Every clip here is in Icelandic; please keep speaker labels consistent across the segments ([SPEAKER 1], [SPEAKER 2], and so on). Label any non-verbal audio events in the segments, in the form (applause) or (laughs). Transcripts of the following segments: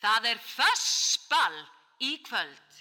[SPEAKER 1] Það er fössball í kvöld.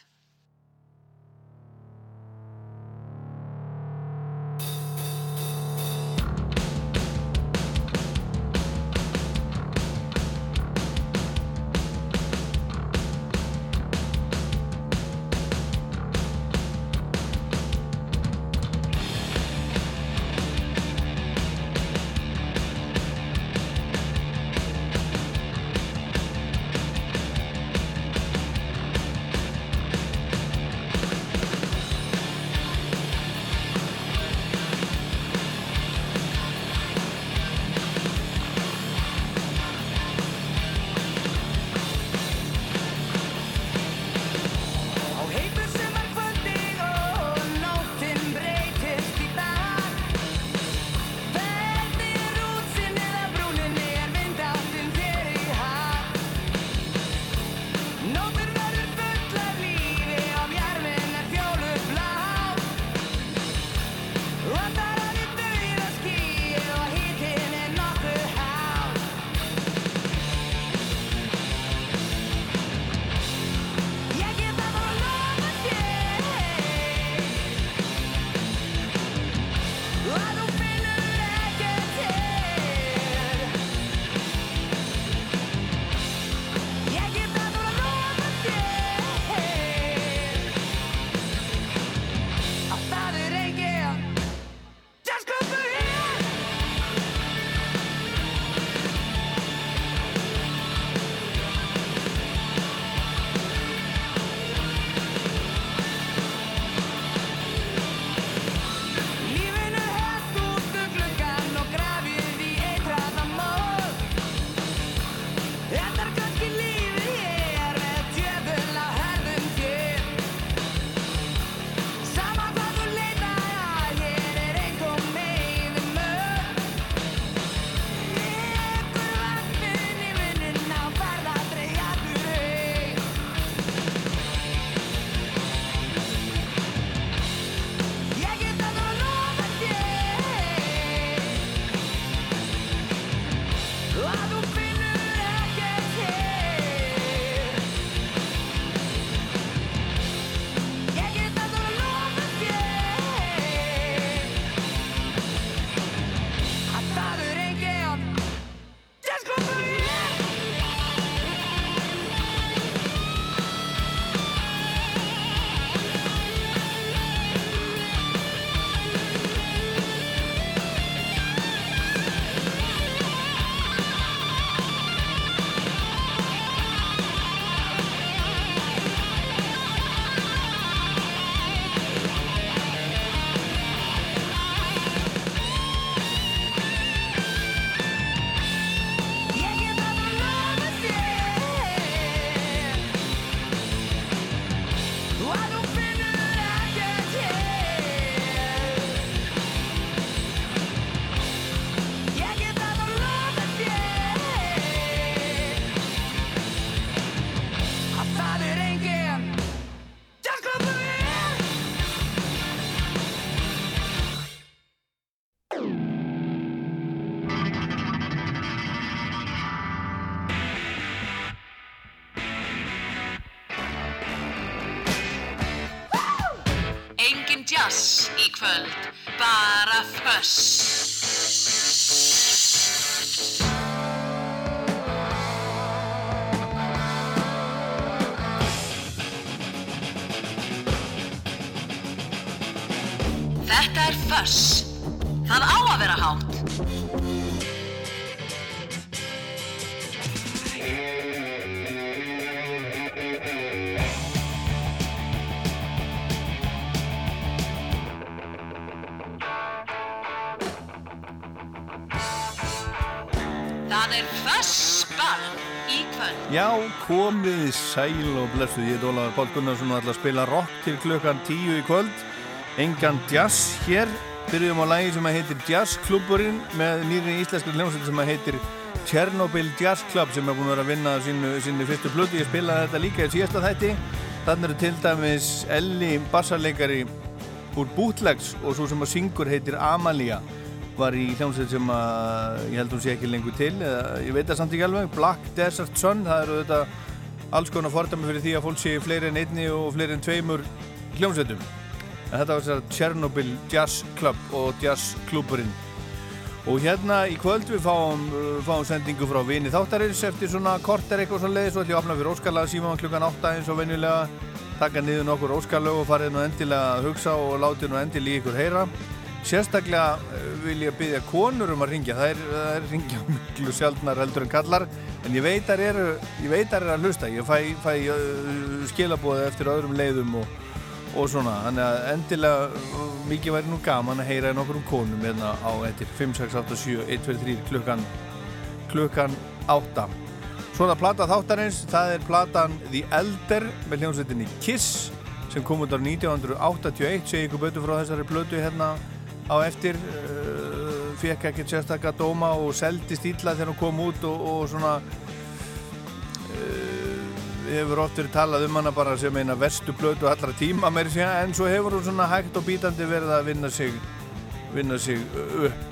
[SPEAKER 2] Sæl og blessuð, ég er Ólaður Páll Gunnarsson og ætla að spila rock til klukkan tíu í kvöld. Engan jazz hér, byrjum á lagi sem að heitir Jazzklubburinn með nýri íslenskri hljómsveit sem að heitir Chernobyl Jazz Club sem er búin að vera að vinna sínu, sínu fyrstu plötu. Ég spilaði þetta líka í síðasta þætti. Þannig eru til dæmis Elli bassarleikari úr Bootlegs og svo sem að syngur heitir Amalia var í hljómsveit sem að ég held hún sé ekki lengur til eða ég veit það samt ekki alveg Black Desert Sun, það eru þetta alls konar fordæmi fyrir því að fólk sé fleiri en einni og fleiri en tveimur hljómsveitum. En þetta var þessar Chernobyl Jazz Club og Jazz Clubburinn. Og hérna í kvöld við fáum, uh, fáum sendingu frá vini þáttarins eftir svona korter eitthvað svo leiðis og ætlum að opna fyrir óskalag síma klukkan 8 eins og venjulega taka niður nokkur óskalag og farið nú endilega að hugsa og látið nú endilega í ykkur heyra. Sérstaklega uh, vil ég byggja konur um að ringja, það er, það er ringja miklu sjálfnar heldur en kallar en ég veit að eru, ég veit að hlusta, ég fæ, fæ uh, skilabóði eftir öðrum leiðum og, og svona, þannig að endilega uh, mikið væri nú gaman að heyra nokkur um konum hérna á ettir 5, 6, 8, 7, 1, 2, 3 klukkan, klukkan 8 Svona plata þáttarins, það er platan The Elder með hljómsveitinni Kiss sem kom út á 1981 segi ykkur betur frá þessari blötu hérna á eftir uh, fekk ekki sérstakka dóma og seldist ítla þegar hún kom út og, og svona uh, hefur oft verið talað um hana bara sem eina verstu blötu allra tíma meiri sé en svo hefur hún svona hægt og bítandi verið að vinna sig vinna sig upp uh,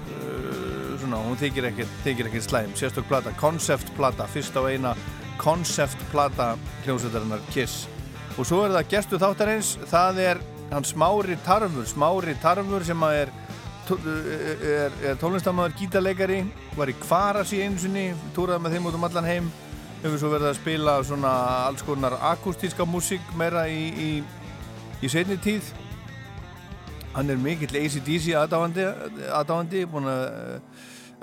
[SPEAKER 2] svona, hún þykir ekkert, ekkert slæm. Sérstaklega plata, concept plata fyrst á eina concept plata hljómsveitarinnar Kiss. Og svo er það gestu þáttarins það er hans Smári Tarfur Smári Tarfur sem að er er, er tónlistamæður gítarleikari var í Kvarasi einu sinni túraði með þeim út um allan heim. Hefur svo verið að spila svona alls konar akustíska músík meira í, í, í setni tíð. Hann er mikill ACDC aðdáandi búin að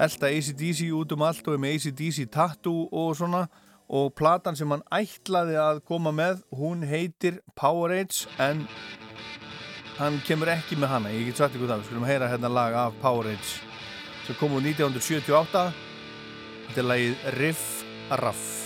[SPEAKER 2] elda ACDC út um allt og er með ACDC tattoo og svona. Og platan sem hann ætlaði að koma með hún heitir Powerade en hann kemur ekki með hana, ég get sagt ykkur það við skulum heyra hérna lag af Powerade sem kom úr 1978 þetta er lagið Riff Raff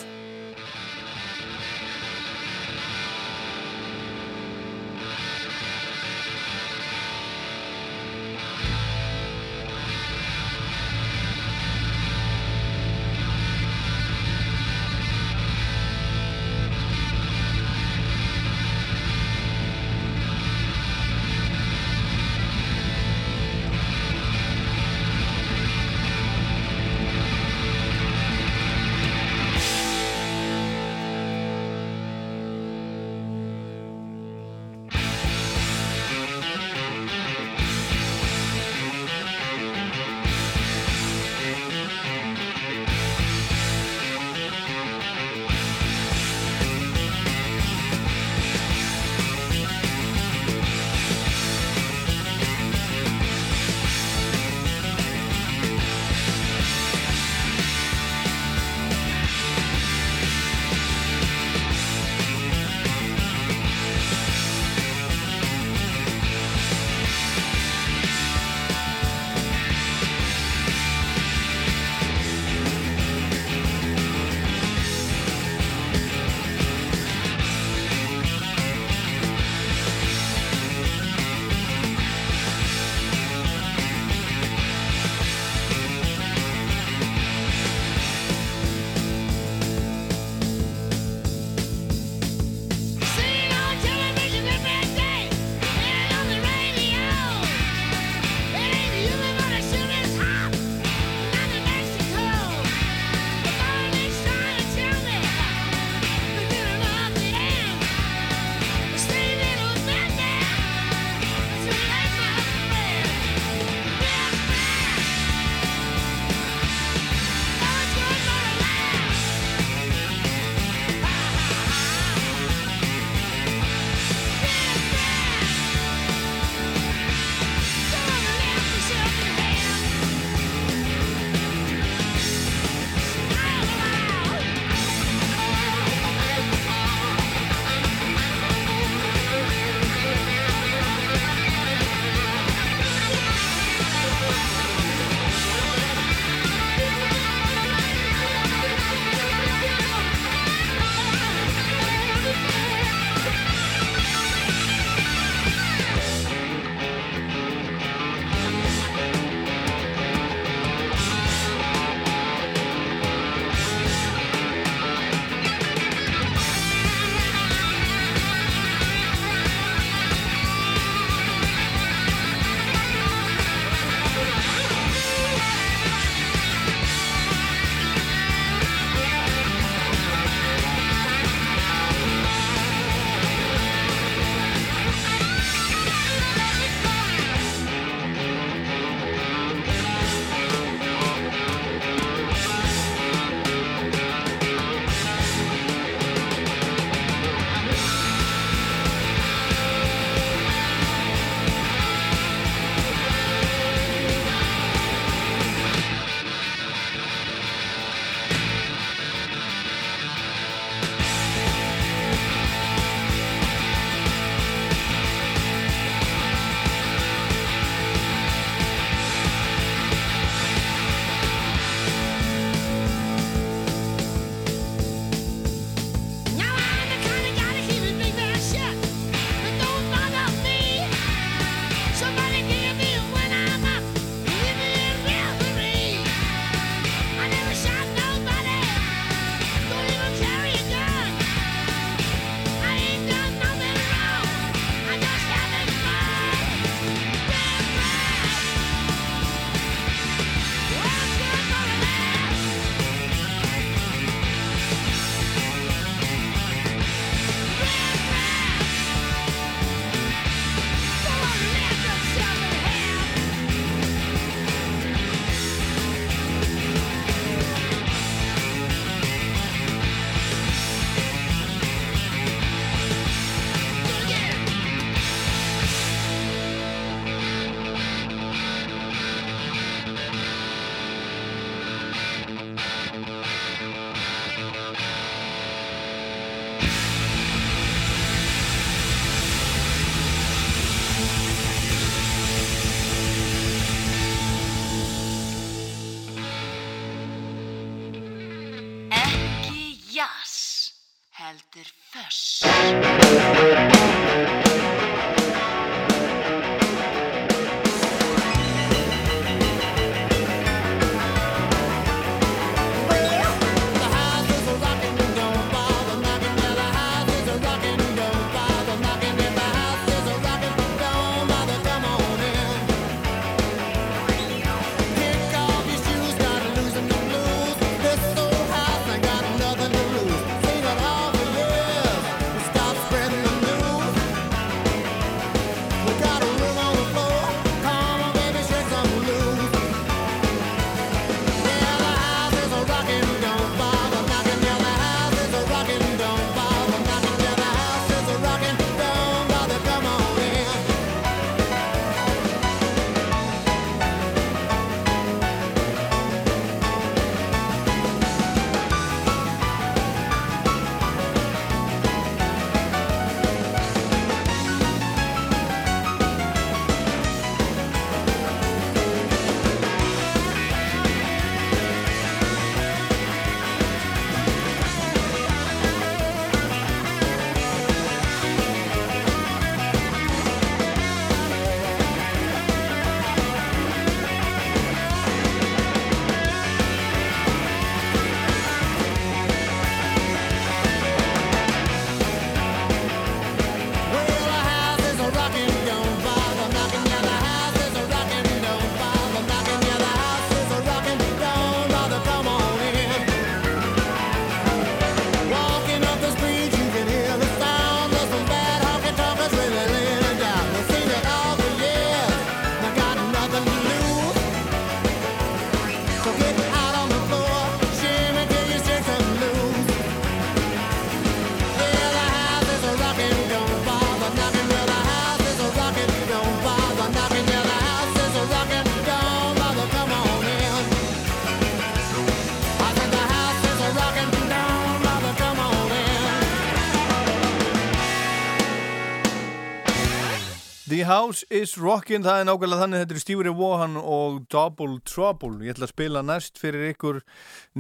[SPEAKER 2] House is Rockin' það er nákvæmlega þannig þetta er Stevie Wohan og Double Trouble. Ég ætla að spila næst fyrir ykkur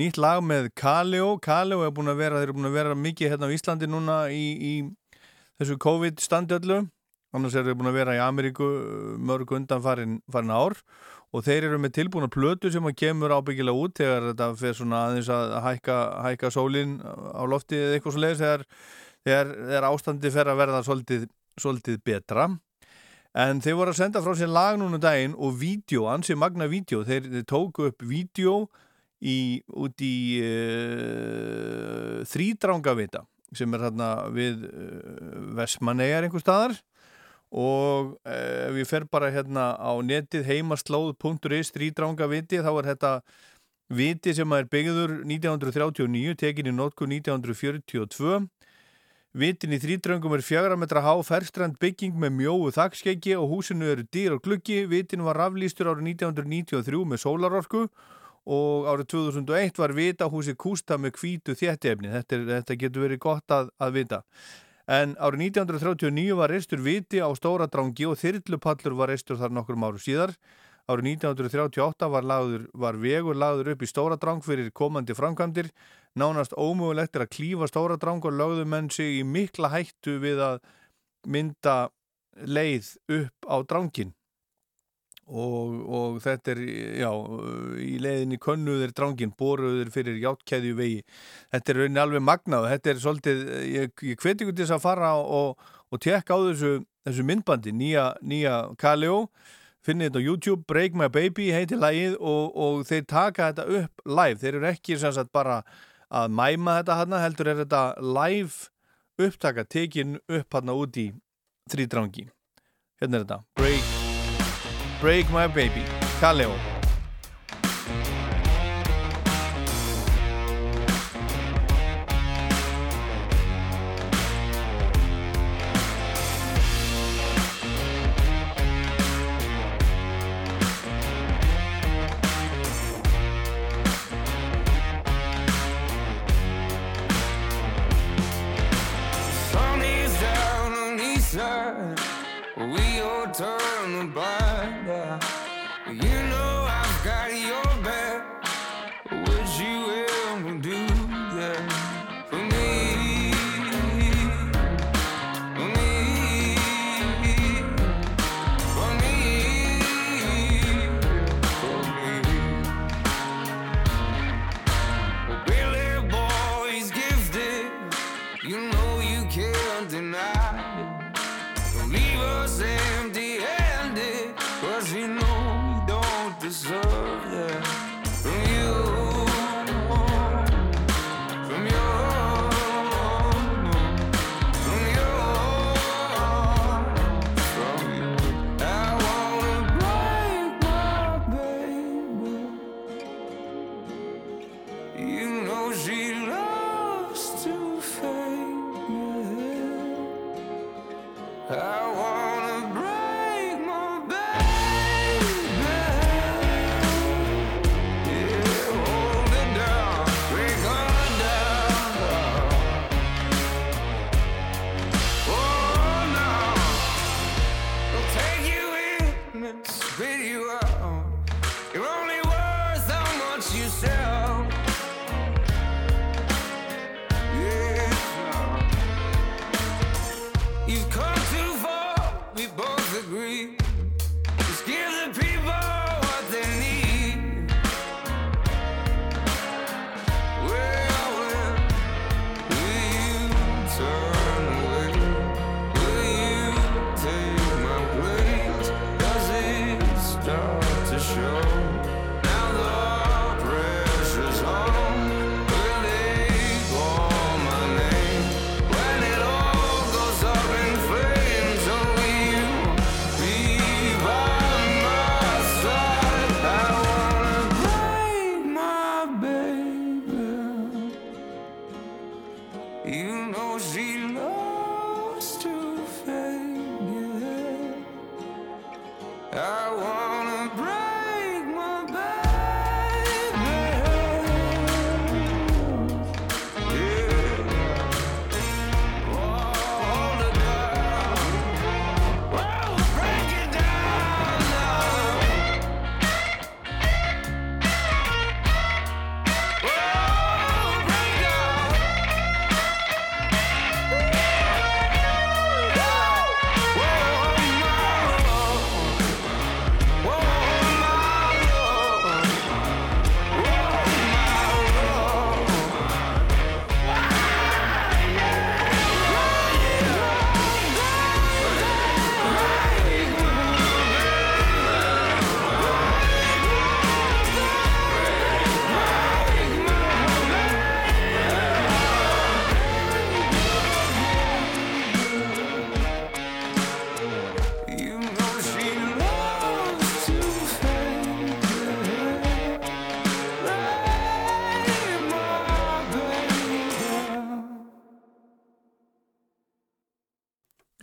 [SPEAKER 2] nýtt lag með Kaleo. Kaleo er búin að vera, þeir eru búin að vera mikið hérna á Íslandi núna í, í þessu COVID standöldu annars er þeir búin að vera í Ameríku mörg undan farin, farin ár. Og þeir eru með tilbúna plötu sem að kemur ábyggilega út þegar þetta fer svona aðeins að hækka, hækka sólinn á lofti eða eitthvað svo leiðis þegar, þegar, þegar ástandi fer að verða svolítið, svolítið betra En þeir voru að senda frá sér lag núna um daginn og vídeo, ansi magna vídeo. Þeir, þeir tóku upp vídeo í, út í uh, þrýdrángavita sem er hérna við uh, Vestmannegar einhver staðar og uh, við fer bara hérna á netið heimaslóð.is þrýdrángaviti þá er þetta viti sem er byggður 1939, tekin í notku 1942 Vitin í þrýdrangum er fjagra metra há ferstrand bygging með mjóu þakkskeggi og húsinu eru dýr og gluggi. Vitin var raflýstur árið 1993 með sólarorku og árið 2001 var vitahúsi Kústa með kvítu þéttefni. Þetta, þetta getur verið gott að, að vita. En árið 1939 var reistur viti á stóra drangi og þyrlupallur var reistur þar nokkur áru síðar. Árið 1938 var, lagður, var vegur lagður upp í stóra drang fyrir komandi framkvæmdir. Nánast ómögulegt er að klífa stóra drang og lögðu menn sig í mikla hættu við að mynda leið upp á drangin og, og þetta er já, í leiðinni könnuðir drangin, boruður fyrir játkæðju vegi þetta er rauninni alveg magnað. Þetta er svolítið, ég, ég hveti ykkur til þess að fara og, og tekka á þessu, þessu myndbandi, nýja, nýja Kaleo finnið þetta á YouTube, Break My Baby heitir lagið og, og þeir taka þetta upp live, þeir eru ekki sagt bara að mæma þetta hann heldur er þetta live upptaka tekin upp hann út í þrýdrangi hérna er þetta. Break, Break My Baby. Kaleo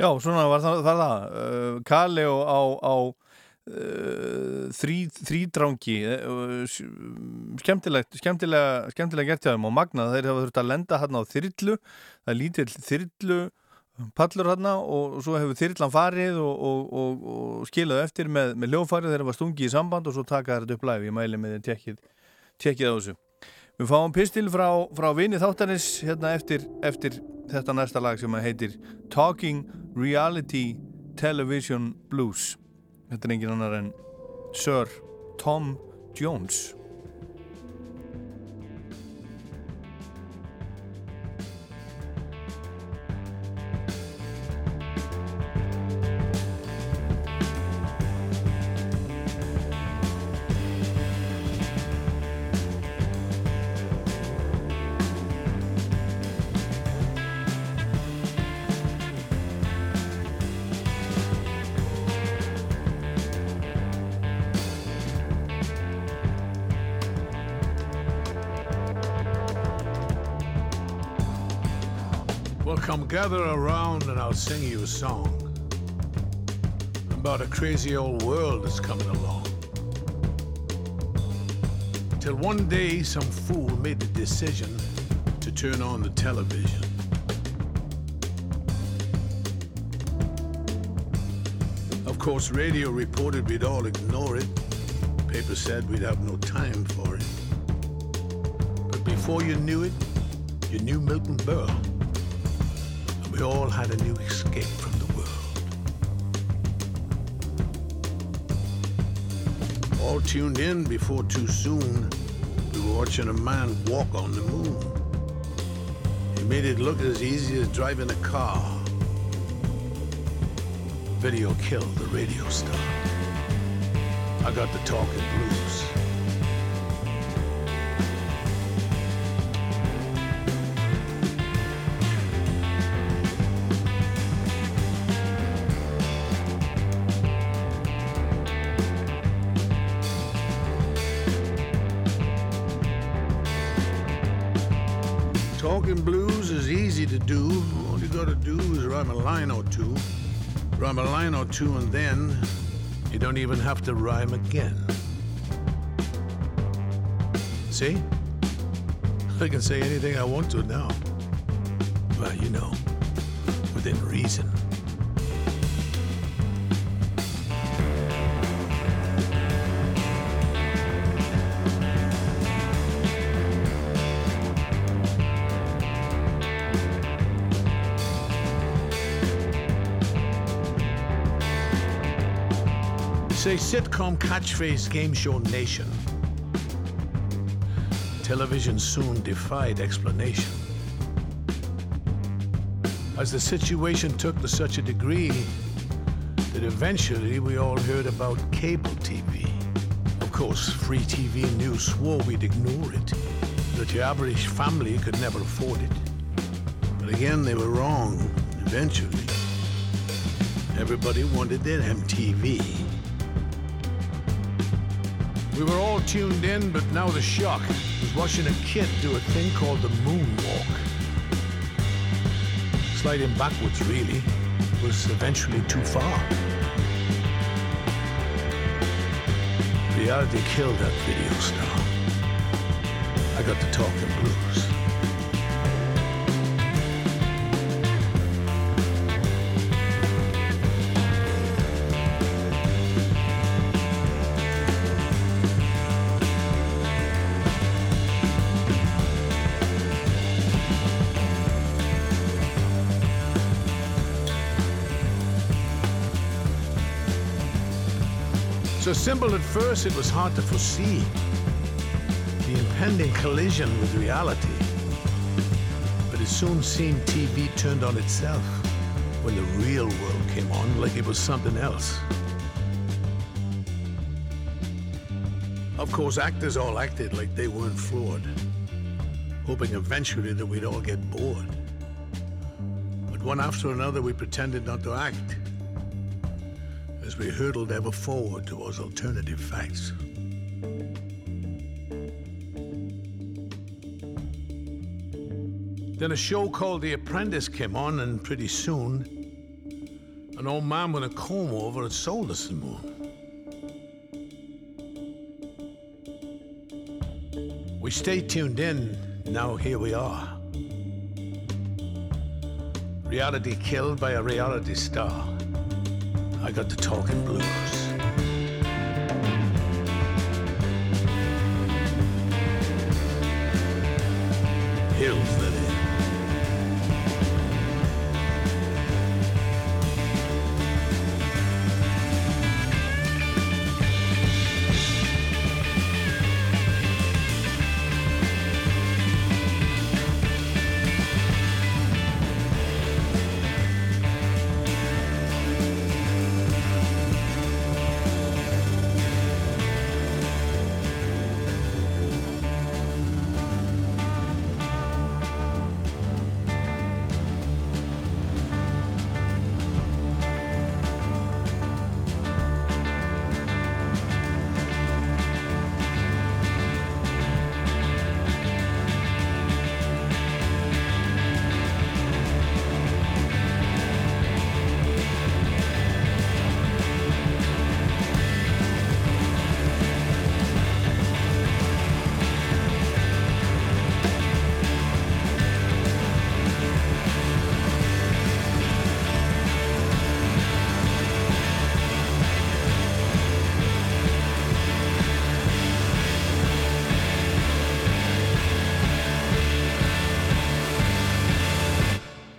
[SPEAKER 2] Já, svona var það, var það. Uh, Kaleo á, á uh, þrí, þrýdrangi uh, skemmtilegt skemmtilega, skemmtilega gert hjá þeim og magnað þeir hafa þurft að lenda hérna á þyrlu það er lítill þyrlu pallur hérna og svo hefur þyrlan farið og, og, og, og skilaðu eftir með, með ljófarið þegar það var stungi í samband og svo taka þetta upp live, ég mæli með því tekkið tekkið á þessu. Við fáum pistil frá, frá vini þáttarins hérna eftir, eftir þetta næsta lag sem heitir Talking Reality Television Blues. Þetta er engin annar en Sir Tom Jones
[SPEAKER 3] gather around and I'll sing you a song about a crazy old world that's coming along. Till one day some fool made the decision to turn on the television. Of course, radio reported we'd all ignore it. Paper said we'd have no time for it. But before you knew it, you knew Milton Berle. We all had a new escape from the world. All tuned in before too soon, we were watching a man walk on the moon. He made it look as easy as driving a car. Video killed the radio star. I got the talking blues. Two, and then you don't even have to rhyme again. See? I can say anything I want to now. Sitcom catchphrase game show nation. Television soon defied explanation. As the situation took to such a degree that eventually we all heard about cable TV. Of course, free TV news swore we'd ignore it, that your average family could never afford it. But again, they were wrong, eventually. Everybody wanted their MTV. We were all tuned in, but now the shock was watching a kid do a thing called the moonwalk. Sliding backwards, really, was eventually too far. Reality killed that video star. I got to talk talking blues. Simple at first, it was hard to foresee the impending collision with reality. But it soon seemed TV turned on itself when the real world came on like it was something else. Of course, actors all acted like they weren't flawed, hoping eventually that we'd all get bored. But one after another, we pretended not to act we hurtled ever forward towards alternative facts. Then a show called The Apprentice came on, and pretty soon, an old man with a comb over had sold us the moon. We stayed tuned in, now here we are. Reality killed by a reality star. I got the talking blues.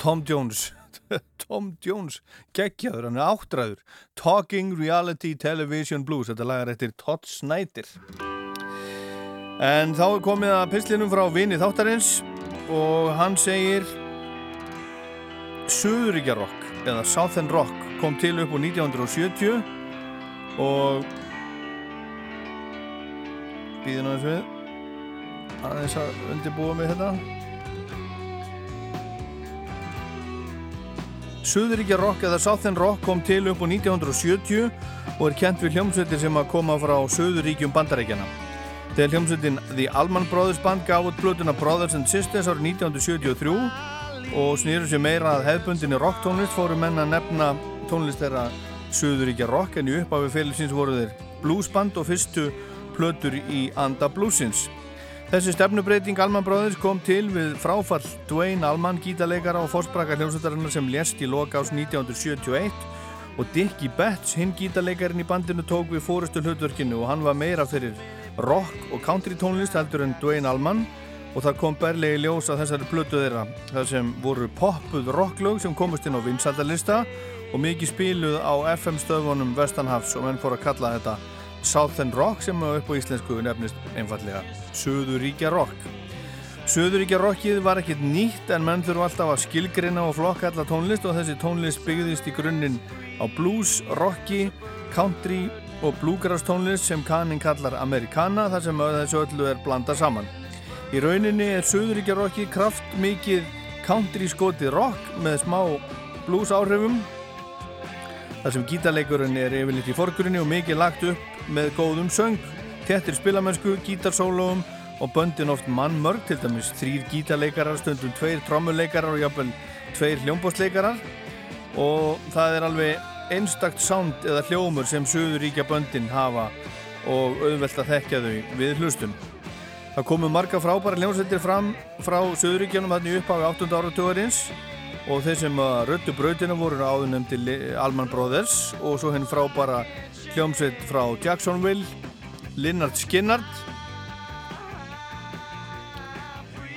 [SPEAKER 2] Tom Jones. (laughs) Tom Jones, geggjaður, hann er áttræður. Talking Reality Television Blues þetta lagar eftir Todd Snyder. En þá er komið að pinslinum frá vini þáttarins og hann segir Suðuríkja rock eða Southern Rock kom til upp úr 1970 og býðin aðeins við aðeins að undirbúa mig þetta Suðuríkja rock eða Southern Rock kom til upp úr 1970 og er kent við hljómsveitir sem að koma frá Suðuríkjum bandarækjana Þegar hljómsveitin The Allman Brothers Band gaf út blötuna Brothers and Sisters árið 1973 og snýru sér meira að hefðbundinni rocktónlist fóru menna að nefna tónlist þeirra Suðuríkja rock en í upphafi félagsins voru þeir bluesband og fyrstu plötur í anda bluesins. Þessi stefnubreiting Allman Brothers kom til við fráfall Dwayne Allman, gítarleikara og fórspraka hljómsveitarinnar sem lést í loka ás 1971 og Dickie Betts, hinn gítarleikarin í bandinu, tók við fórustu hlutverkinu og hann var meira fyrir rock og country tónlist heldur en Dwayne Allman. Og það kom berlegi ljós að þessari blötu þeirra þar sem voru poppuð rocklög sem komist inn á vinsaldalista og mikið spiluð á FM stöðvonum Vestanhafs og menn fór að kalla þetta Southern Rock sem upp á íslensku nefnist einfallega Suðuríkja Rock. Suðuríkja Rockið var ekkert nýtt en menn þurfu alltaf að skilgrina og flokka alla tónlist og þessi tónlist byggðist í grunninn á blues, rocki, country og bluegrass tónlist sem kannin kallar amerikana þar sem þessu öllu er blanda saman. Í rauninni er Suðuríkjarokki kraft mikið country skotið rock með smá blues áhrifum þar sem gítarleikurinn er yfirleitt í forgrunni og mikið lagt upp með góðum söng, tettir spilamennsku, gítarsólóum og böndin oft mannmörg, til dæmis þrýr gítarleikarar, stundum tveir trommuleikarar og jafnvel tveir hljómbóstleikarar og það er alveg einstakt sound eða hljómur sem Suðuríkja böndin hafa og auðvelt að þekkja þau við hlustum. Það komu marga frábæra hljómsveitir fram frá Suðuríkjanum hann í upphafi 8. áratugurins og þeir sem röttu brautinu voru áðunemdi Allman Brothers og svo henn frábæra hljómsveit frá Jacksonville, Linnard Skinnard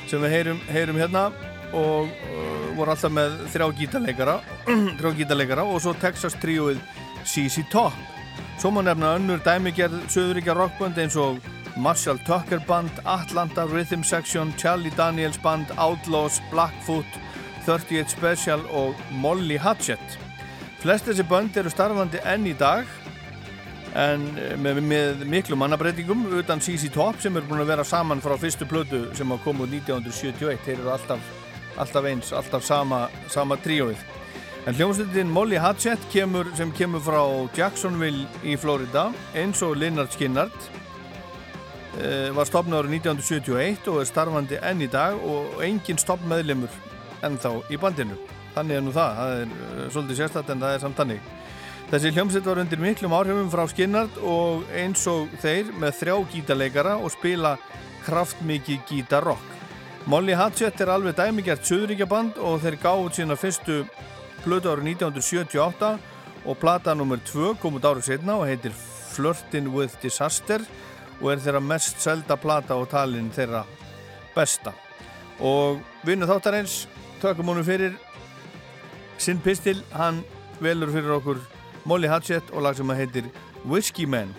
[SPEAKER 2] sem við heyrum, heyrum hérna og uh, voru alltaf með þrjá gítarleikara, (clears throat) þrjá gítarleikara og svo Texas tríuð CC Top. Svo má nefna önnur dæmigerð Suðuríkja rockbönd eins og Marshall Tucker Band, Atlanta Rhythm Section, Charlie Daniels Band, Outlaws, Blackfoot, 38 Special og Molly Hatchet. Flest þessi band eru starfandi enn í dag en eh, með, með miklu mannabreitingum utan CC Top sem eru búin að vera saman frá fyrstu plötu sem hafa komið 1971. Þeir eru alltaf, alltaf eins, alltaf sama, sama tríóið. En hljómsveitin Molly Hatchet kemur, sem kemur frá Jacksonville í Florida eins og Linnard Skinnard Eh, var stopnað árið 1971 og er starfandi enn í dag og engin stoppmeðlimur ennþá í bandinu. Þannig er nú það, það er uh, svolítið sérstætt en það er samt þannig. Þessi hljómsveit var undir miklum áhrifum frá Skinnard og eins og þeir með þrjá gítarleikara og spila kraftmikið gítarrock. Molly Hatchet er alveg dæmigjart söðuríkjaband og þeir gáðu sína fyrstu blödu árið 1978 og plata nr. 2 kom út árið setna og heitir Flirtin with Disaster og er þeirra mest selda plata og talin þeirra besta. Og vinnu þáttar eins tökum honum fyrir. Sinn pistil, hann velur fyrir okkur Molly Hatchet og lag sem að heitir Whiskey Man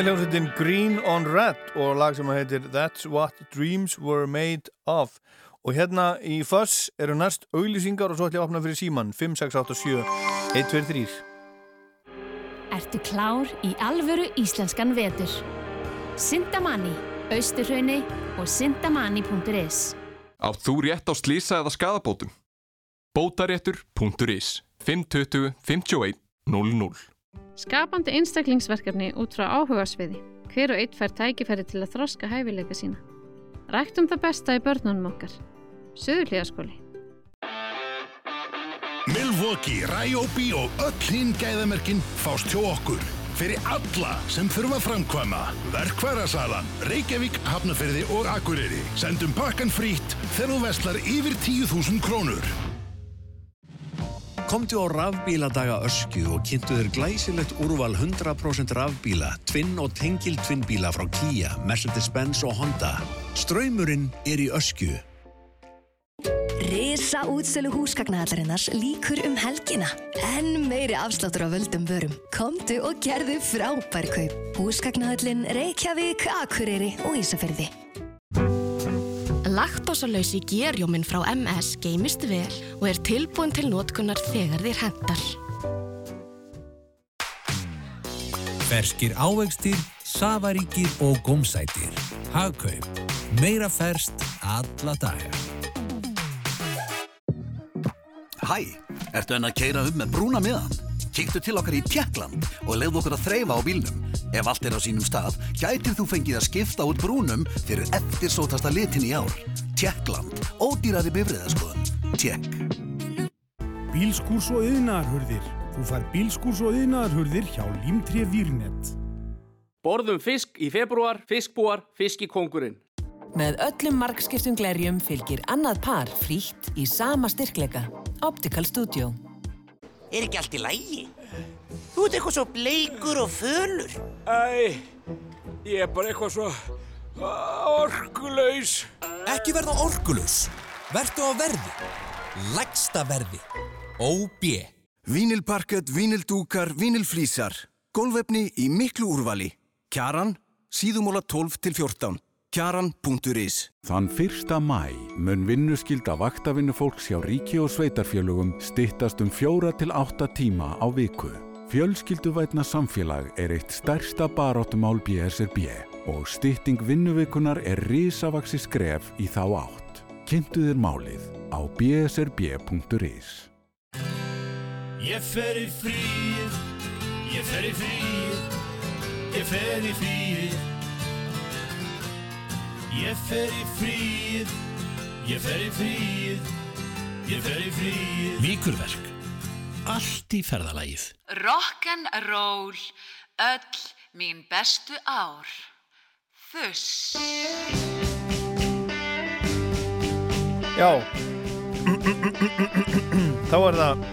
[SPEAKER 2] Þetta er hljómsveitin Green on Red og lag sem heitir That's What Dreams Were Made Of. Og hérna í Fuss eru næst auglýsingar og svo ætlum ég að opna fyrir síman 5687 123
[SPEAKER 4] Ertu klár í alvöru íslenskan vetur? Sindamanni, austurhraunni og sindamanni.is
[SPEAKER 5] Átt þú rétt á slísa eða skadabótum? Bótaréttur.is 520 51 00
[SPEAKER 6] Skapandi einstaklingsverkefni út frá áhugarsviði. Hver og eitt fær tækifæri til að þroska hæfileika sína. Ræktum það besta í börnunum okkar. Suðurlíðaskóli.
[SPEAKER 5] Milvoki, Ræjóbi og öll hinn gæðamerkinn fást hjá okkur. Fyrir alla sem þurfa framkvæma. Verkværasalan, Reykjavík, Hafnafyrði og Akureyri. Sendum pakkan frýtt þegar þú vestlar yfir 10.000 krónur.
[SPEAKER 7] Komdu á rafbíladaga Öskju og kynntu þér glæsilegt úrval 100% rafbíla, tvinn og tengil tvinnbíla frá Kia, Mercedes-Benz og Honda. Ströymurinn er í Öskju.
[SPEAKER 8] Risa útsölu húsgagnahallarinnars líkur um helgina. En meiri afsláttur á völdum vörum. Komdu og gerðu frábær kaup. Húsgagnahallin Reykjavík, Akureyri og Ísafyrði.
[SPEAKER 9] Laktósalausi gerjóminn frá MS geymist vel og er tilbúin til notkunnar þegar þér hendar.
[SPEAKER 10] Ferskir ávegstir, safaríkir og gómsætir. Hagkaup. Meira ferst alla daga.
[SPEAKER 11] Hæ, ertu enn að keira um með brúna miðan? Kíktu til okkar í Tjekkland og leiðu okkur að þreyfa á bílnum. Ef allt er á sínum stað, gætir þú fengið að skipta út brúnum fyrir eftirsótasta litin í ár. Tjekkland, ódýrari bifriðaskoðun. Tjekk.
[SPEAKER 12] Bílskúrs og yðnaðarhurðir. Þú fær bílskúrs og yðnaðarhurðir hjá Límtré Výrnett.
[SPEAKER 13] Borðum fisk í februar, fiskbúar, fiskikongurinn.
[SPEAKER 4] Með öllum markskiptum glerjum fylgir annað par frítt í sama styrkleika. Optical Studio.
[SPEAKER 14] Er ekki allt í lægi? Þú ert eitthvað svo bleikur og fölur.
[SPEAKER 15] Æ, ég er bara eitthvað svo orkulaus.
[SPEAKER 10] Ekki verða orkulaus. Vertu á verði. Lægsta verði. OB.
[SPEAKER 16] Vínilparkett, vínildúkar, vínilflísar. Golvefni í miklu úrvali. Kjaran, síðumóla 12 til 14. Kjaran.is
[SPEAKER 17] Þann 1. mæ mun vinnuskylda vaktavinnu fólks hjá ríki og sveitarfjölugum stittast um fjóra til átta tíma á viku. Fjölskylduvætna samfélag er eitt stærsta baráttumál BSRB og stytting vinnuvikunar er risavaksi skref í þá átt. Kynntu þér málið á bsrb.is
[SPEAKER 18] Ég fer í fríið, ég fer í fríið, ég fer í fríið Ég fer í fríið, ég fer í fríið, ég fer í fríið
[SPEAKER 7] Víkurverk. Allt í ferðalagið.
[SPEAKER 19] Rock'n'roll, öll mín bestu ár. Þuss.
[SPEAKER 2] Já Þá er það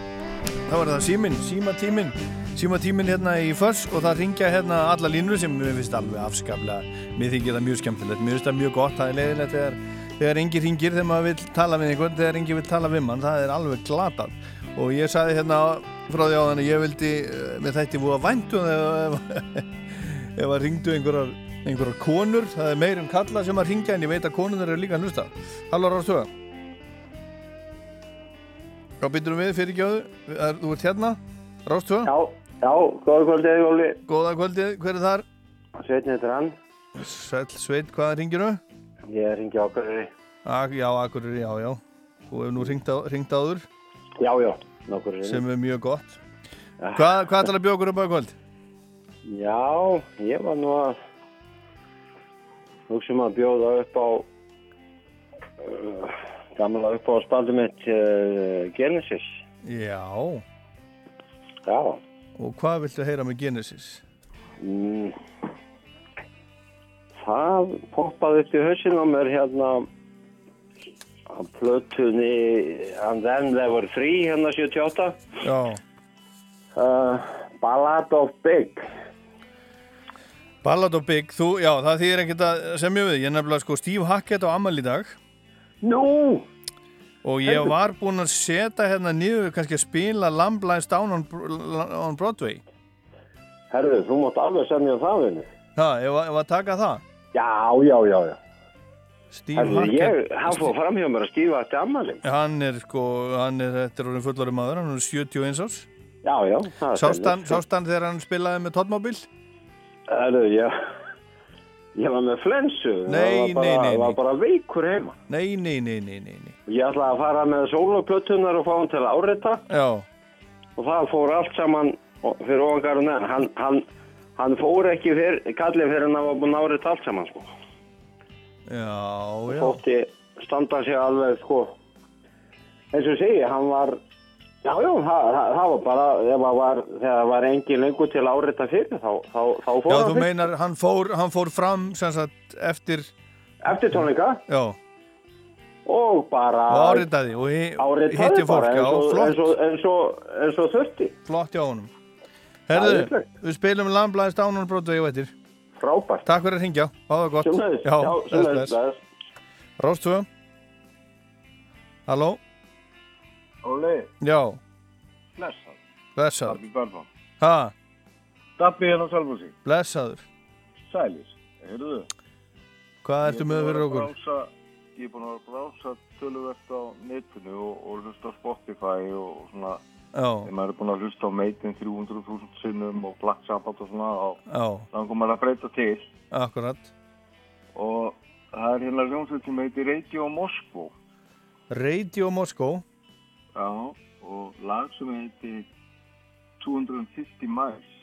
[SPEAKER 2] þá er það síminn, símatíminn símatíminn hérna í förs og það ringja hérna alla línur sem mér finnst alveg afskaplega. Mér þykir það mjög skemmtilegt, mér finnst það mjög gott. Það er leiðilegt þegar, þegar engi ringir þegar maður vil tala við einhvern, þegar engi vil tala við mann það er alveg glatað. Og ég saði hérna frá því á þannig að ég vildi eh, með þetta búið að væntu ef, ef að (laughs) ringdu einhverjar einhverjar konur, það er meir en kalla sem að ringja en ég veit að konunir eru líka hlusta. Halló Rástuða Hvað býtum við? Fyrir gjöðu? Þú ert hérna, Rástuða?
[SPEAKER 20] Já, já, góða kvöldið, Jóli.
[SPEAKER 2] Góða kvöldið, hver er þar?
[SPEAKER 20] Sveitn heitir hann.
[SPEAKER 2] Sæl, Sveit, hvað ringir þú?
[SPEAKER 20] Ég ringi Akureyri.
[SPEAKER 2] Ak, já, Akureyri, já, já. Þú hefur nú ringt, á, ringt áður.
[SPEAKER 20] Já, já, Akureyri.
[SPEAKER 2] Sem er mjög gott. Ja. Hvað, hvað ætlar að bjóða okkur upp á kvöld?
[SPEAKER 20] Já, ég var nú að hugsa um að bjóða upp á uh, gamla upp á spaldu mitt uh, Genesis.
[SPEAKER 2] Já.
[SPEAKER 20] Já.
[SPEAKER 2] Og hvað viltu heyra með Genesis?
[SPEAKER 20] Mm, það poppaði upp í hausin á mér hérna á plötunni And Then There Were Three hérna 78
[SPEAKER 2] Já.
[SPEAKER 20] Uh, Ballad of Big.
[SPEAKER 2] Ballad of Big, þú, já, það þýðir ekkert að semja við, ég nefnilega sko Steve Hackett á Amal í dag.
[SPEAKER 20] Nú
[SPEAKER 2] Og ég var búinn að setja hérna niður kannski að spila Lamb Lies Down on, on Broadway.
[SPEAKER 20] Herðu, þú mátt alveg semja um það vinni
[SPEAKER 2] Já, ég var, var að taka það?
[SPEAKER 20] Já, já, já, já. Herðu, ég, hann fór fram hjá mér að stífa eftir ammali
[SPEAKER 2] Hann er sko, hann er, þetta er orðin fullorði maður, hann er 71 árs.
[SPEAKER 20] Já, já það
[SPEAKER 2] Sást hann, sást hann þegar hann spilaði með Totmobil?
[SPEAKER 20] Herðu, ég Ég var með flensu.
[SPEAKER 2] Nei,
[SPEAKER 20] Það var
[SPEAKER 2] nei, nei,
[SPEAKER 20] var
[SPEAKER 2] nei.
[SPEAKER 20] bara veikur heima.
[SPEAKER 2] Nei, nei, nei, nei, nei.
[SPEAKER 20] Ég ætlaði að fara með sóloplötunar og fá hann til að árita.
[SPEAKER 2] Já,
[SPEAKER 20] og það fór allt saman fyrir ofangarinn en hann, hann, hann fór ekki fyrir, kallið fyrir hann að var búin að árita allt saman sko.
[SPEAKER 2] já, já.
[SPEAKER 20] Þótti standa sig alveg sko. Eins og segi, hann var Já, já, það, það, það var bara, það var, þegar var engin lengur til að árita fyrir, þá, þá, þá fór
[SPEAKER 2] Já,
[SPEAKER 20] hann
[SPEAKER 2] þú
[SPEAKER 20] fyrst.
[SPEAKER 2] meinar, hann fór, hann fór fram sem sagt eftir
[SPEAKER 20] Eftir tónleika.
[SPEAKER 2] Já,
[SPEAKER 20] og bara
[SPEAKER 2] og áritaði og
[SPEAKER 20] áritaði
[SPEAKER 2] hitti fólk,
[SPEAKER 20] eins og, og, og, og þurfti.
[SPEAKER 2] Flott hjá honum. Herðu, við spilum lamblaðist ánunarbrótu og ég veitir
[SPEAKER 20] Frábært.
[SPEAKER 2] Takk fyrir að hringja, hafa það gott.
[SPEAKER 20] Sömuleiðis.
[SPEAKER 2] Já,
[SPEAKER 20] sömuleiðis,
[SPEAKER 2] bless. Róstvö Halló,
[SPEAKER 21] Óli,
[SPEAKER 2] já,
[SPEAKER 21] blessað.
[SPEAKER 2] blessaður.
[SPEAKER 21] Dabbi Börnum.
[SPEAKER 2] Ha,
[SPEAKER 21] Dabbi hérna Sölfúsi.
[SPEAKER 2] blessaður.
[SPEAKER 21] Sælis, heyrðu.
[SPEAKER 2] Hvað ertu með fyrir okkur?
[SPEAKER 21] Brása, ég er búin að brása töluvert á netinu og, og hlusta Spotify og svona. Þegar maður er búin að hlusta á Meitin 300.000 sinnum og Black Sabbath og svona. Og. Þannig kom maður að breyta til.
[SPEAKER 2] Akkurat
[SPEAKER 21] Og það er hérna hljómsveit sem heitir Radio Moskvo.
[SPEAKER 2] Radio Moskó
[SPEAKER 21] Já, og lag sem heitir 250 Miles.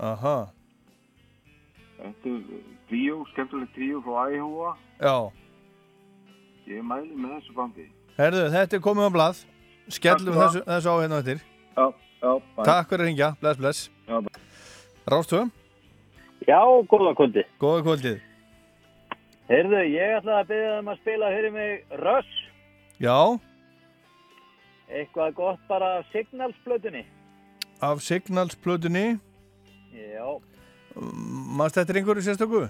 [SPEAKER 2] Aha,
[SPEAKER 21] Þetta er tríó, skemmtilegt tríó frá Æhúa.
[SPEAKER 2] já
[SPEAKER 21] Ég mæli með þessu bandi.
[SPEAKER 2] Herðu, þetta er komið á blað Skellum þessu, þessu á hérna eftir
[SPEAKER 21] Já, já, bæ.
[SPEAKER 2] Takk fyrir að ringja, bless, bless. Rástö
[SPEAKER 22] Já, góða kvöldi.
[SPEAKER 2] Góða kvöldið
[SPEAKER 22] Heyrðu, ég ætlaði að byrja um að spila fyrir mig Rush.
[SPEAKER 2] Já,
[SPEAKER 22] Eitthvað gott bara af Signals-plötunni.
[SPEAKER 2] af Signals-plötunni
[SPEAKER 22] Já.
[SPEAKER 2] Manst þetta er einhverju sérstöku?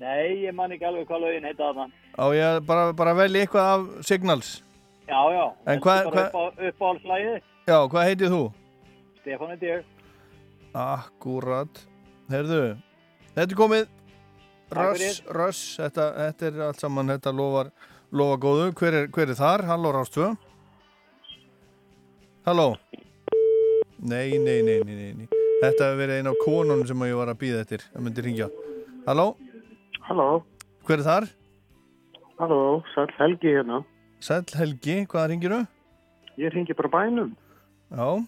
[SPEAKER 22] Nei, ég man ekki alveg hvað lögin heita þarna.
[SPEAKER 2] Á ég að bara, bara velja eitthvað af Signals
[SPEAKER 22] Já, já.
[SPEAKER 2] En
[SPEAKER 22] er
[SPEAKER 2] hvað-
[SPEAKER 22] bara
[SPEAKER 2] hvað-
[SPEAKER 22] upp á- Uppáhaldslægið.
[SPEAKER 2] Já, hvað heitið þú?
[SPEAKER 22] Stefán heiti ég.
[SPEAKER 2] Akkurat Herðu, þetta er komið Röss, röss þetta, þetta er allt saman, þetta lofar lofa góðu, hver er, hver er þar? Halló Rástvö Halló Nei, nei, nei, nei, nei, nei Þetta hefur verið einn af konunum sem ég var að býða eftir Það myndi ringja Halló,
[SPEAKER 23] Halló,
[SPEAKER 2] hver er þar?
[SPEAKER 23] halló, Sæll Helgi hérna.
[SPEAKER 2] Sæll Helgi, hvað ringir þú?
[SPEAKER 23] Ég ringi bara bænum.
[SPEAKER 2] Já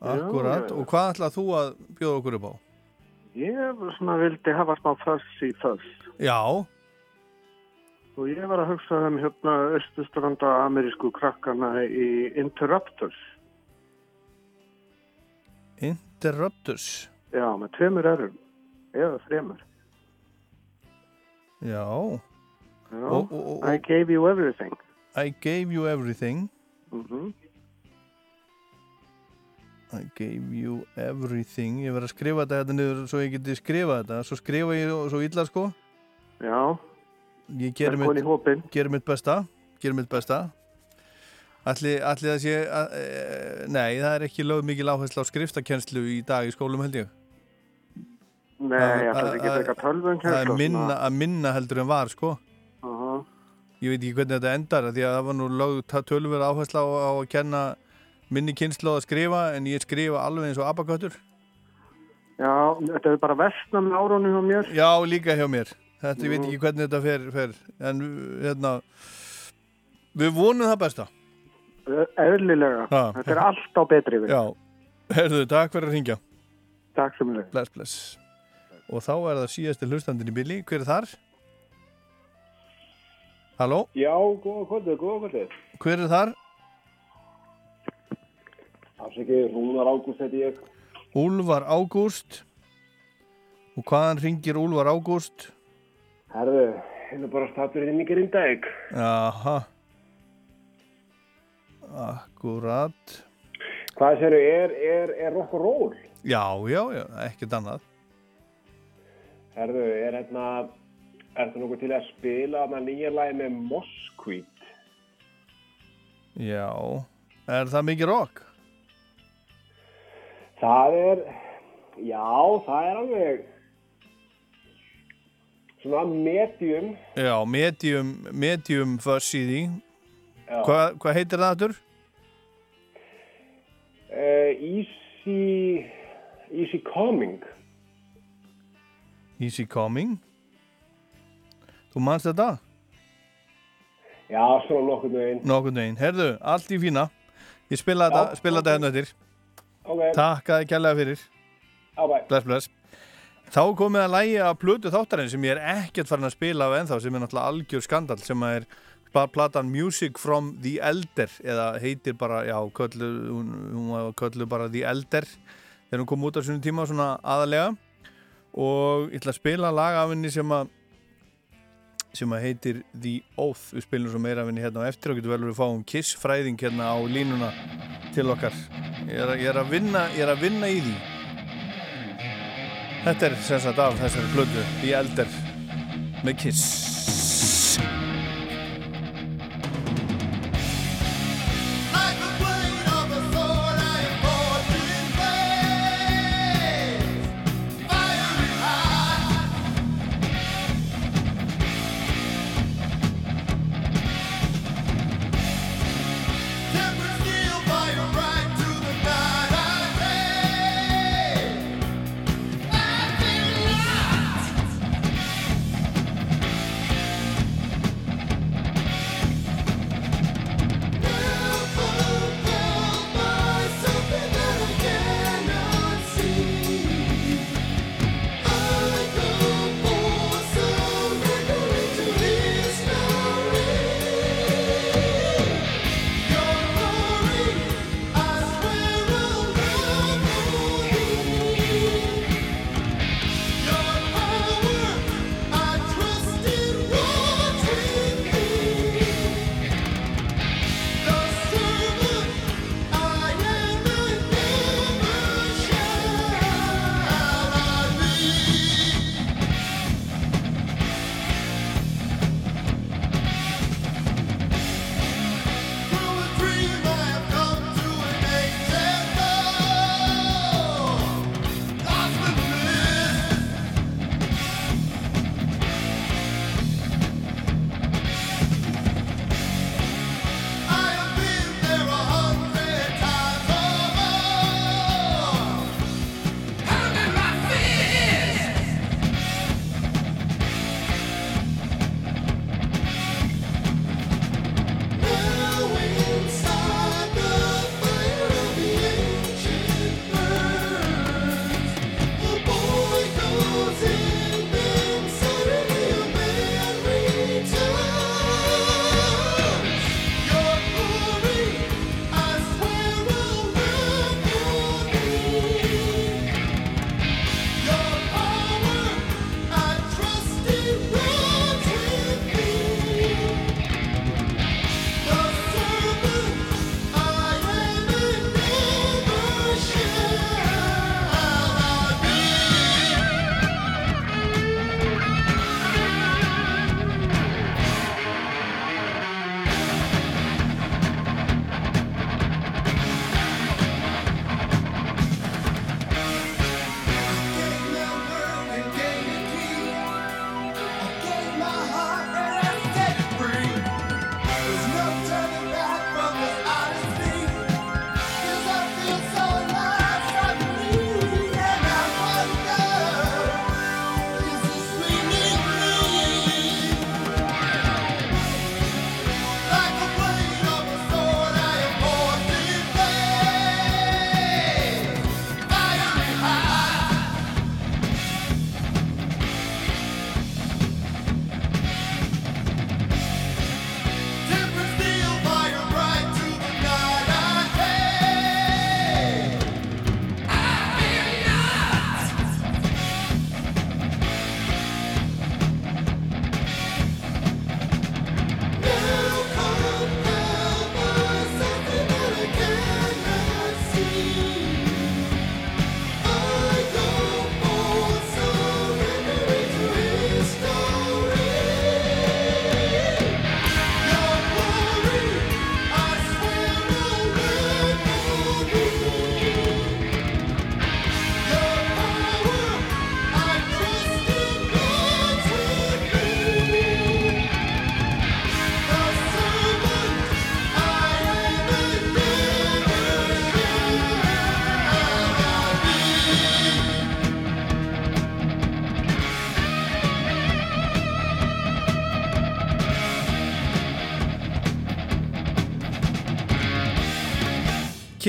[SPEAKER 2] Akkurat,
[SPEAKER 23] já,
[SPEAKER 2] og hvað ætlað þú að bjóða okkur upp á?
[SPEAKER 23] Ég vildi hafa smá þess í þess.
[SPEAKER 2] Já,
[SPEAKER 23] Og ég var að hugsa um hérna östustranda amerísku krakkana í Interrupters.
[SPEAKER 2] Interrupters
[SPEAKER 23] Já, með tveimur erum. Eða þremur.
[SPEAKER 2] Já
[SPEAKER 23] Já,
[SPEAKER 2] Og- og- og-
[SPEAKER 23] I gave you everything.
[SPEAKER 2] I gave you everything.
[SPEAKER 23] Mm
[SPEAKER 2] I gave you everything. Ég verð að skrifa þetta hérna niður svo ég geti skrifað þetta. Svo skrifa ég svo illa sko.
[SPEAKER 23] Já.
[SPEAKER 2] Ég
[SPEAKER 23] hópinn.
[SPEAKER 2] mitt, gerir mitt besta. Gerir mitt besta. Ætli, ætli það sé að, e, Nei, það er ekki lögð mikil áherslu á skriftakennslu í dag í skólum held ég.
[SPEAKER 23] Nei,
[SPEAKER 2] Það-
[SPEAKER 23] ætla ekki að taka tölvun
[SPEAKER 2] Það er minna, að minna heldur en var sko. Ég veit ekki hvernig þetta endar Því að það var nú lögð tölver áherslu á, á að kenna minni kynslu að skrifa En ég skrifa alveg eins og abaköttur
[SPEAKER 23] Já, þetta er bara vestna með árunni hjá mér.
[SPEAKER 2] Já, líka hjá mér Þetta, ég veit
[SPEAKER 23] Mhm.
[SPEAKER 2] ekki hvernig þetta fer, fer. En hérna Við vonum það besta
[SPEAKER 23] Eðlilega.
[SPEAKER 2] Ha.
[SPEAKER 23] Þetta er allt á betri við.
[SPEAKER 2] Já, herðu, takk fyrir að ringja
[SPEAKER 23] Takk sem við
[SPEAKER 2] Bless, bless Og þá er það síðasti hlustandinn í bili Hver er þar? Halló,
[SPEAKER 21] Já, góða kvöldið, góða kvöldið.
[SPEAKER 2] hver er þar?
[SPEAKER 21] Afsakið, Rúnar Ágúst heiti ég.
[SPEAKER 2] Úlfar Ágúst Og hvaðan ringir Úlfar Ágúst?
[SPEAKER 21] Herðu, hérna bara statur inn í Grindavík.
[SPEAKER 2] Jaha Akkurat
[SPEAKER 21] Hvað séru, er, er, er og roll?
[SPEAKER 2] Já, já, já, ekkert annað
[SPEAKER 21] Herðu, er hérna, er það nokkuð til að spila þarna nýja lagi með Moskvít?
[SPEAKER 2] Já, er það mikið rock?
[SPEAKER 21] Það er, já, það er alveg svona medium.
[SPEAKER 2] Já, medium, medium í því
[SPEAKER 21] Já.
[SPEAKER 2] Hva, Hvað heitir það aftur?
[SPEAKER 21] Uh, easy, easy coming.
[SPEAKER 2] Easy Coming Þú manst þetta?
[SPEAKER 21] Já, svona nokkuð með einn.
[SPEAKER 2] Nokkurn veginn, herðu, allt í fína Ég spila þetta, spila þetta hérna eftir
[SPEAKER 21] Ok.
[SPEAKER 2] Takk að þið kærlega fyrir
[SPEAKER 21] Já, bæ.
[SPEAKER 2] Bless, bless Þá komið að lægi að plötu þáttarinn sem ég er ekkert farin að spila af ennþá sem er náttúrulega algjör skandal sem er
[SPEAKER 24] platan Music from the Elder eða heitir bara, já, köllu, hún, hún köllu bara The Elder þegar hún kom út á svona tíma svona aðalega og ég ætla að spila lag af henni sem að sem að heitir The Oath. Við spilum svo meira af henni hérna á eftir og getur vel verið að fá um Kiss fræðing hérna á línuna til okkar. Ég er, ég er, að, vinna, ég er að vinna í því. Þetta er sem sagt af þessari blödu The Elder með Kiss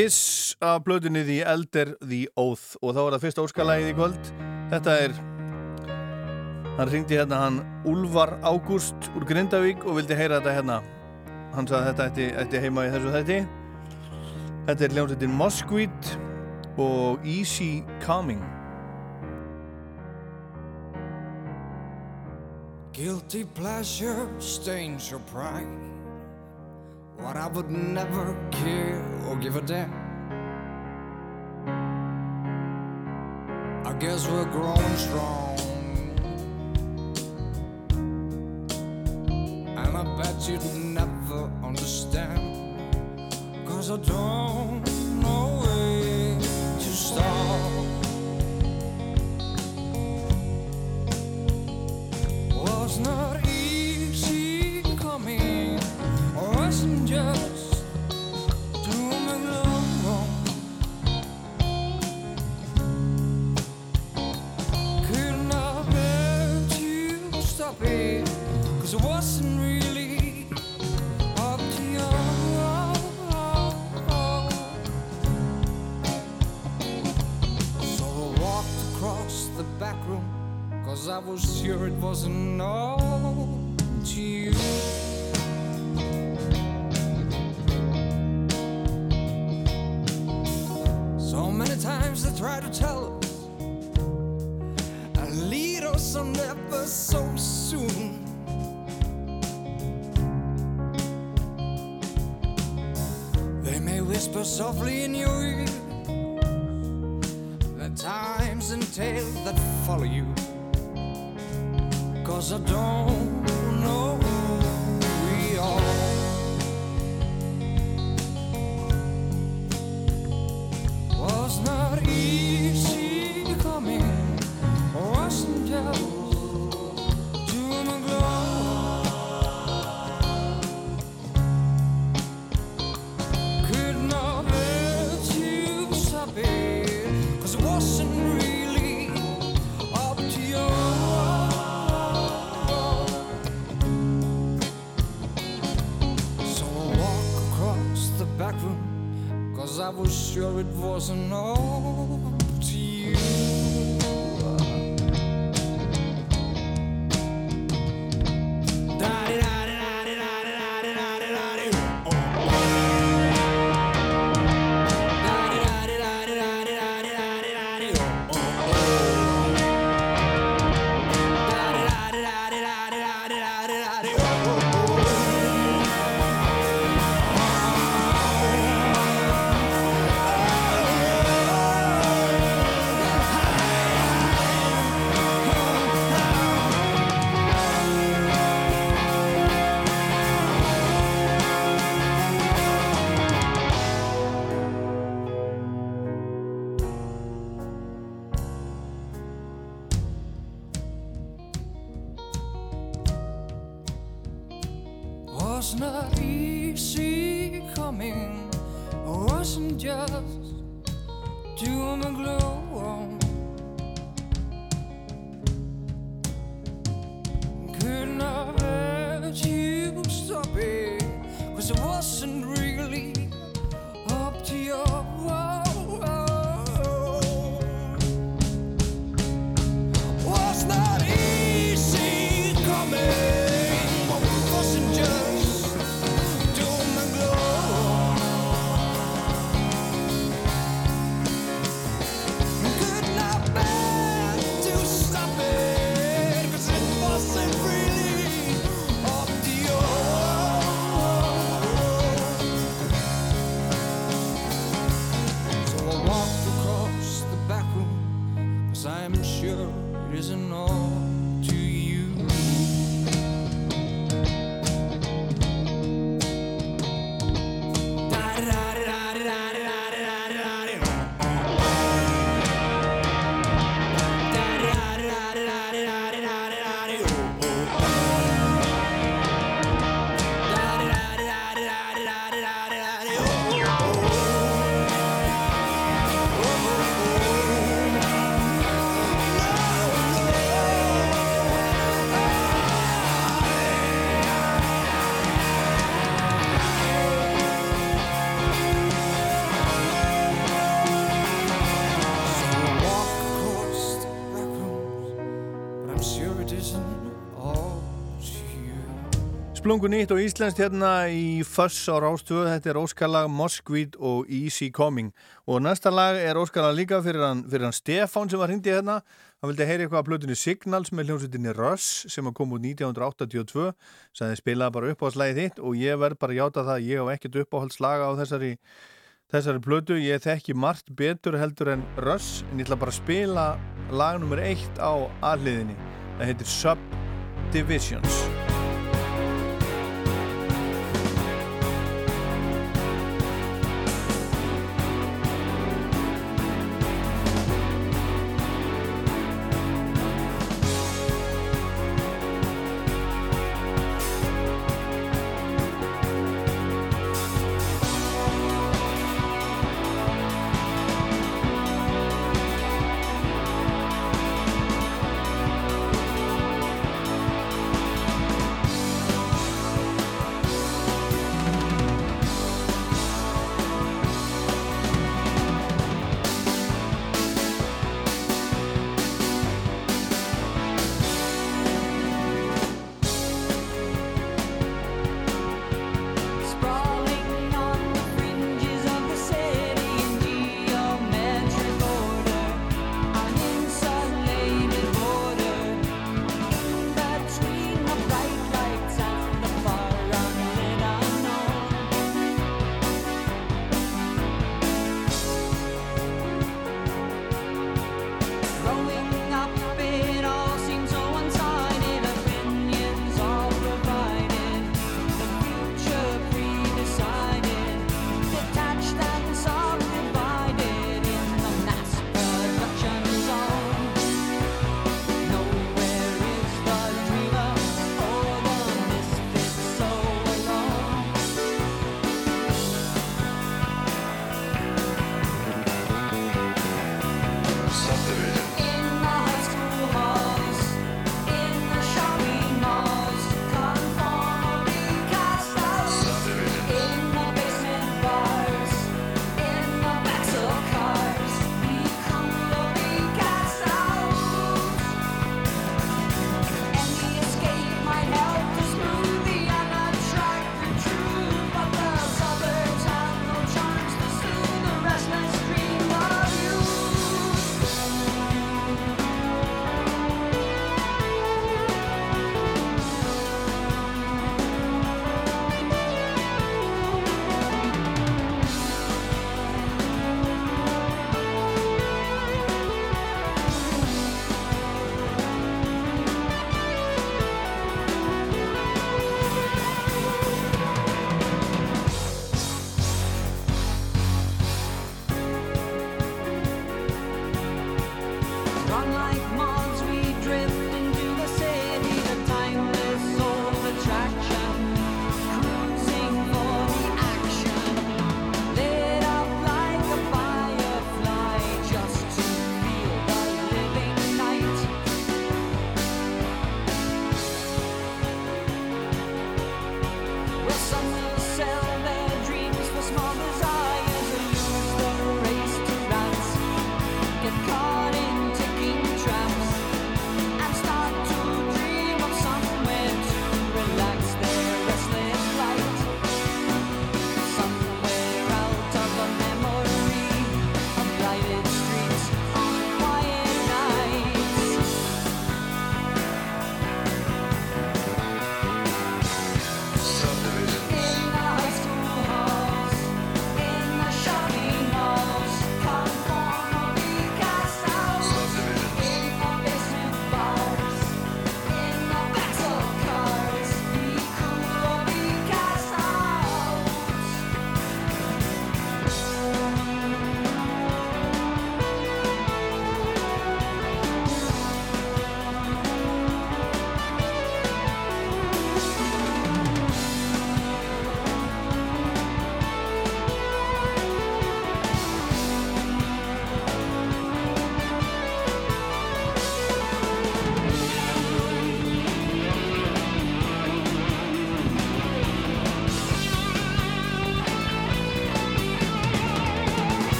[SPEAKER 24] Kiss af blöðunni The Elder The Oath og þá er það fyrsta óskalægið í kvöld þetta er
[SPEAKER 2] Hann ringdi hérna hann Úlvar Ágúst úr Grindavík og vildi heyra þetta hérna. Hann sagði þetta ætti, ætti heima í þessu þætti. Þetta er ljónsveitin Moskvít og Easy Coming.
[SPEAKER 25] Guilty pleasure stains your pride. What I would never care or give a damn. I guess we're growing strong. And I bet you'd never understand. Cause I don't cause I was sure it wasn't all to you. So many times they try to tell us and lead us on ever so soon. They may whisper softly in your ear the times and tales that follow you. I don't ocean just to my glory.
[SPEAKER 1] Splungu nýtt og íslenskt hérna í Fuss á Rástöðu, þetta er óskalag Moskvít og Easy Coming. Og næsta lag er óskalag líka fyrir hann, fyrir hann Stefán sem var hindi hérna. Hann vildi heyri eitthvað af plötunni Signals með hljómsveitinni Russ sem kom út 1982 sem þið spilaði bara upp á slæðið þitt og ég verð bara að játa það að ég hef ekkert uppáhaldslaga á þessari þessari plötu, ég þekki margt betur heldur en Russ en ég ætla bara að spila lag nummer eitt á aðliðinni, það heitir Subdivisions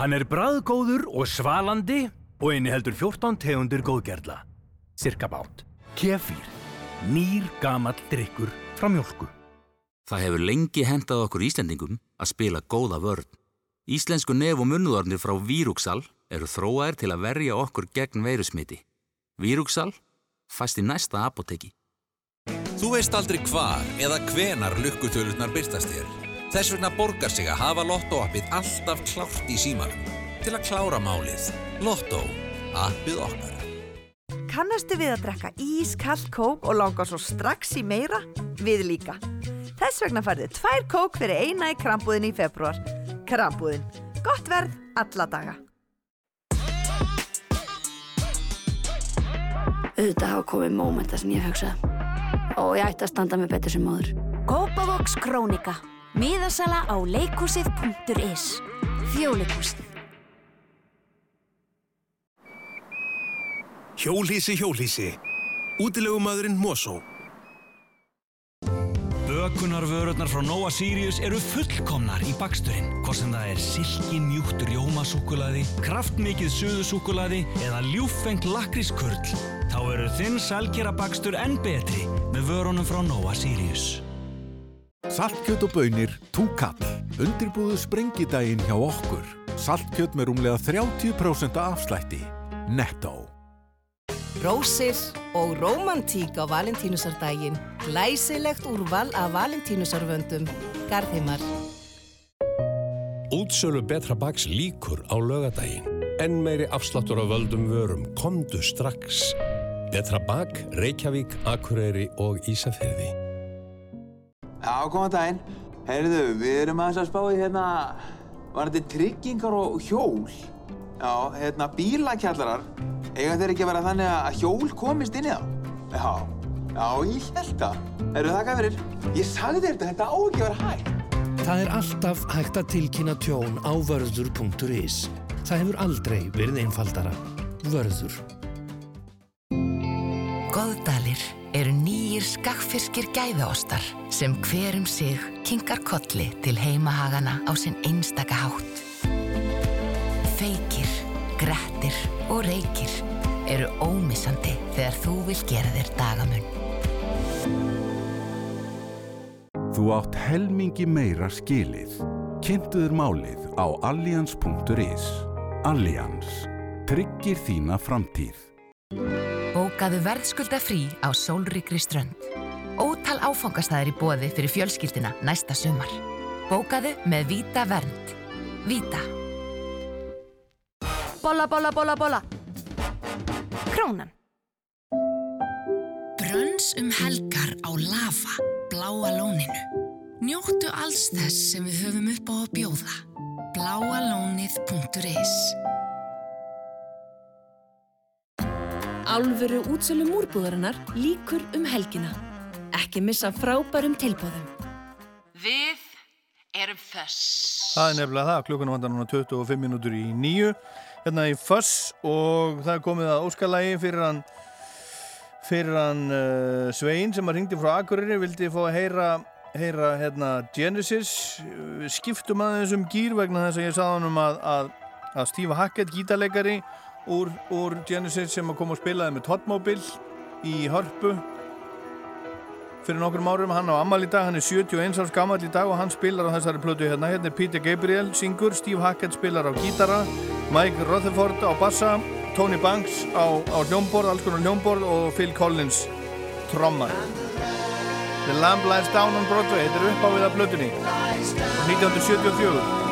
[SPEAKER 26] Hann er bræðgóður og svalandi og eini heldur 14 tegundir góðgerla. Cirka bát. Kefir. Nýr gamall drikkur frá mjölku.
[SPEAKER 27] Það hefur lengi hendað okkur Íslendingum að spila góða vörn. Íslensku nef og munnuðarnir frá Vírúksal eru þróaðir til að verja okkur gegn veirusmiti. Vírúksal fæst í næsta apoteki.
[SPEAKER 28] Þú veist aldrei hvar eða hvenar lukkutölurnar byrtast þér. Þess vegna borgar sig að hafa Lotto-appið alltaf klárt í símanum til að klára málið. Lotto. Appið okkar.
[SPEAKER 29] Kannastu við að drekka ískall kók og langa svo strax í meira? Við líka. Þess vegna færðu tvær kók fyrir eina í krambúðin í februar. Krambúðin. Gott verð alla daga.
[SPEAKER 30] Auðvitað hafa komið mómenta sem ég hugsaði og ég ætti að standa mig betur sem móður.
[SPEAKER 31] Kópavox Krónika. Miðasala á leikúsið.is. Þjóðleikúsið.
[SPEAKER 32] Hjólhísi, hjólhísi. Útilegumadurinn Mosó.
[SPEAKER 11] Bökunarvörurnar frá Nova Sirius eru fullkomnar í baksturinn. Hvort sem það er silki mjúkt rjómasúkulaði, kraftmikið suðusúkulaði eða ljúffengt lakrískurl. Þá eru þinn sælkera bakstur enn betri með vörunum frá Nova Sirius.
[SPEAKER 17] Saltkjöt og bönir, túkall. Undirbúðu sprengidaginn hjá okkur. Saltkjöt með rúmlega 30% afslætti. Netto.
[SPEAKER 4] Rósir og rómantík á valentínusardaginn. Glæsilegt úrval af valentínusarvöndum. Garðheimar.
[SPEAKER 12] Útsölu betra baks líkur á lögadaginn. Enn meiri afsláttur á völdum vörum. Komdu strax. Betra bak, Reykjavík, Akureyri og Ísafjörði.
[SPEAKER 33] Já, góðan daginn. Heyrðu, við erum aðeins að spá í hérna, var þetta tryggingar og hjól? Já, hérna, bílakjallarar. Eiga þeir ekki að vera þannig að hjól komist inn í þá? Já, já, ég held það. Heyrðu, þakka fyrir. Ég sagði þér þetta, þetta á ekki að vera hægt.
[SPEAKER 7] Það er alltaf hægt að tilkynna tjón á vörður.is. Það hefur aldrei verið einfaldara. Vörður.
[SPEAKER 34] Eru nýjir skakkfyrskir gæðaostar sem hver um sig kinkar kolli til heimahagana á sinn einstaka hátt. Feykir, grettir og reykir eru ómissandi þegar þú vil gera þér dagamun.
[SPEAKER 17] Þú átt helmingi meira skilið. Kynntuður málið á allians.is. Allians. Tryggir þína framtíð.
[SPEAKER 34] Bókaðu verðskulda frí á sólríkri strönd. Ótal áfangastæðir í bóði fyrir fjölskyldina næsta sumar. Bókaðu með Víta Vernd. Víta.
[SPEAKER 31] Bolla, bolla, bolla, bolla. Krónan.
[SPEAKER 8] Brönns um helgar á Lava, bláa lóninu. Njóttu alls þess sem við höfum upp á að bjóða. bláalónið.is
[SPEAKER 35] Álfuru útsölu múrbúðarinnar líkur um helgina. Ekki missa frábærum tilbúðum.
[SPEAKER 19] Við erum föss.
[SPEAKER 2] Það er nefnilega það, klukkan vandar núna 25 minútur í nýju hérna í Föss og það er komið að óskalægi fyrir hann fyrir hann uh, Svein sem að ringdi frá Akureyri vildi fá að heyra, heyra hérna, Genesis skiptum aðeins um gýr vegna þess að ég sagði hann um að, að, að Steve Hackett gítarleikari úr, úr Genesis sem að koma og spilaði með Tottmobile í Hörpu fyrir nokkrum árum, hann á Amal í dag hann er 71 árs gammal í dag og hann spilar á þessari plötu hérna, hérna er Peter Gabriel syngur, Steve Hackett spilar á gítara Mike Rutherford á bassa Tony Banks á, á hljómborð alls konar hljómborð og Phil Collins trommar The Lamb Lies Down on Broadway þetta er uppávið af plötunni. 1974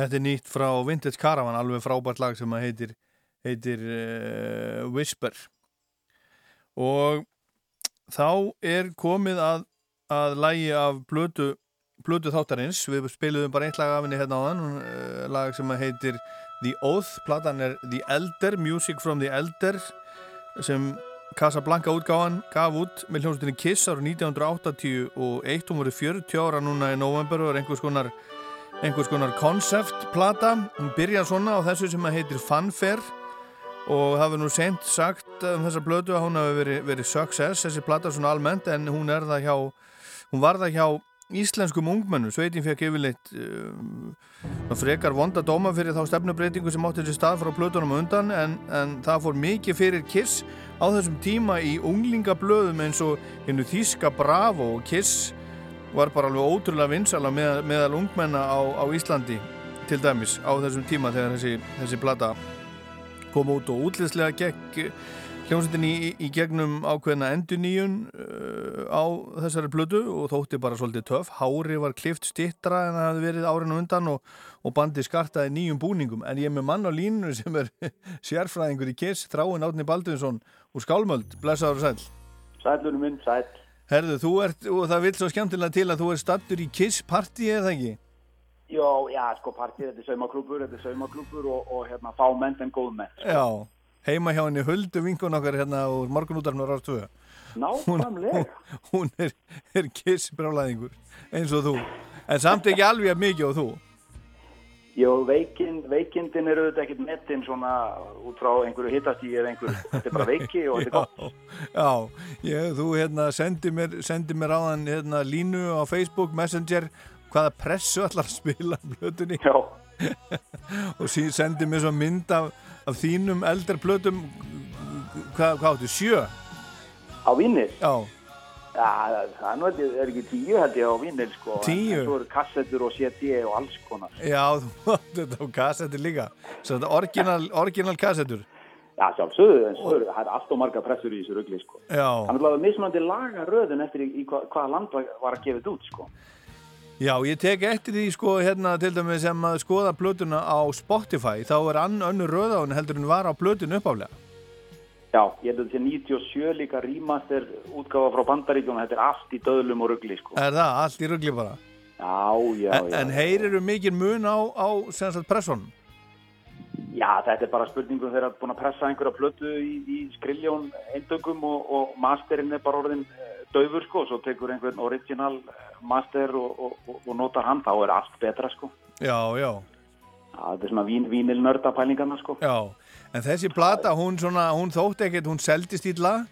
[SPEAKER 2] Þetta er nýtt frá Vintage Caravan, alveg frábært lag sem heitir, heitir uh, Whisper. Og þá er komið að, að lægi af blötu, blötu þáttarins. Við spiluðum bara eitt lag af henni hérna á þann, uh, lag sem heitir The Oath. Platan er The Elder, Music from the Elder, sem Casablanca útgáðan gaf út með hljómsveitinni Kiss ára 1981 hún voru 40 ára núna í november og er einhvers konar einhvers konar konceptplata hún byrjar svona á þessu sem að heitir Fanfare og verður nú sent sagt um þessa blödu að hún hafi verið, verið success þessi plata svona almennt en hún er það hjá hún var það hjá íslenskum ungmennu sveitin fekk yfirleitt um, frekar vonda dóma fyrir þá stefnubreitingu sem átti þessi stað frá blötunum undan en, en það fór mikið fyrir Kiss á þessum tíma í unglingablöðum eins og hennu Þíska Bravo og Kiss var bara alveg ótrúlega vinsala með, meðal ungmenna á, á Íslandi til dæmis á þessum tíma þegar þessi, þessi plata kom út og útlýðslega gekk hljómsveitin í, í gegnum ákveðna enduníun uh, á þessari plötu og þótti bara svolítið töf. Hári var klift stittra en það hefði verið árinu undan og, og bandi skartaði nýjum búningum en ég er með mann á línu (laughs) sem er sérfræðingur í Kiss, Þráin Átni Baldunsson úr Skálmöld, blessaður og sæl.
[SPEAKER 36] Sælunum minn, sæl.
[SPEAKER 2] Herðu, þú ert, og það vil svo skemmtilega til að þú er stattur í Kiss party eða ekki?
[SPEAKER 36] Jó, já, sko, partið, þetta er saumaklúpur, þetta er saumaklúpur og, og hérna, fá menn en góð menn. sko.
[SPEAKER 2] Já, heima hjá henni Huldu vinkun okkar hérna úr morgunútarnar árstuðu.
[SPEAKER 36] Nákvæmlega.
[SPEAKER 2] Hún er, er Kiss brálaðingur eins og þú, en samt ekki alveg mikið og þú.
[SPEAKER 36] Jó, veikin, veikindin eru auðvitað ekkert metin svona út frá einhverju hittastíi eða einhverju, þetta er bara (laughs) veiki og þetta er gott.
[SPEAKER 2] Já, ég, þú hérna sendi mér, sendi mér áðan hérna línu á Facebook Messenger hvaða pressu allar spila á plötunni
[SPEAKER 36] Já (laughs)
[SPEAKER 2] og síðan sendi mér svo mynd af, af þínum eldar plötum hvað, hvað áttu, sjö?
[SPEAKER 36] Á vinnir?
[SPEAKER 2] Já
[SPEAKER 36] Já, það er nú held ég- er ekki tíu held ég á vinnir sko.
[SPEAKER 2] Tíu?
[SPEAKER 36] En svo eru kassettur og CD og alls konar.
[SPEAKER 2] Já, þú áttu þetta á kassettur líka svo þetta orginal, orginal kassettur
[SPEAKER 36] Já, sjálfsögðu, en svo eru, það er allt og marga pressur í þessu rugli sko.
[SPEAKER 2] Já,
[SPEAKER 36] Þannig að það er mismunandi laga röðun eftir í, hva, hvaða land var, að gefa þetta út sko.
[SPEAKER 2] já, ég tek eftir því sko hérna til dæmis sem að skoða plötuna á Spotify þá er ann önnur röðáin heldur en var á plötun uppáflega
[SPEAKER 36] Já, ég held að þetta sé 97 líka remaster útgáfa frá bandaríkjum þetta er allt í döðlum og rugli sko.
[SPEAKER 2] Er það, allt í rugli bara
[SPEAKER 36] Já, já,
[SPEAKER 2] En,
[SPEAKER 36] já.
[SPEAKER 2] en heyriru mikið mun á, á pressunum
[SPEAKER 36] Já, þetta er bara spurningum þegar búin að pressa einhverja plötu í, í skriljón eindöngum og, og masterinn er bara orðin eh, daufur sko, svo tekur einhvern original eh, master og, og, og, notar hann, þá er allt betra sko.
[SPEAKER 2] Já, já
[SPEAKER 36] þetta er svona vín, vínil nörda pælingarna sko.
[SPEAKER 2] Já, en þessi plata, hún, svona, hún þótt ekkert, hún seldist illa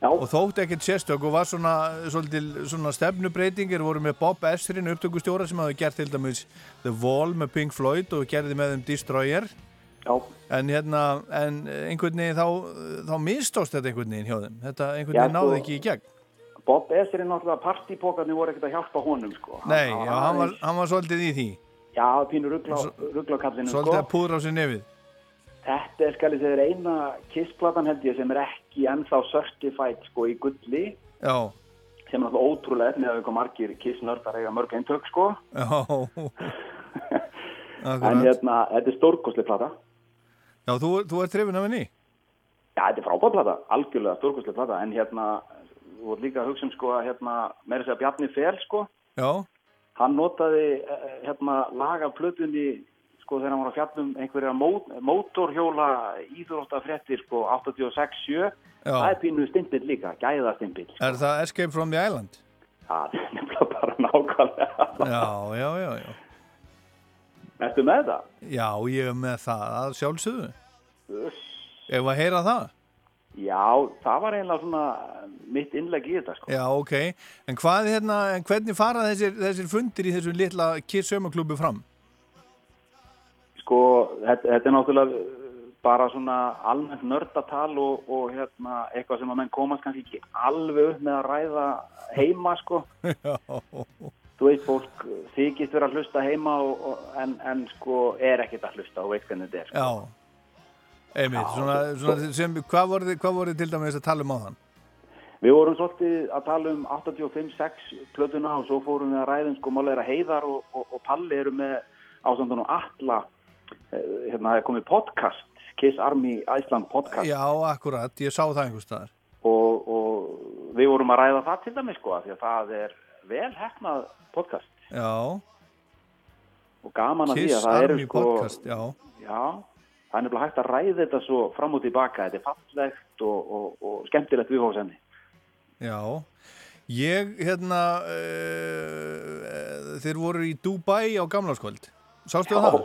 [SPEAKER 36] Já.
[SPEAKER 2] og þótt ekkert sérstök og var svona, svolítil, svona stefnubreitingir voru með Bob Esrin, upptökustjóra sem hafi gert til dæmis The Wall með Pink Floyd og gerði með þeim Destroyer
[SPEAKER 36] Já.
[SPEAKER 2] En hérna, en einhvern veginn þá, þá mistóst þetta einhvern veginn hjá þeim þetta einhvern veginn náði
[SPEAKER 36] sko-
[SPEAKER 2] ekki í gegn
[SPEAKER 36] Bob er náttúrulega partipókarnir voru ekkert að hjálpa honum sko.
[SPEAKER 2] Nei, já, hann var, hann var svolítið í því
[SPEAKER 36] Já, pínur ruggla, ruggla kallinu
[SPEAKER 2] Svolítið
[SPEAKER 36] sko.
[SPEAKER 2] að púðra á sér nefið
[SPEAKER 36] Þetta er skal ég segja þér eina kissplatan held ég sem er ekki ennþá certified sko í gulli.
[SPEAKER 2] Já,
[SPEAKER 36] sem er náttúrulega ótrúlega með að við margir kissnördar eiga mörg eintök sko. (laughs) En hérna, þetta er stórkosli plata.
[SPEAKER 2] Já, þú, þú ert trefin af henni?
[SPEAKER 36] Já, þetta er frábær plata, algjörlega stórkosli plata. En hérna, þú voru líka að hugsa um sko að hérna, meira að segja Bjarni Fel sko,
[SPEAKER 2] Já,
[SPEAKER 36] hann notaði eh, hérna laga plötunni sko þegar hann var að fjallum einhverja mó, mótorhjóla íþróttafréttir sko 86-7
[SPEAKER 2] Já.
[SPEAKER 36] það er pínu stimpill líka, gæða stimpill
[SPEAKER 2] er það Escape from the Island? (laughs)
[SPEAKER 36] það er nefnilega bara nákvæmlega
[SPEAKER 2] Já, já, já, já
[SPEAKER 36] Ertu með það?
[SPEAKER 2] Já, ég er með það, að sjálfsögðu. Ef að heyra það?
[SPEAKER 36] Já, það var eiginlega svona mitt innlegg í þetta sko
[SPEAKER 2] Já, ok. En hvað hérna, en hvernig fara þessir, þessir fundir í þessum litla Kiss Sömaklúbu fram?
[SPEAKER 36] Sko, þetta, þetta er náttúrulega bara svona almennt nördatal og, og hérna, eitthvað sem að menn komast kannski ekki alveg upp með að ræða heima sko. (laughs) Þú veist, fólk þykist vera að hlusta heima og, og, en, en sko er ekkert að hlusta og veit hvernig þetta er. Sko.
[SPEAKER 2] Já. Einmitt, svona, svona sem, hvað voruð þið, hvað voruð þið til dæmis að tala um á þann?
[SPEAKER 36] Við vorum svolítið að tala um 85-6 plötuna og svo fórum við að ræða um sko málega heiðar og, og, og palli eru með ásandunum Alla hérna það er komið podcast Kiss Army Iceland podcast
[SPEAKER 2] Já, akkurat, ég sá það einhvers staðar.
[SPEAKER 36] og, og við vorum að ræða það til dæmis sko því að það er vel hefnað podcast
[SPEAKER 2] Já,
[SPEAKER 36] og gaman að því
[SPEAKER 2] Kiss
[SPEAKER 36] að það eru
[SPEAKER 2] Army
[SPEAKER 36] sko
[SPEAKER 2] podcast, já.
[SPEAKER 36] já, það er nefnilega hægt að ræða þetta svo fram og tilbaka, þetta er fallegt og, og, og skemmtilegt viðhóðsenni
[SPEAKER 2] Já, ég, hérna, uh, þeir voru í Dubai á gamlarskvöld. Sástu það?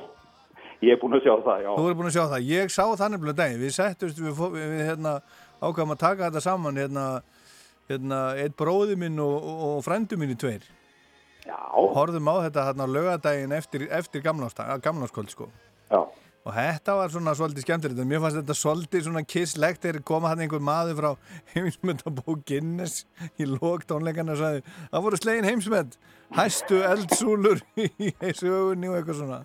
[SPEAKER 36] Ég er búin að sjá það, já
[SPEAKER 2] Þú voru búin að sjá það. Ég sá það nefnilega daginn. Við settust, við, við, hérna, ákvæmum að taka þetta saman, hérna, hérna, eitt bróði minn og, og, og frændu minni tveir.
[SPEAKER 36] Já.
[SPEAKER 2] Horfðum á þetta hérna lögadaginn eftir, eftir gamlarskvöld, sko.
[SPEAKER 36] Já.
[SPEAKER 2] Og þetta var svona svolítið skemmtilegt, mér fannst þetta svolítið svona kisslegt þegar kom hann einhver maður frá (laughs) heimsmyndabók Guinness í lók tónleikana og sagði, það voru slegin heimsmynd, hæstu eldsúlur (laughs) í sögunni og eitthvað svona.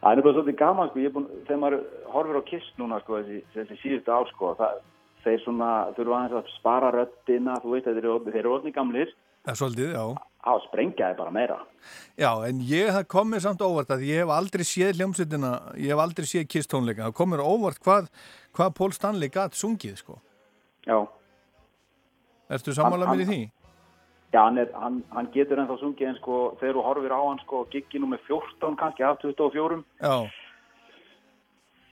[SPEAKER 36] Það er nefnilega svolítið gaman sko, er búin, þegar maður horfir á Kiss núna sko, þessi, þessi síðustu ár sko, það, þeir svona þurfa aðeins að spara röddina, þú þeir eru, þeir eru orðni gamlir,
[SPEAKER 2] Ja, svolítið, já.
[SPEAKER 36] að sprengja þeir bara meira.
[SPEAKER 2] Já, en ég það kom mér samt óvart að ég hef aldrei séð hljómsveitina, ég hef aldrei séð Kiss tónleika. Það kom mér óvart hvað, hvað Pól Stanley gatt sungið, sko.
[SPEAKER 36] Já.
[SPEAKER 2] Ertu sammála
[SPEAKER 36] Hann-
[SPEAKER 2] mér í því?
[SPEAKER 36] Já, hann, er, hann, hann getur ennþá sungið en sko, þegar þú horfir á hann sko, giggi nummer 14 kannski af 24,
[SPEAKER 2] Já,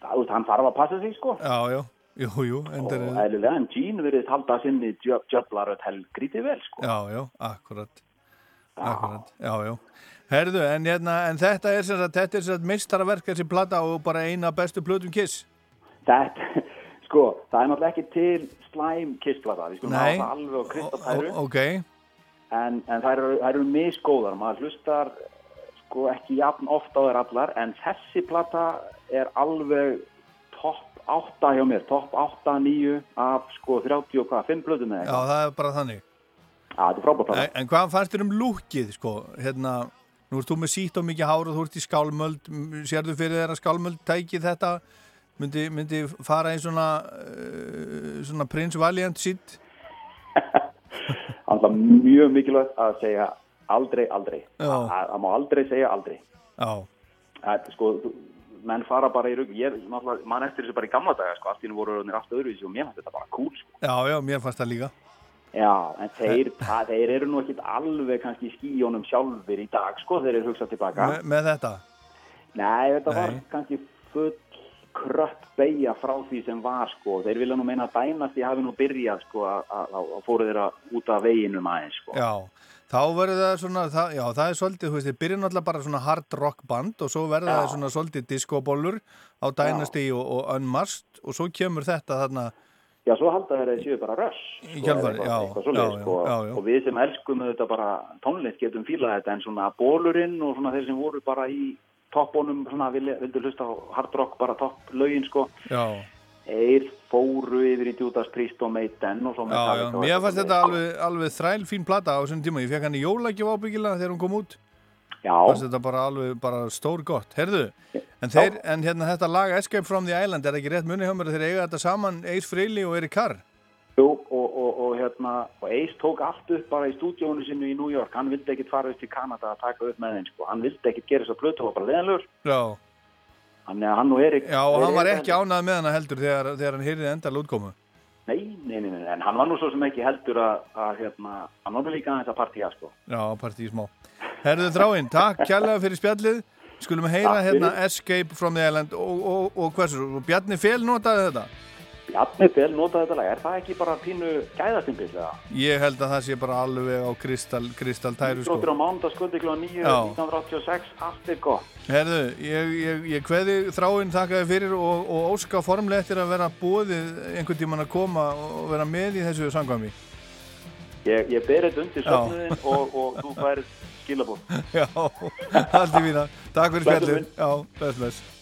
[SPEAKER 36] það, hann þarf að passa sig sko.
[SPEAKER 2] já, já, jú, jú,
[SPEAKER 36] Og
[SPEAKER 2] endur,
[SPEAKER 36] eðlilega, en Gene verið halda sinni djöflaröð helgrítið vel sko.
[SPEAKER 2] já, já, akkurat, akkurat, já, já. Herðu, en, hérna, en þetta er sem sagt, þetta er sem sagt mistaraverk þessi plata og bara eina bestu plötum Kiss.
[SPEAKER 36] Þetta, (laughs) sko, það er náttúrulega ekki til slæm kissplata, við skulum hafa það alveg á kristapæru.
[SPEAKER 2] Ó- Ok,
[SPEAKER 36] en, en þær eru, eru misgóðar. Maður hlustar sko ekki jafn ofta á þær allar en þessi plata er alveg topp 8 hjá mér. Topp 8, 9 af sko 30 og hvað, 5 blöðum eða
[SPEAKER 2] já, það er bara þannig.
[SPEAKER 36] Já, þetta er frábært
[SPEAKER 2] En, en hvað fannst þér um lúkið, sko, hérna, nú ert þú með sítt og mikið hár og þú ert í skálmöld, m- sérðu fyrir að skálmöld tæki þetta, myndi, myndi fara í svona, uh, svona Prince Valiant sítt?
[SPEAKER 36] Alltaf mjög mikilvægt að segja aldrei, aldrei. Það má aldrei segja aldrei. Það sko, menn fara bara í rugg ég mann eftir þessu bara í gamla daga sko, allt í nú voru aftur öðruvísi og mér fannst þetta bara cool sko.
[SPEAKER 2] Já, já, mér fannst það líka.
[SPEAKER 36] Já, en þeir, það, þeir eru nú ekkit alveg kannski í skíjónum sjálfur í dag, sko, þeir eru hugsað tilbaka.
[SPEAKER 2] Me, með þetta?
[SPEAKER 36] Nei, þetta var
[SPEAKER 2] Nei.
[SPEAKER 36] kannski full krött beigja frá því sem var, sko. Þeir vilja nú meina að dænast ég hafi nú byrjað, sko, að- fóru þeirra út af veginum aðeins, sko.
[SPEAKER 2] Já, þá verður það svona, það, já, það er svolítið, þú veist, þið byrja náttúrulega bara svona hard rock band og svo verður það svona svolítið diskobólur á Dynasty og, og Unmasked og svo kemur þetta þarna,
[SPEAKER 36] Já, svo halda þeir að séu bara röss.
[SPEAKER 2] Kjölfarið,
[SPEAKER 36] eða
[SPEAKER 2] já,
[SPEAKER 36] svoleiðis,
[SPEAKER 2] já,
[SPEAKER 36] sko.
[SPEAKER 2] já, já.
[SPEAKER 36] Og við sem elskum þetta bara tónlist getum fílað þetta en svona bólurinn og svona þeir sem voru bara í toppónum, svona vildu hlusta á hard rock, bara topp lögin, sko.
[SPEAKER 2] já,
[SPEAKER 36] Þeir fóru yfir í Judas Priest og Maiden og svo
[SPEAKER 2] já, já, mér fannst þetta alveg, alveg þræl fín plata á þessum tíma, ég fekk hann í jólagjöf ábyggilega þegar hún kom út.
[SPEAKER 36] Já.
[SPEAKER 2] Fannst þetta bara alveg, bara stór gott. Herðu, en, þeir, en hérna þetta lag Escape from the Island, er það ekki rétt munið hjá mér þeir eiga þetta saman Ace Frehley og Eric Carr?
[SPEAKER 36] Jú, og, og, og hérna, og Ace tók allt upp bara í stúdíónu sinu í New York, hann vildi ekkit fara upp til Kanada að taka upp með þeim, sko, hann vildi ekkit gera þess að plötu, það var bara leðanlegur,
[SPEAKER 2] Já.
[SPEAKER 36] þannig að hann og Erik...
[SPEAKER 2] Já, og hann var ekki ánað með hana heldur þegar, þegar hann heyrði endal útkomu.
[SPEAKER 36] Nei, nei, nei, nei, en hann var nú svo sem ekki heldur að, að hérna, hann var líka aðeins að partíja, sko.
[SPEAKER 2] Já, partí smá. Herðu þráinn, takk kærlega fyrir spjallið. Skulum heyra hérna. Escape from the Island og, og, og hversu, og Bjarni Fél notaði þetta?
[SPEAKER 36] Bjarni Fel notaði þetta lag, er það ekki bara pínu gæðastimbil, eða?
[SPEAKER 2] Ég held að það sé bara alveg á kristal, kristal tæru sko.
[SPEAKER 36] Þróttur á mánudagskvöldi kl. 9,
[SPEAKER 2] Já.
[SPEAKER 36] 1986, allt er gott.
[SPEAKER 2] Herðu, ég, ég, ég kveði þráinn þakkaði fyrir og, og óska formlega eftir að vera bóðið einhvern tíman að koma og vera með í þessu sangvæmi.
[SPEAKER 36] Ég, ég ber þetta undir
[SPEAKER 2] Já.
[SPEAKER 36] söfnuðin og, og þú færið (laughs) skilabóð.
[SPEAKER 2] Já, (laughs) allt í vína. Takk fyrir
[SPEAKER 36] minn.
[SPEAKER 2] Já, bless, bless.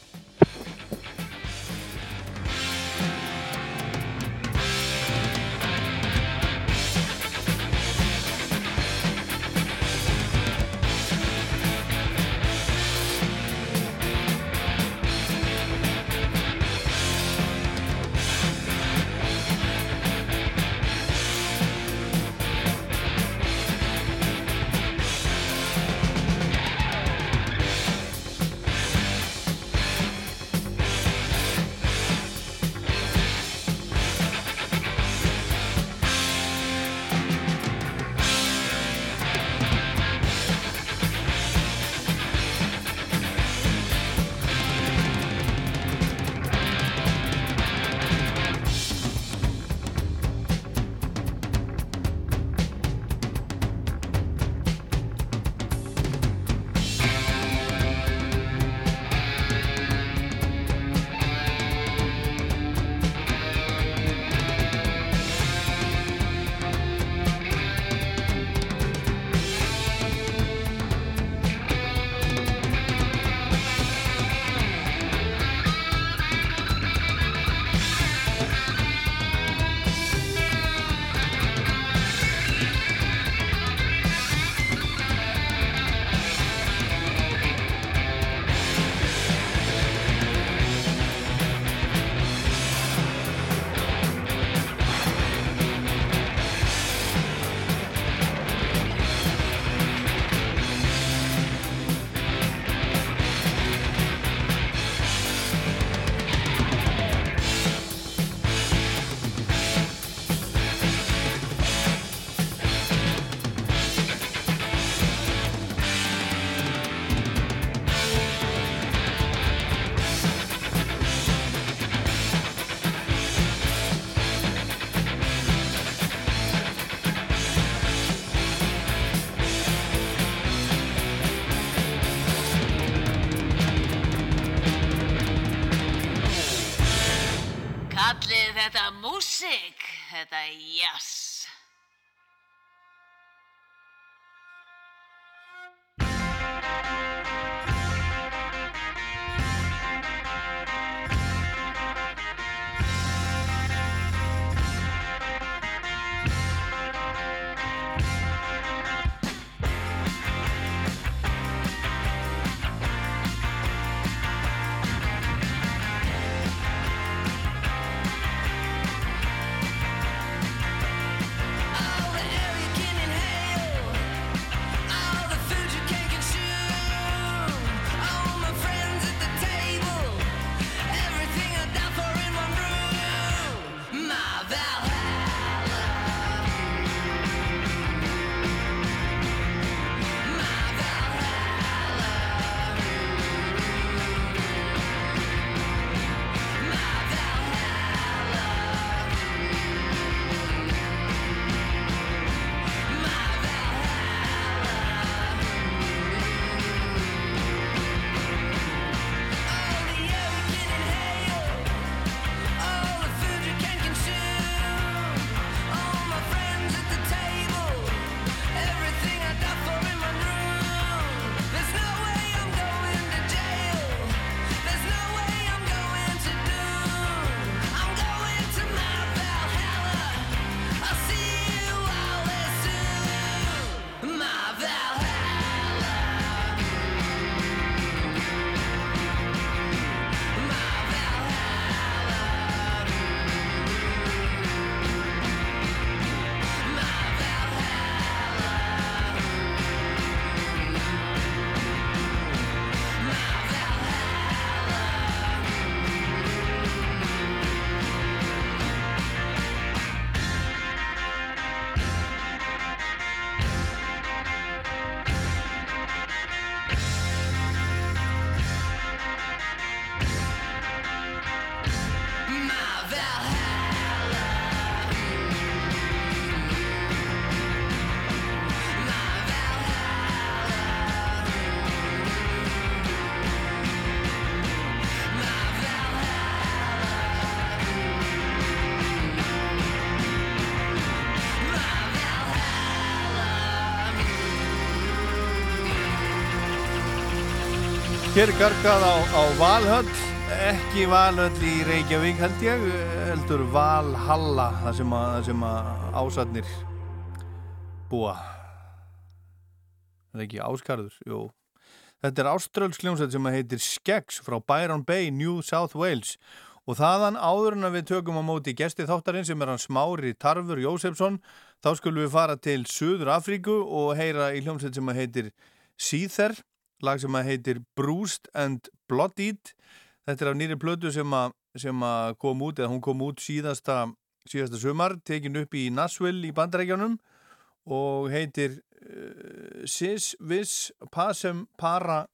[SPEAKER 2] Er gargað á, á Valhöll, ekki Valhöll í Reykjavík held ég, heldur Valhalla, það sem að, sem að ásatnir búa. Það er ekki áskarður, jú. Þetta er áströlsljónsett sem heitir Skeggs frá Byron Bay, New South Wales og þaðan áður en að við tökum á móti gesti þáttarinn sem er hann Smári Tarfur Jósefsson, þá skulum við fara til Suður Afríku og heyra í hljómsett sem heitir Seether lag sem að heitir Bruised and Bloodied. Þetta er af nýri plötu sem að, sem að kom út, eða hún kom út síðasta síðasta sumar, tekin upp í Nashville í bandarækjanum og heitir uh, Sis Vis Passem Para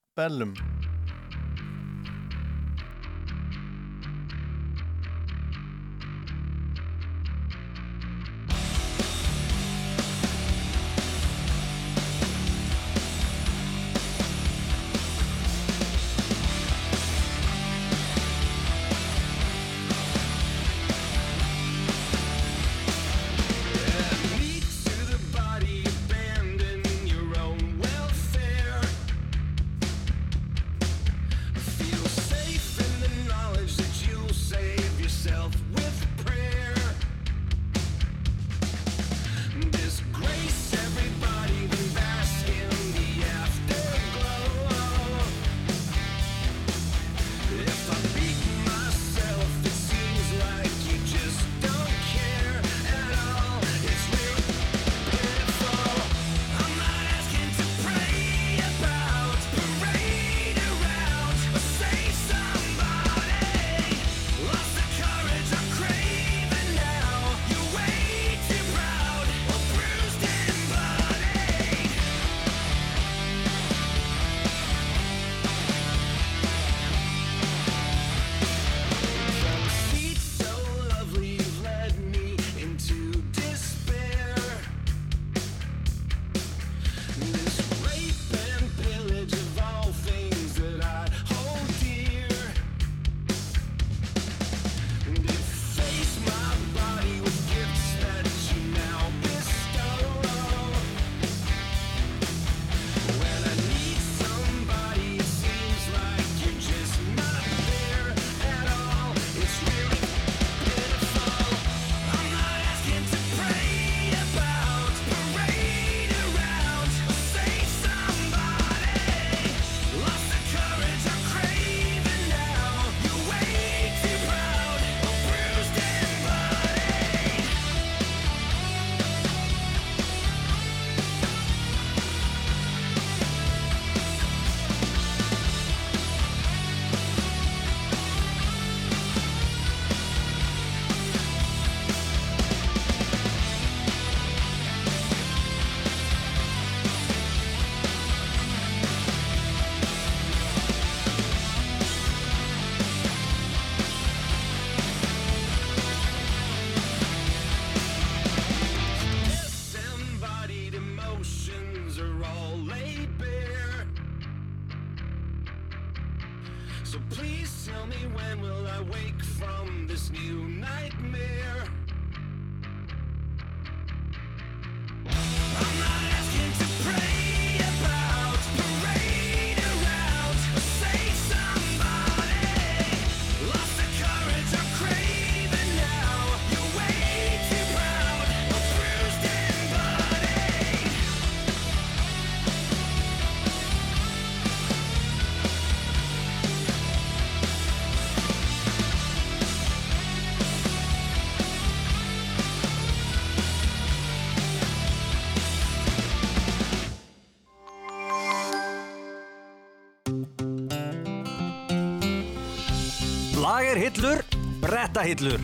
[SPEAKER 11] brettahillur,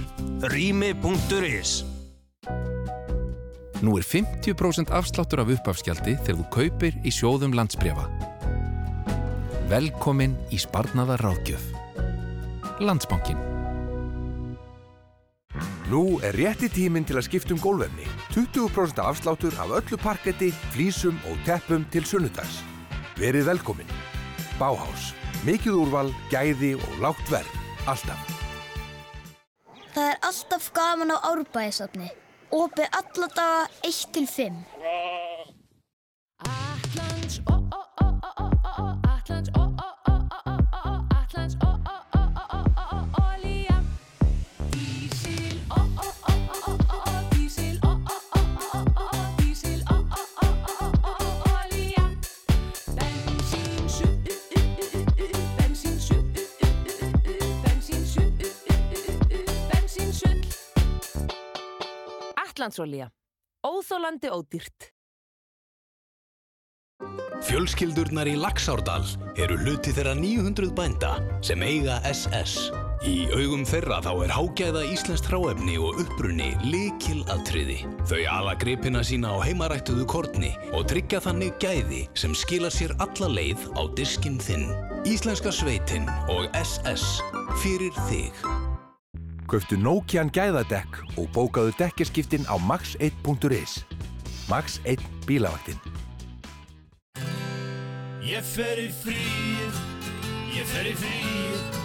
[SPEAKER 11] rými.is
[SPEAKER 37] Nú er 50% afsláttur af uppafskjaldi þegar þú kaupir í sjóðum landsbrefa. Velkomin í sparnaða ráðgjöf. Landsbankin.
[SPEAKER 38] Nú er rétti tíminn til að skipta um gólfefni. 20% afsláttur af öllu parketti, flísum og teppum til sunnudags. Verið velkomin. Báhás. Mikið úrval, gæði og lágt verð. Alltaf.
[SPEAKER 39] Það er alltaf gaman á árbæðisafni. Opið
[SPEAKER 25] alladaga 1-5.
[SPEAKER 4] Atlandsolía. Óþólandi ódýrt.
[SPEAKER 11] Fjölskyldurnar í Laxárdal eru hluti þeirra 900 bænda sem eiga SS. Í augum þeirra þá er hágæða íslenskt hráefni og upprunni likil atriði. Þau ala gripina sína á heimarættuðu kortni og tryggja þannig gæði sem skilar sér alla leið á diskin þinn. Íslenska sveitin og SS fyrir þig.
[SPEAKER 38] Kauftu Nokian gæðadekk og bókaðu dekkerskiptin á max1.is. Max 1 bílavaktin.
[SPEAKER 11] Ég fer í fríið, ég fer í fríið,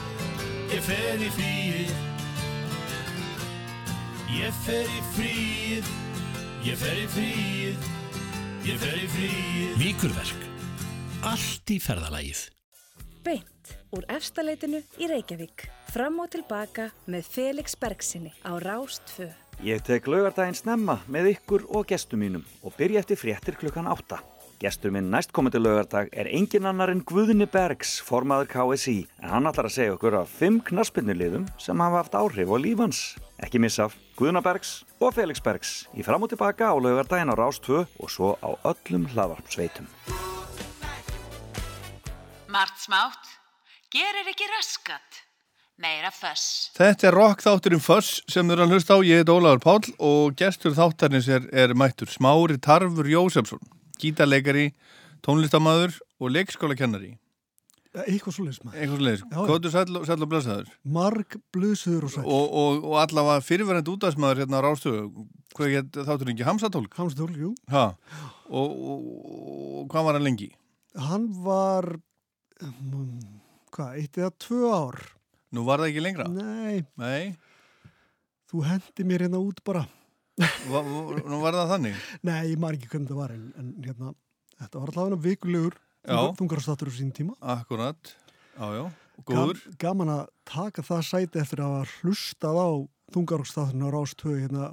[SPEAKER 11] ég fer í fríið. Ég fer í fríið, ég fer í fríið, ég fer í fríið.
[SPEAKER 34] Víkurverk. Allt í ferðalagið.
[SPEAKER 40] Beint úr efstaleitinu í Reykjavík. Fram og tilbaka með Felix Bergsinni á Rás 2.
[SPEAKER 41] Ég tek laugardaginn snemma með ykkur og gestum mínum og byrja eftir fréttir klukkan átta. Gestur minn næstkomandi laugardag er engin annar en Guðni Bergs, formaður KSI, en hann ætlar að segja okkur af fimm knaspinnuliðum sem hafa haft áhrif á lífans. Ekki missa af Guðna Bergs og Felix Bergs í fram og tilbaka á laugardaginn á Rás 2 og svo á öllum hlaðvarpsveitum.
[SPEAKER 1] Margt smátt, gerir ekki raskat, meira föss.
[SPEAKER 2] Þetta er rock þátturinn Föss sem þú eru að hlusta á, ég heit Ólafur Páll og gestur þáttarins er, er mættur Smári Tarfur Jósefsson, gítarleikari, tónlistamæður og leikskólakennari.
[SPEAKER 24] Eitthvað svo leys maður.
[SPEAKER 2] Eitthvað svo leiðis. Kvotur sæll og- sæll og blessaður.
[SPEAKER 24] Marg blöðsuður og sæll.
[SPEAKER 2] Og, og, og allavega fyrirverðandi útastmaður hérna á Rástöðu, hvað get þátturinn ekki? Hamsatólk?
[SPEAKER 24] Hamsatólk, jú.
[SPEAKER 2] Ha, og, og, og hvað var hann lengi?
[SPEAKER 24] Hann var, um, hvað, eitt eða tvö ár.
[SPEAKER 2] Nú var það ekki lengra?
[SPEAKER 24] Nei.
[SPEAKER 2] Nei.
[SPEAKER 24] Þú hendi mér hérna út bara.
[SPEAKER 2] Va, nú var það þannig?
[SPEAKER 24] Nei, ég maður ekki hvernig það var, en, en hérna, þetta var allavega vikulegur
[SPEAKER 2] Já.
[SPEAKER 24] þungarastáttur á sín tíma.
[SPEAKER 2] Akkurat, já, já, góður.
[SPEAKER 24] Gam, gaman að taka það sæti eftir að hafa hlustað á þungarastátturinn á Rástöðu hérna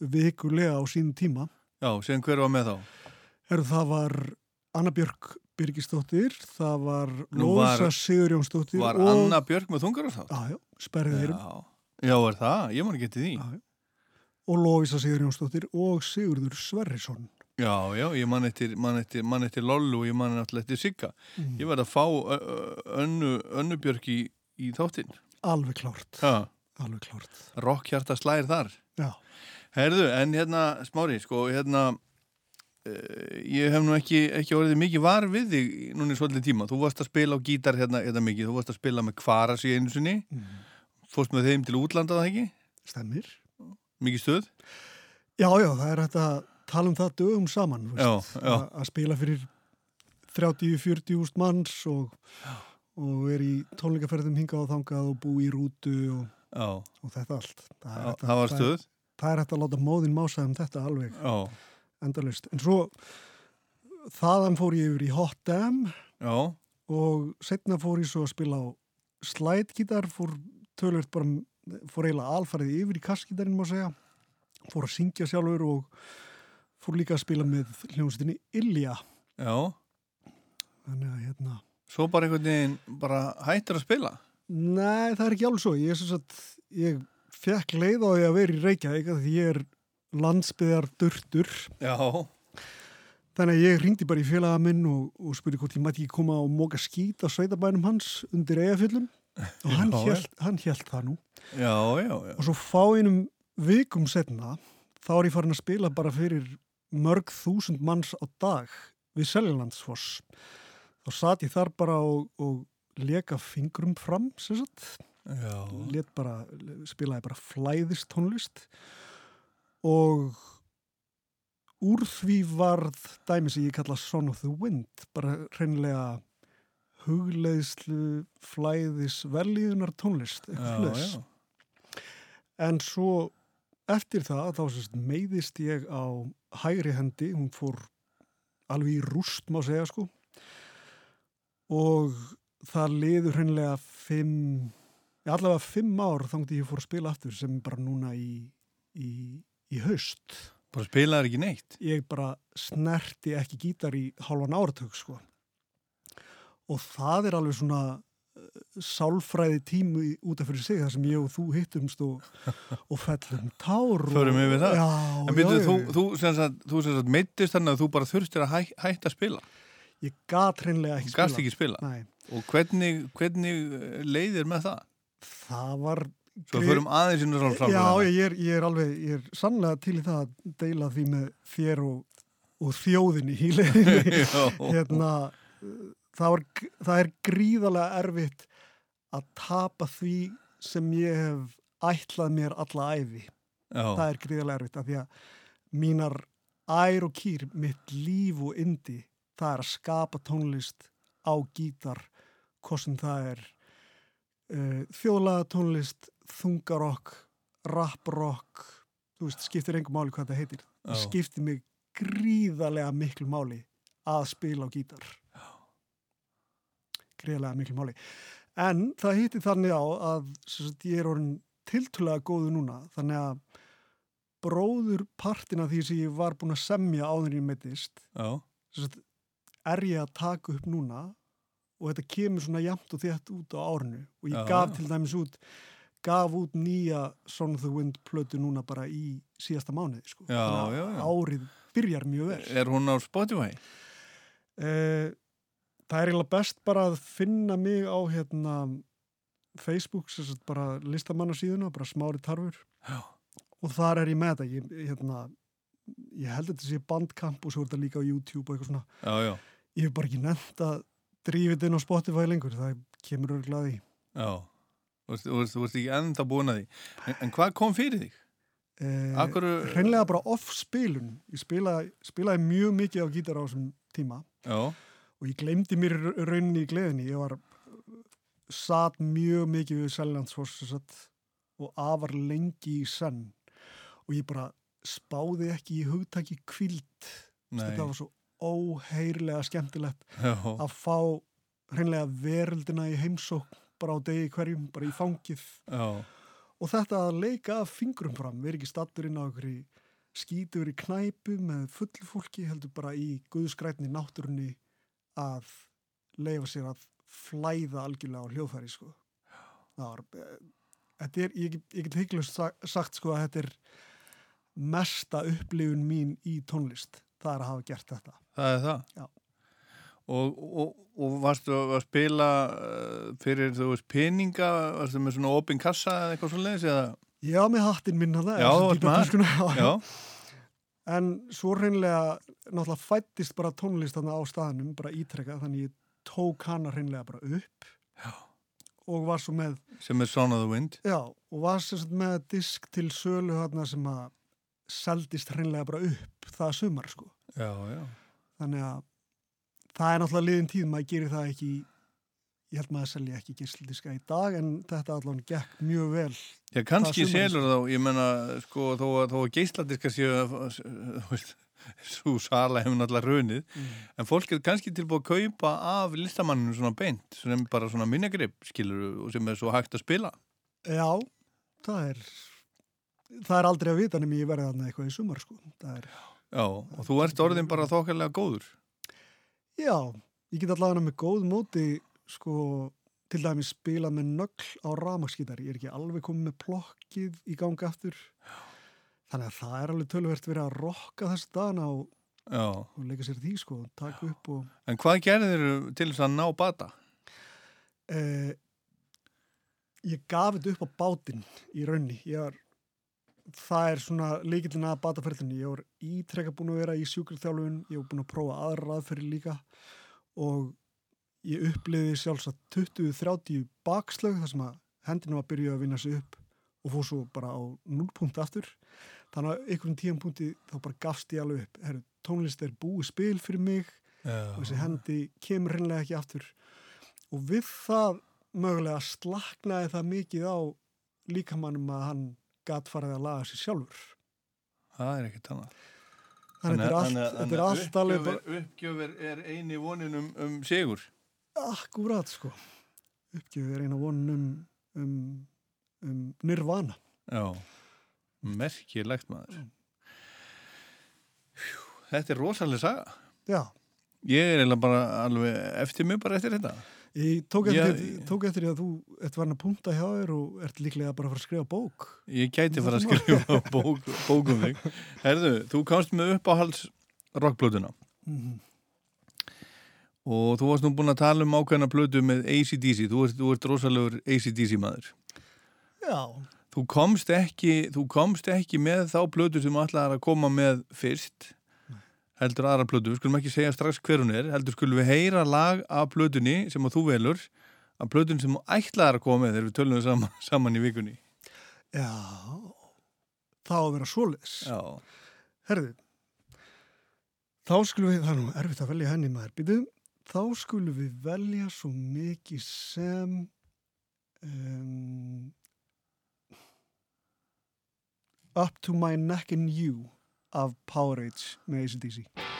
[SPEAKER 24] vikulega á sín tíma.
[SPEAKER 2] Já, sem hver var með þá?
[SPEAKER 24] Herru, það var Anna Björk Birgisdóttir, það var Lósa Sigurjónsdóttir
[SPEAKER 2] Var
[SPEAKER 24] og,
[SPEAKER 2] Anna Björk með þungarastátt?
[SPEAKER 24] Já, já, sperrið þeirrum.
[SPEAKER 2] Já, já, er það? Ég man ekki til því.
[SPEAKER 24] Já, já. Og Lóisa Sigurjónsdóttir og Sigurður Sverrisson.
[SPEAKER 2] Já, já, ég man eftir, man eftir, man eftir Lollu og ég man náttúrulega eftir Sigga.
[SPEAKER 24] Mm.
[SPEAKER 2] Ég verði að fá önnu, önnu Björk í, í þáttinn.
[SPEAKER 24] Alveg klárt.
[SPEAKER 2] Ha,
[SPEAKER 24] Alveg klárt.
[SPEAKER 2] rockhjarta slæðir þar.
[SPEAKER 24] Já.
[SPEAKER 2] Herðu, en hérna, smári, sko, hérna, ég hef nú ekki, ekki orðið mikið var við þig núna í svolítið tíma. Þú varst að spila á gítar hérna, hérna mikið, þú varst að spila með kvaras í einu sinni,
[SPEAKER 24] Mm.
[SPEAKER 2] fórst með þeim til útlanda það ekki?
[SPEAKER 24] Stemmir.
[SPEAKER 2] Mikið stöð?
[SPEAKER 24] Já, já, það er hægt að tala um það dögum saman.
[SPEAKER 2] Já, já.
[SPEAKER 24] að- spila fyrir 30-40 úrst manns og, og er í tónleikaferðum hingað og þangað og bú í rútu og og þetta allt það,
[SPEAKER 2] það var stuð.
[SPEAKER 24] það er hægt að láta móðin mása um þetta alveg
[SPEAKER 2] Já.
[SPEAKER 24] Endalust en svo þaðan fór ég yfir í Hot Damn
[SPEAKER 2] Já.
[SPEAKER 24] og setna fór ég svo að spila á slætgítar fór tölvöld bara fór eiginlega alfarið yfir í kassgítarinn má segja fór að syngja sjálfur og fór líka að spila með hljómsveitinni Ilja
[SPEAKER 2] Já.
[SPEAKER 24] þannig að hérna
[SPEAKER 2] Svo bara einhvern veginn bara hættir að spila.
[SPEAKER 24] Nei, það er ekki alveg svo. Ég, er sem sagt, ég fekk leið á því að vera í Reykjavík af því ég er landsbyðar durtur.
[SPEAKER 2] Já.
[SPEAKER 24] Þannig að ég ringdi bara í félaga minn og, og spurði hvort ég mætti ekki koma og móka skít á sveitabænum hans undir eigafjöllum (laughs) og hann
[SPEAKER 2] Já,
[SPEAKER 24] hélt, hann hélt það nú.
[SPEAKER 2] Já, já, já.
[SPEAKER 24] Og svo fá einum vikum setna þá er ég farin að spila bara fyrir mörg þúsund manns á dag við Seljalandsfoss. Þá satt ég þar bara og, og leka fingrum fram, bara, spilaði bara flæðist tónlist og úr því varð dæmi sem ég kalla Son of the Wind, bara hreinlega hugleiðslu, flæðis, velíðunar tónlist,
[SPEAKER 2] Já, já.
[SPEAKER 24] En svo eftir það, þá sérst, meiðist ég á hægri hendi, hún fór alveg í rúst, má segja sko. Og það liður hreinlega fimm, allavega fimm ár þangti ég fór að spila aftur sem bara núna í, í, í haust.
[SPEAKER 2] Bara spilaði ekki neitt.
[SPEAKER 24] Ég bara snerti ekki gítar í hálfan áratug sko. Og það er alveg svona uh, sálfræði tími út af fyrir sig þar sem ég og þú hittumst og, og fellum tár og,
[SPEAKER 2] Förum yfir það.
[SPEAKER 24] Já,
[SPEAKER 2] en byrju,
[SPEAKER 24] já,
[SPEAKER 2] þú, þú, þú sagt meittist þannig að þú bara þurftir að hæ, hætta að spila.
[SPEAKER 24] Ég gat hreinlega ekki
[SPEAKER 2] Þú gast
[SPEAKER 24] spila.
[SPEAKER 2] ekki spila.
[SPEAKER 24] Nei.
[SPEAKER 2] Og hvernig, hvernig eh, leiðir með það?
[SPEAKER 24] Það var...
[SPEAKER 2] Svo förum aðeins inn á
[SPEAKER 24] Já, ég er, ég er alveg, ég er sannlega til í það að deila því með þér og, og þjóðinni í (laughs) leiðinni.
[SPEAKER 2] Já.
[SPEAKER 24] hérna, það, var, það er gríðarlega erfitt að tapa því sem ég hef ætlað mér alla æfi.
[SPEAKER 2] Já.
[SPEAKER 24] Það er gríðarlega erfitt af því að mínar ær og kýr, mitt líf og indi, það er að skapa tónlist á gítar, hvort sem það er uh, þjóðlaga tónlist, þungarokk, raprokk, þú veist, skiptir engum máli hvað það heitir. Það skiptir mig gríðarlega miklu máli að spila á gítar. Gríðarlega miklu máli. En það hittir þannig á að sagt, ég er orðin tiltölulega góðu núna, þannig að bróður partin af því sem ég var búin að semja áður sem sagt, er ég að taka upp núna og þetta kemur svona jæmt og þétt út á árinu og ég gaf til dæmis út gaf út nýja Son of the Wind plötu núna bara í síðasta mánuði sko.
[SPEAKER 2] Já, já, já.
[SPEAKER 24] árið byrjar mjög vel
[SPEAKER 2] Er hún á Spotify?
[SPEAKER 24] Eh, það er eiginlega best bara að finna mig á hérna Facebook, bara listamannasíðuna, bara smári tarfur
[SPEAKER 2] Já.
[SPEAKER 24] og þar er ég með þetta ég, hérna, ég held að þetta sé bandkamp og svo er þetta líka á YouTube og eitthvað svona
[SPEAKER 2] Já, já.
[SPEAKER 24] ég hef bara ekki nefnt að þetta inn á Spotify lengur, það kemur því
[SPEAKER 2] Já. Þú veist, ekki ennþá búin að því. En, en hvað kom fyrir þig?
[SPEAKER 24] eh, hreinlega bara off-spilun ég spilaði, spilaði mjög mikið á gítar á þessum tíma
[SPEAKER 2] Já.
[SPEAKER 24] og ég glemdi mér rauninni í gleðinni ég var satt mjög mikið við Sellandsfoss og afar lengi í senn og ég bara spáði ekki í hugtaki kvild þetta var svo óheirlega skemmtilegt
[SPEAKER 2] Já.
[SPEAKER 24] að fá hreinlega veröldina í heimsókn bara á degi hverjum, bara í fangið
[SPEAKER 2] Já.
[SPEAKER 24] og þetta að leika fingrum fram, vera ekki stattur inn á einhverju skítur í knæpu með fullu fólki, heldur bara í guðskrætni náttúrunni að leifa sér að flæða algjörlega á hljóðfæri sko. var eh, þetta er, ég, ég get hygglust sagt sko að þetta er mesta upplifun mín í tónlist það er að hafa gert þetta
[SPEAKER 2] Það er það?
[SPEAKER 24] Já.
[SPEAKER 2] Og, og, og varstu að spila uh, fyrir, þú veist, peninga, varstu með svona opin kassa eða eitthvað svo leiðis eða?
[SPEAKER 24] Já, með hattinn minn það
[SPEAKER 2] Já, ert með hatt. (laughs)
[SPEAKER 24] En svo reynlega náttúrulega fættist bara tónlist þarna á staðnum, bara ítrekka, þannig ég tók hana reynlega bara upp
[SPEAKER 2] Já.
[SPEAKER 24] og var svo með
[SPEAKER 2] Sem er Son of the Wind?
[SPEAKER 24] Já, og var sagt með disk til sölu þarna sem að seldist hreinlega bara upp það sumar sko.
[SPEAKER 2] Já, já.
[SPEAKER 24] Þannig að það er náttúrulega liðin tíð, maður gerir það ekki ég held maður að selja ekki gíslidiska í dag en þetta allan gekk mjög vel
[SPEAKER 2] Já, kannski selur þá, ég menna, sko, þó þó að geisladiska séu, svo (laughs) sala hefur náttúrulega runið,
[SPEAKER 24] Mm.
[SPEAKER 2] en fólk er kannski tilbúið að kaupa af listamanninu svona beint, sem bara svona minnegrip, skilur, sem er svo hægt að spila.
[SPEAKER 24] Já, það er það er aldrei að vita nema ég verði þarna eitthvað í sumar sko. er,
[SPEAKER 2] Já, og þú ert orðin bara þokkalega góður.
[SPEAKER 24] Já, ég get allavega með góð móti sko, til dæmis spila með nögl á ramaskítar ég er ekki alveg komið með plokkið í gangi aftur þannig að það er alveg tölvert verið að rokka þessu dagana og,
[SPEAKER 2] Já.
[SPEAKER 24] og leika sér því sko, taka upp og
[SPEAKER 2] En hvað gerðir til þess að ná bata?
[SPEAKER 24] eh, ég gaf þetta upp á bátinn í raunni ég var, það er svona líkillin að bataferðinni ég var ítrekka búin að vera í sjúkrarþjálfun ég var búin að prófa aðra aðferði líka og ég uppliði sjálfs að 20-30 bakslög þar sem að hendinu var að byrja að vinna sig upp og fór svo bara á 0 punkt aftur. Þannig að einhverjum tíum punkti þá bara gafst ég alveg upp. Heru, tónlist er búið spil fyrir mig
[SPEAKER 2] Já.
[SPEAKER 24] og þessi hendi kemur reynlega ekki aftur. Og við það mögulega slaknaði það mikið á líkamannum að hann gat farið að laga sér sjálfur
[SPEAKER 2] Það er ekkert annað.
[SPEAKER 24] Þannig allt- þetta er allt alveg bara-
[SPEAKER 2] uppgjöf, uppgjöf er eini vonin um, um sigur.
[SPEAKER 24] Akkurat sko uppgjöf er eina vonun um, um, um nirvana
[SPEAKER 2] Já, merkilegt maður. Fjú, Þetta er rosalega saga.
[SPEAKER 24] Já.
[SPEAKER 2] Ég er eiginlega bara alveg eftir mig bara eftir þetta.
[SPEAKER 24] Ég tók eftir, tók eftir að þú ert varin að punta hjá þér og ert líklega bara að fara að skrifa bók
[SPEAKER 2] Ég gæti fara að skrifa (laughs) bók, bókum þig. Herðu, þú komst með uppáhalds rockblötuna
[SPEAKER 24] Mhm.
[SPEAKER 2] og þú varst nú búin að tala um ákveðna blötu með ACDC. Þú ert, þú ert rosalegur ACDC maður.
[SPEAKER 24] Já,
[SPEAKER 2] Þú komst ekki, þú komst ekki með þá blötu sem allar að koma með fyrst heldur aðra við skulum ekki segja strax hver hún er, heldur skulum við heyra lag af blötunni sem að þú velur af blötunni sem þú ætlaðar að koma með þegar við tölum við saman, (laughs) saman í vikunni
[SPEAKER 24] Já, þá að vera svoleiðis.
[SPEAKER 2] Já.
[SPEAKER 24] Herðu, þá skulum við, það er nú erfitt að velja henni maður, býtu, þá skulum við velja svo mikið sem um, Up to my neck in you af Powerade með ACDC.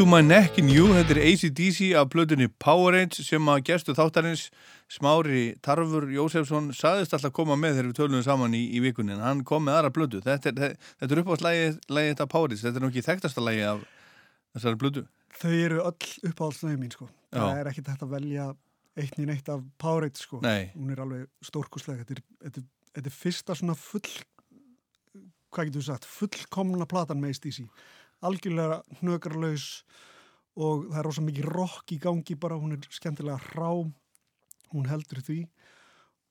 [SPEAKER 25] To my neck
[SPEAKER 2] in you, þetta er ACDC af blöðunni Powerade sem að gestu þáttarins Smári Tarfur Jósefsson saðist alltaf koma með þegar við tölum saman í, í vikunni en hann kom með aðra blödu þetta er, þetta er uppáðslægi þetta Powerade, þetta er nú ekki þekktasta lægi af þessari blödu
[SPEAKER 24] Þau eru öll uppáhaldsnæði mín sko.
[SPEAKER 2] Já.
[SPEAKER 24] Það er ekkert hægt að velja eitt nýn eitt af Powerade sko.
[SPEAKER 2] Nei.
[SPEAKER 24] Hún er alveg stórkustlega. Þetta þetta, þetta er fyrsta svona full, hvað getur þú sagt, fullkomna platan með ACDC. Algjörlega hnökarlaus og það er rosa mikið rock í gangi bara. Hún er skemmtilega hrá. Hún heldur því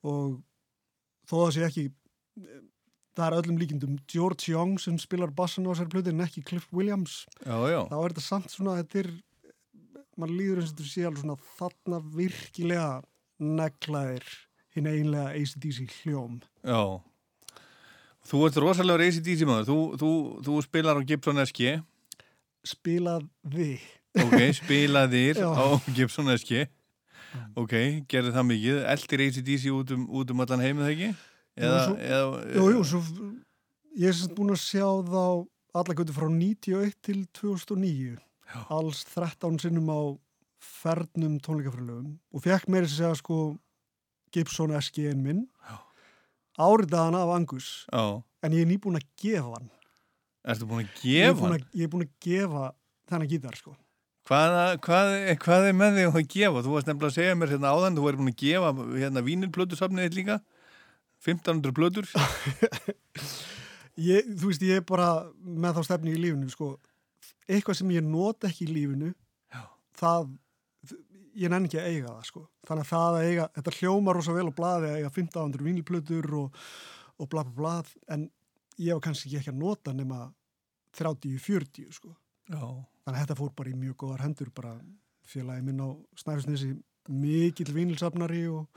[SPEAKER 24] og þó það sé ekki það er öllum líkindum George Young sem spilar bassan á þessari plötu en ekki Cliff Williams
[SPEAKER 2] Já, já.
[SPEAKER 24] þá er þetta samt svona þetta er, mann líður eins og þetta sé alveg svona þarna virkilega neglaðir hinn einlega ACDC hljóm
[SPEAKER 2] Já Þú ert rosalega ACDC maður þú, þú, þú spilar á Gibson SG
[SPEAKER 24] spilaði
[SPEAKER 2] Ok, spilaðir (laughs)
[SPEAKER 24] Já.
[SPEAKER 2] á Gibson SG Ok, gerði það mikið. Eldir ACDC út um, út um allan heimið ekki? Eða,
[SPEAKER 24] svo,
[SPEAKER 2] eða,
[SPEAKER 24] jú, jú, svo, ég er sem búin að sjá þá alla götu frá 91 til 2009 Já. alls 13 sinnum á fernum tónleikafrælöfum og fekk meira að segja sko Gibson SG-in minn áritaðan af Angus
[SPEAKER 2] Já.
[SPEAKER 24] en ég er nýbúin að gefa hann
[SPEAKER 2] Ertu búin að gefa hann?
[SPEAKER 24] ég er búin að gefa þennan gítar sko
[SPEAKER 2] Hvað, hvað, hvað er með þig að gefa? Þú varst nefnilega að segja mér hérna áðan, þú væri búin að gefa hérna vínilplötusafnið þitt líka 1500 plötur (laughs)
[SPEAKER 24] ég, þú veist, ég er bara með þá stefni í lífinu, sko eitthvað sem ég not ekki í lífinu Já. það, ég nenni ekki að eiga það, sko, þannig að það að eiga þetta hljómar rosa vel á blaði að eiga 1500 vínilplötur og, og bla bla bla en ég var kannski ekki að nota nema 30-40, sko. Þannig að þetta fór bara í mjög góðar hendur bara félagi minn á Snæfisnesi mikill vínilsafnari og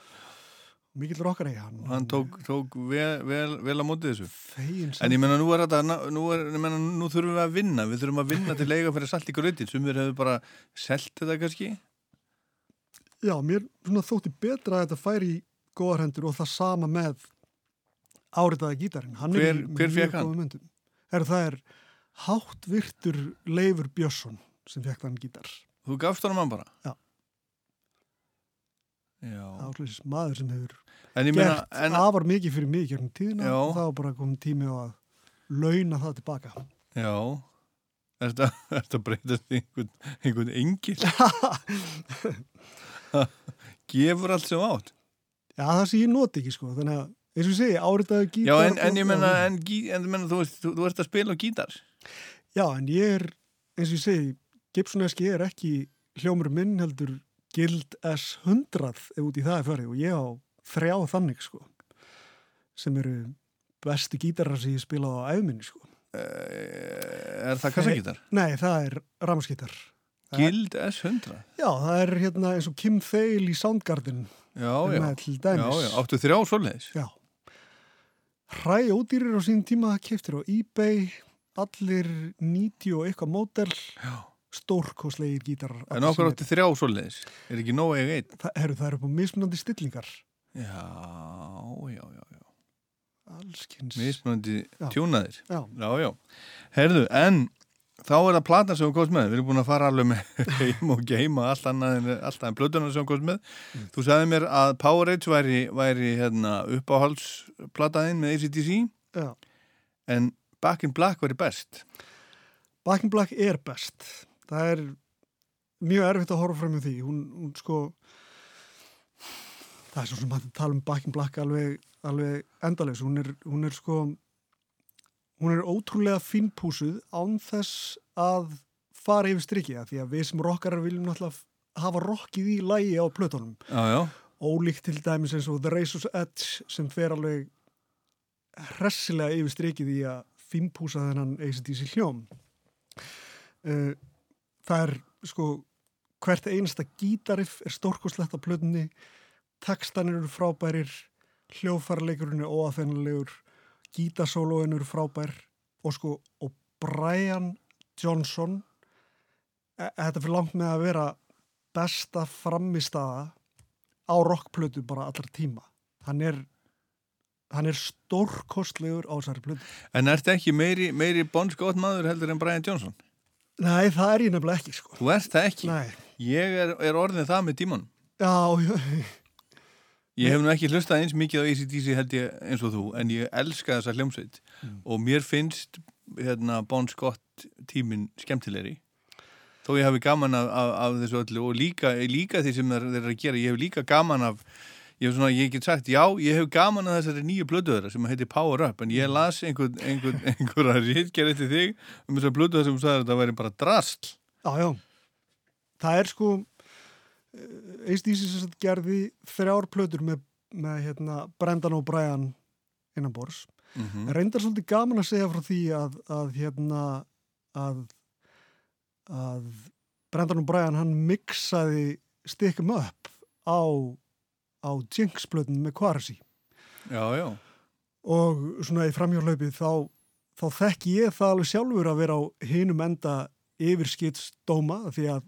[SPEAKER 24] mikill rockari hann,
[SPEAKER 2] hann tók, tók vel, vel, vel á mótið þessu.
[SPEAKER 24] Fegin
[SPEAKER 2] en ég menna nú er þetta nú, er, menna, nú þurfum við að vinna. Við þurfum að vinna til að eiga fyrir salt í gröti sem við hefur bara selt þetta kannski
[SPEAKER 24] Já, mér þótti betra að þetta færi í góðar hendur og það sama með áritaða gítarinn. Hann
[SPEAKER 2] Hver-
[SPEAKER 24] er
[SPEAKER 2] hver fékk hann?
[SPEAKER 24] Heru, það er háttvirtur Leifur Björnsson sem fekk þann gítar.
[SPEAKER 2] Þú gafst hann bara?
[SPEAKER 24] Já.
[SPEAKER 2] Já.
[SPEAKER 24] Áslýsis maður sem hefur
[SPEAKER 2] ég meina,
[SPEAKER 24] gert
[SPEAKER 2] en-
[SPEAKER 24] afar mikið fyrir mig hérna tíðina
[SPEAKER 2] Já.
[SPEAKER 24] og það var bara komið tími á að launa það tilbaka.
[SPEAKER 2] Já, er þetta (laughs) breytast í einhvern, einhvern engil? (laughs) (laughs) Gefur allt sem átt?
[SPEAKER 24] Já, það sem ég noti ekki sko, þannig að eins og segi, áritaðu gítar.
[SPEAKER 2] Já, en, en ég menna, en, en menna þú, þú, þú ert að spila á gítar.
[SPEAKER 24] Já, en ég er, eins og ég segi, Gibson SG er ekki hljómur minn heldur Gild S100 ef út í það er farið og ég á þrjá þannig sko sem eru bestu gítarar sem ég spila á æfminni sko.
[SPEAKER 2] Er það kassagítar?
[SPEAKER 24] Nei, það er ramaskítar.
[SPEAKER 2] Gild S100?
[SPEAKER 24] Já, það er hérna eins og Kim Thale í Soundgarden.
[SPEAKER 2] Já, já. Já, áttu þrjá svoleiðis?
[SPEAKER 24] Já. Hræ ódýrir á sín tíma, keftir á eBay, allir 90 og eitthvað mótel, stórkoslegir gítarar.
[SPEAKER 2] En okkur áttu þrjá svoleiðis? Er ekki nóg eiga einn?
[SPEAKER 24] Það eru, það eru á mismunandi stillingar.
[SPEAKER 2] Já, já, já, já.
[SPEAKER 24] Allskins.
[SPEAKER 2] Mismunandi tjúnaðir.
[SPEAKER 24] Já.
[SPEAKER 2] Já, já. Herðu, en þá er það platan sem við komst með. Við erum búin að fara alveg með (laughs) heim og geima allt annað en, allt en blöðuna sem við komst með.
[SPEAKER 24] Mm.
[SPEAKER 2] Þú sagði mér að Powerade væri, væri hérna, uppáhaldsplataðinn með ACDC.
[SPEAKER 24] Já.
[SPEAKER 2] En Back in Black væri best.
[SPEAKER 24] Back in Black er best. Það er mjög erfitt að horfa fram með því. Hún, hún sko, það er svo sem að tala um Back in Black alveg, alveg endalegs. Hún er, hún er sko, hún er ótrúlega fínpúsuð án þess að fara yfir strikið því að við sem rockarar viljum náttúrulega hafa rockið í lægi á plötunum.
[SPEAKER 2] Já, já.
[SPEAKER 24] Ólíkt til dæmis eins og The Razor's Edge sem fer alveg hressilega yfir strikið í að fínpúsa þennan ACDC hljóm. Uh, það er sko hvert einasta gítariff er stórkoslegt á plötunni, textanir eru frábærir, hljófarleikurinn er óaþennilegur, gítasólóin eru frábær og sko og Brian Johnson e þetta fyrir langt með að vera besta framistaða á rockplötu bara allar tíma hann er hann er stórkostlegur á þessari plötu
[SPEAKER 2] En ertu ekki meiri, meiri Bon Scott maður heldur en Brian Johnson?
[SPEAKER 24] Nei, það er ég nefnilega ekki sko.
[SPEAKER 2] Þú ert það ekki?
[SPEAKER 24] Nei.
[SPEAKER 2] Ég er, er orðin það með tíman.
[SPEAKER 24] Já, já.
[SPEAKER 2] Ég hef nú ekki hlustað eins mikið á ACDC held ég eins og þú, en ég elska þessa hljómsveit
[SPEAKER 24] Mm.
[SPEAKER 2] og mér finnst hérna Bon Scott tíminn skemmtilegri þó ég hafi gaman af, af, af þessu öllu og líka, líka því sem þeir eru að gera, ég hef líka gaman af ég hef svona, ég get sagt, já, ég hef gaman af þessari nýju blöduðara sem heitir Power Up en ég las einhvern, einhvern, (laughs) einhverja rítgerð eftir þig um þessar blöduðara sem þú sagði að þetta væri bara drasl
[SPEAKER 24] Já, já. Það er sko Sagt gerði þrjár plötur með, með hérna, Brendan og Brian innan bors.
[SPEAKER 2] Mhm.
[SPEAKER 24] Reyndar svolítið gaman að segja frá því að, að hérna að, að Brendan og Brian hann mixaði Stick 'em Up á, á Jinx plötun með
[SPEAKER 2] já.
[SPEAKER 24] og svona í framhjálpaupið þá, þá þekki ég það alveg sjálfur að vera á hinum enda yfirskitsdóma því að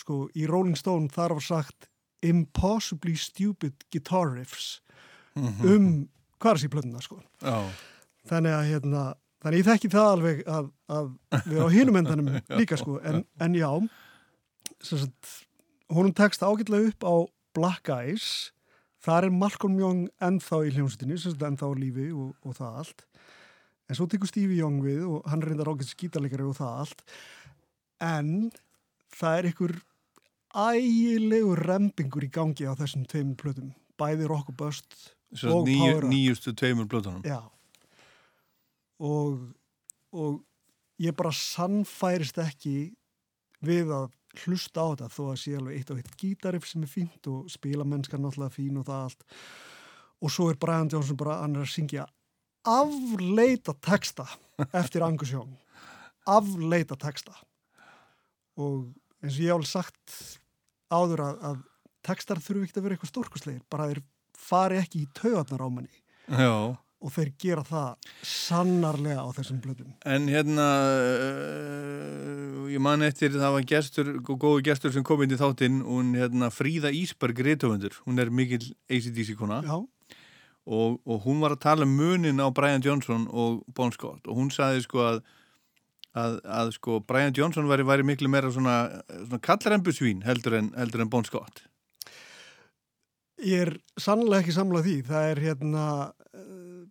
[SPEAKER 24] sko í Rolling Stone þar var sagt impossibly stupid guitar riffs.
[SPEAKER 2] Mhm.
[SPEAKER 24] um kvarsiplötuna sko?
[SPEAKER 2] Já.
[SPEAKER 24] þannig að hérna þannig ég þekki það alveg að, að við á hinum endanum (laughs) líka sko. En, en já sagt, honum tekst ágætlega upp á Black Eyes. Þar er Malcolm Young ennþá í sagt ennþá á lífi og, og það allt. En svo tekur Stevie Young við og hann reyndar ágætt skítalegari og það allt. En það er ykkur ægilegur rempingur í gangi á þessum tveimur plötum bæði Rock og Bust og
[SPEAKER 2] nýju,
[SPEAKER 24] Power
[SPEAKER 2] nýjustu tveimur blöðunum.
[SPEAKER 24] Já. Og, og ég bara sannfærist ekki við að hlusta á þetta þó að sé alveg eitt og eitt gítarif sem er fínt og spila mennskan náttúrulega fín og það allt. Og svo er Brian Johnson bara, hann er að syngja afleita texta eftir Angus Young. Afleita texta. Og eins og ég hef alveg sagt áður að, að textar þurfu ekki að vera eitthvað stórkustlegir, bara þeir fari ekki í taugarnar á manni
[SPEAKER 2] Já.
[SPEAKER 24] og þeir gera það sannarlega á þessum blöðum.
[SPEAKER 2] En hérna, uh, ég man eftir það var gestur, gó- góðu gestur sem kom inn í þáttinn, hún hérna Fríða Ísberg rithöfundur, hún er mikil ACDC kona
[SPEAKER 24] Já.
[SPEAKER 2] og, og hún var að tala um munin á Brian Johnson og Bon Scott og hún saði sko að að, að sko Brian Johnson væri, væri miklu meira svona, svona kallrembusvín heldur en, heldur en Bon Scott.
[SPEAKER 24] Ég er sannlega ekki samlað því. Það er hérna uh,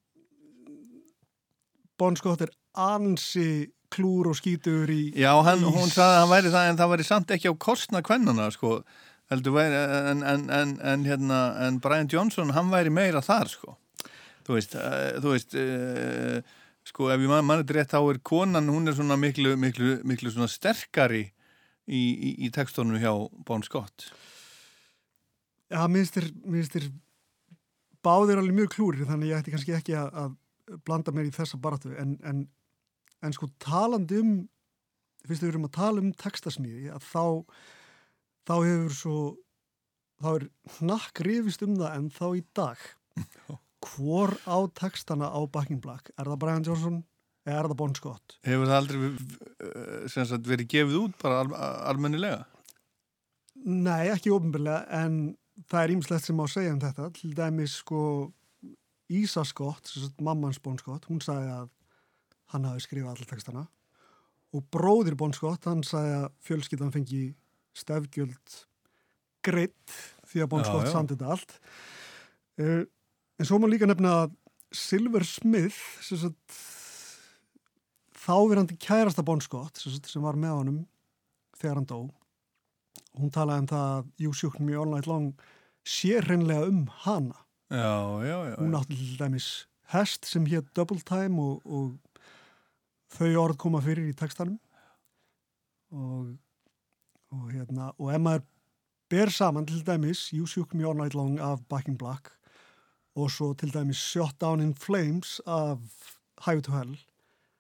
[SPEAKER 24] Bon Scott er ansi klúr og skítur í
[SPEAKER 2] Já, hann,
[SPEAKER 24] í-
[SPEAKER 2] hún saði að hann væri það en það væri samt ekki á kostna kvennana sko, væri en, en, en, en, hérna, en Brian Johnson hann væri meira þar sko. Þú veist, uh, þú veist uh, sko ef ég man- mann þetta rétt þá er konan, hún er svona miklu, miklu, miklu svona sterkari í, í, í tekstunum hjá Bon Scott.
[SPEAKER 24] Já, minnst þér, minnst þér báðir alveg mjög klúrir þannig ég ætti kannski ekki að, að blanda mér í þessa baratu en, en, en sko talandi um fyrst við erum að tala um textasmíði að þá þá hefur svo þá er hnakk rifist um það en þá í dag (laughs) hvor á textana á Backing Black er það Brian Johnson eða er það Bon Scott
[SPEAKER 2] Hefur það aldrei sem sagt, verið gefið út bara al, almennilega?
[SPEAKER 24] Nei, ekki ofinbeglega, en það er ímslegt sem á að segja um þetta. Til dæmis, sko, Ísa Scott, mammans Bon Scott, hún sagði að hann hafi skrifað allir textana. Og bróðir Bon Scott, hann sagði að fjölskyldan fengi stefgjöld greitt því að Bon Scott
[SPEAKER 2] já.
[SPEAKER 24] samt þetta allt. Uh, en svo má líka nefna að Silver Smith, þáverandi kærasta Bon Scott, sem, sem var með honum þegar hann dó, hún talaði um það að You Shook Me All Night Long sé hreinlega um hana.
[SPEAKER 2] Já, já, já.
[SPEAKER 24] Hún átti til dæmis hest sem hétt Double Time og, og þau orð koma fyrir í textanum og, og hérna og ef maður ber saman til dæmis You Shook Me All Night Long af Back in Black og svo til dæmis Shot Down in Flames af Highway to Hell.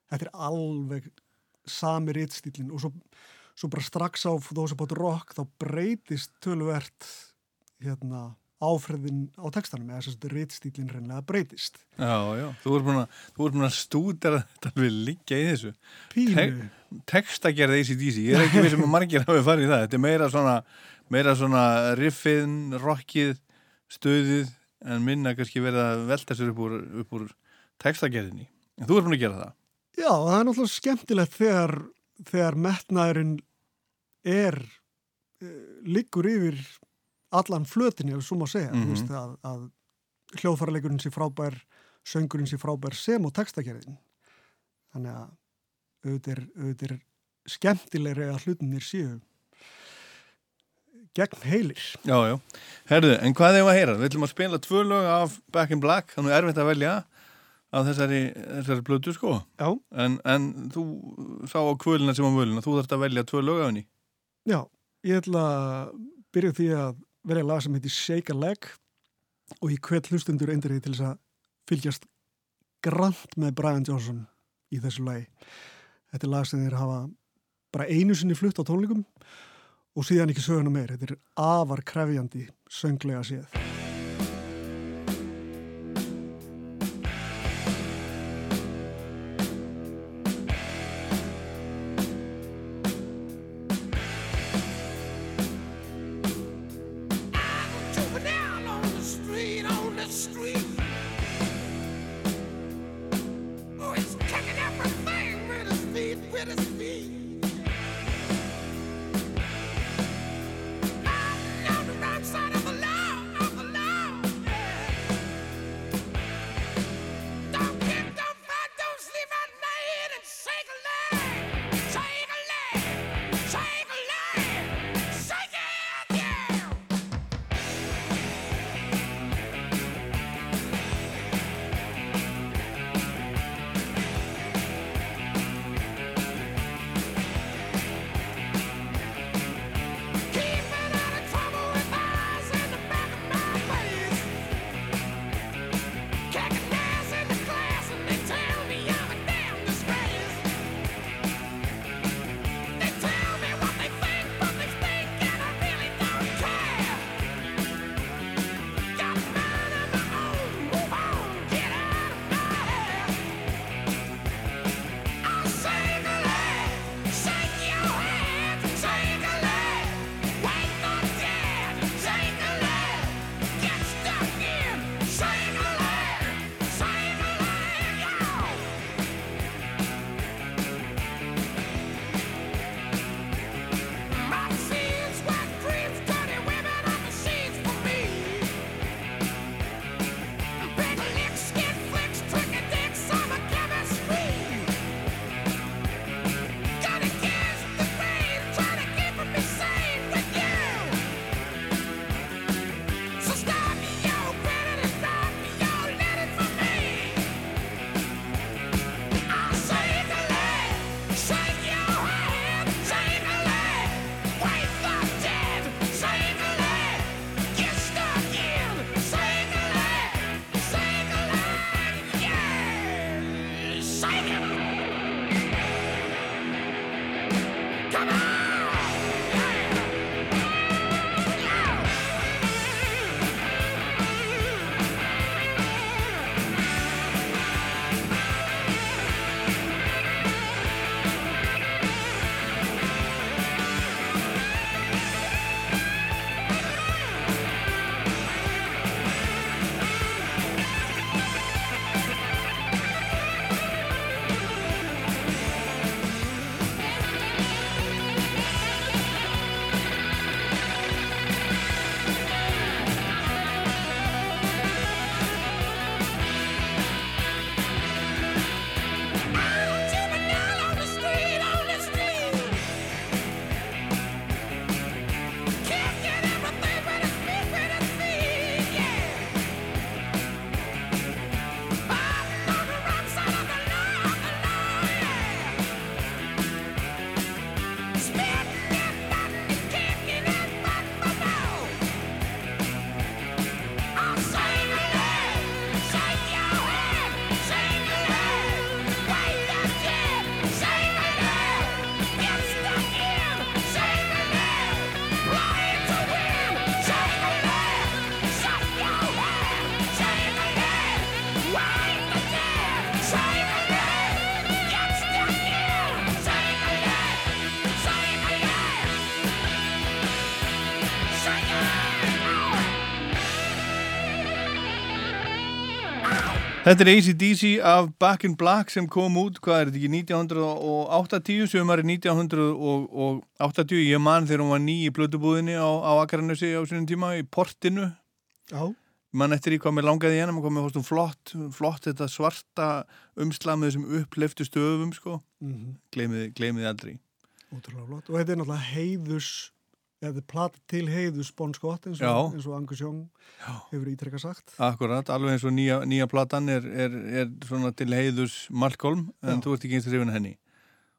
[SPEAKER 24] Þetta er alveg sami rítstýlin og svo, svo bara strax á Those About Rock þá breytist tölvert hérna áferðin á textanum eða þess að rítstýlin reynlega breytist.
[SPEAKER 2] Já, já, þú ert búin að, að stúdera þetta alveg liggja í þessu.
[SPEAKER 24] Pínu.
[SPEAKER 2] textagerð ACDC, ég er ekki við sem að margir hafi farið í það, þetta er meira svona, meira svona riffin, rockið, stöðið, en minna kannski verið að velta sér upp úr, upp úr textagerðinni. En þú ert búin að gera það.
[SPEAKER 24] Já, það er náttúrulega skemmtilegt þegar þegar metnaðurinn er uh, liggur yfir allan flötinni, ef svo má segja
[SPEAKER 2] Mhm.
[SPEAKER 24] þú veist, að, að hljóðfæraleikurinn sé frábær söngurinn sé frábær sem og textagerðin þannig að auðvitað er, auðvitað er skemmtilegri að hlutinir séu gegn heilir
[SPEAKER 2] Já, já. Herðu, en hvað hefur að heyra? Við ætlum að spila tvö lög af Back in Black, þannig er erfitt að velja af þessari, þessari blötu, sko.
[SPEAKER 24] Já.
[SPEAKER 2] En, en þú sá á kvölina sem á völina, þú þarfst að velja tvö lög af henni.
[SPEAKER 24] Já, ég ætla að byrja því að velja lag sem heitir Shake a Leg og ég hvet hlustundur eindir því til þess að fylgjast grant með Brian Johnson í þessu lagi. Þetta er lag sem þeir hafa bara einu sinni flutt á tónleikum og síðan ekki söguna meir. Þetta er afar krefjandi sönglega séð.
[SPEAKER 2] Þetta er ACDC af Back in Black sem kom út, hvað er þetta ekki, 1980, sömari 1980, ég man þegar hún var ný í blödubúðinni á, á Akarnesi á sinni tíma, í portinu.
[SPEAKER 24] Já.
[SPEAKER 2] Man eftir í hvað mér langaði hennar, maður komið hóstum flott, flott þetta svarta umslag með þessum uppleiftu stöfum, sko.
[SPEAKER 24] Mhm.
[SPEAKER 2] Gleimiði, gleimiði aldrei.
[SPEAKER 24] Ótrúlega flott. Og þetta er náttúrulega heiðus, eða plata til heiðus Bon Scott eins
[SPEAKER 2] Já.
[SPEAKER 24] og, eins og Angus Young hefur ítrekka sagt.
[SPEAKER 2] Akkurat, alveg eins og nýja, nýja platan er, er, er svona til heiðus Malcolm, en
[SPEAKER 24] Já.
[SPEAKER 2] þú ert ekki eins hrifin af henni.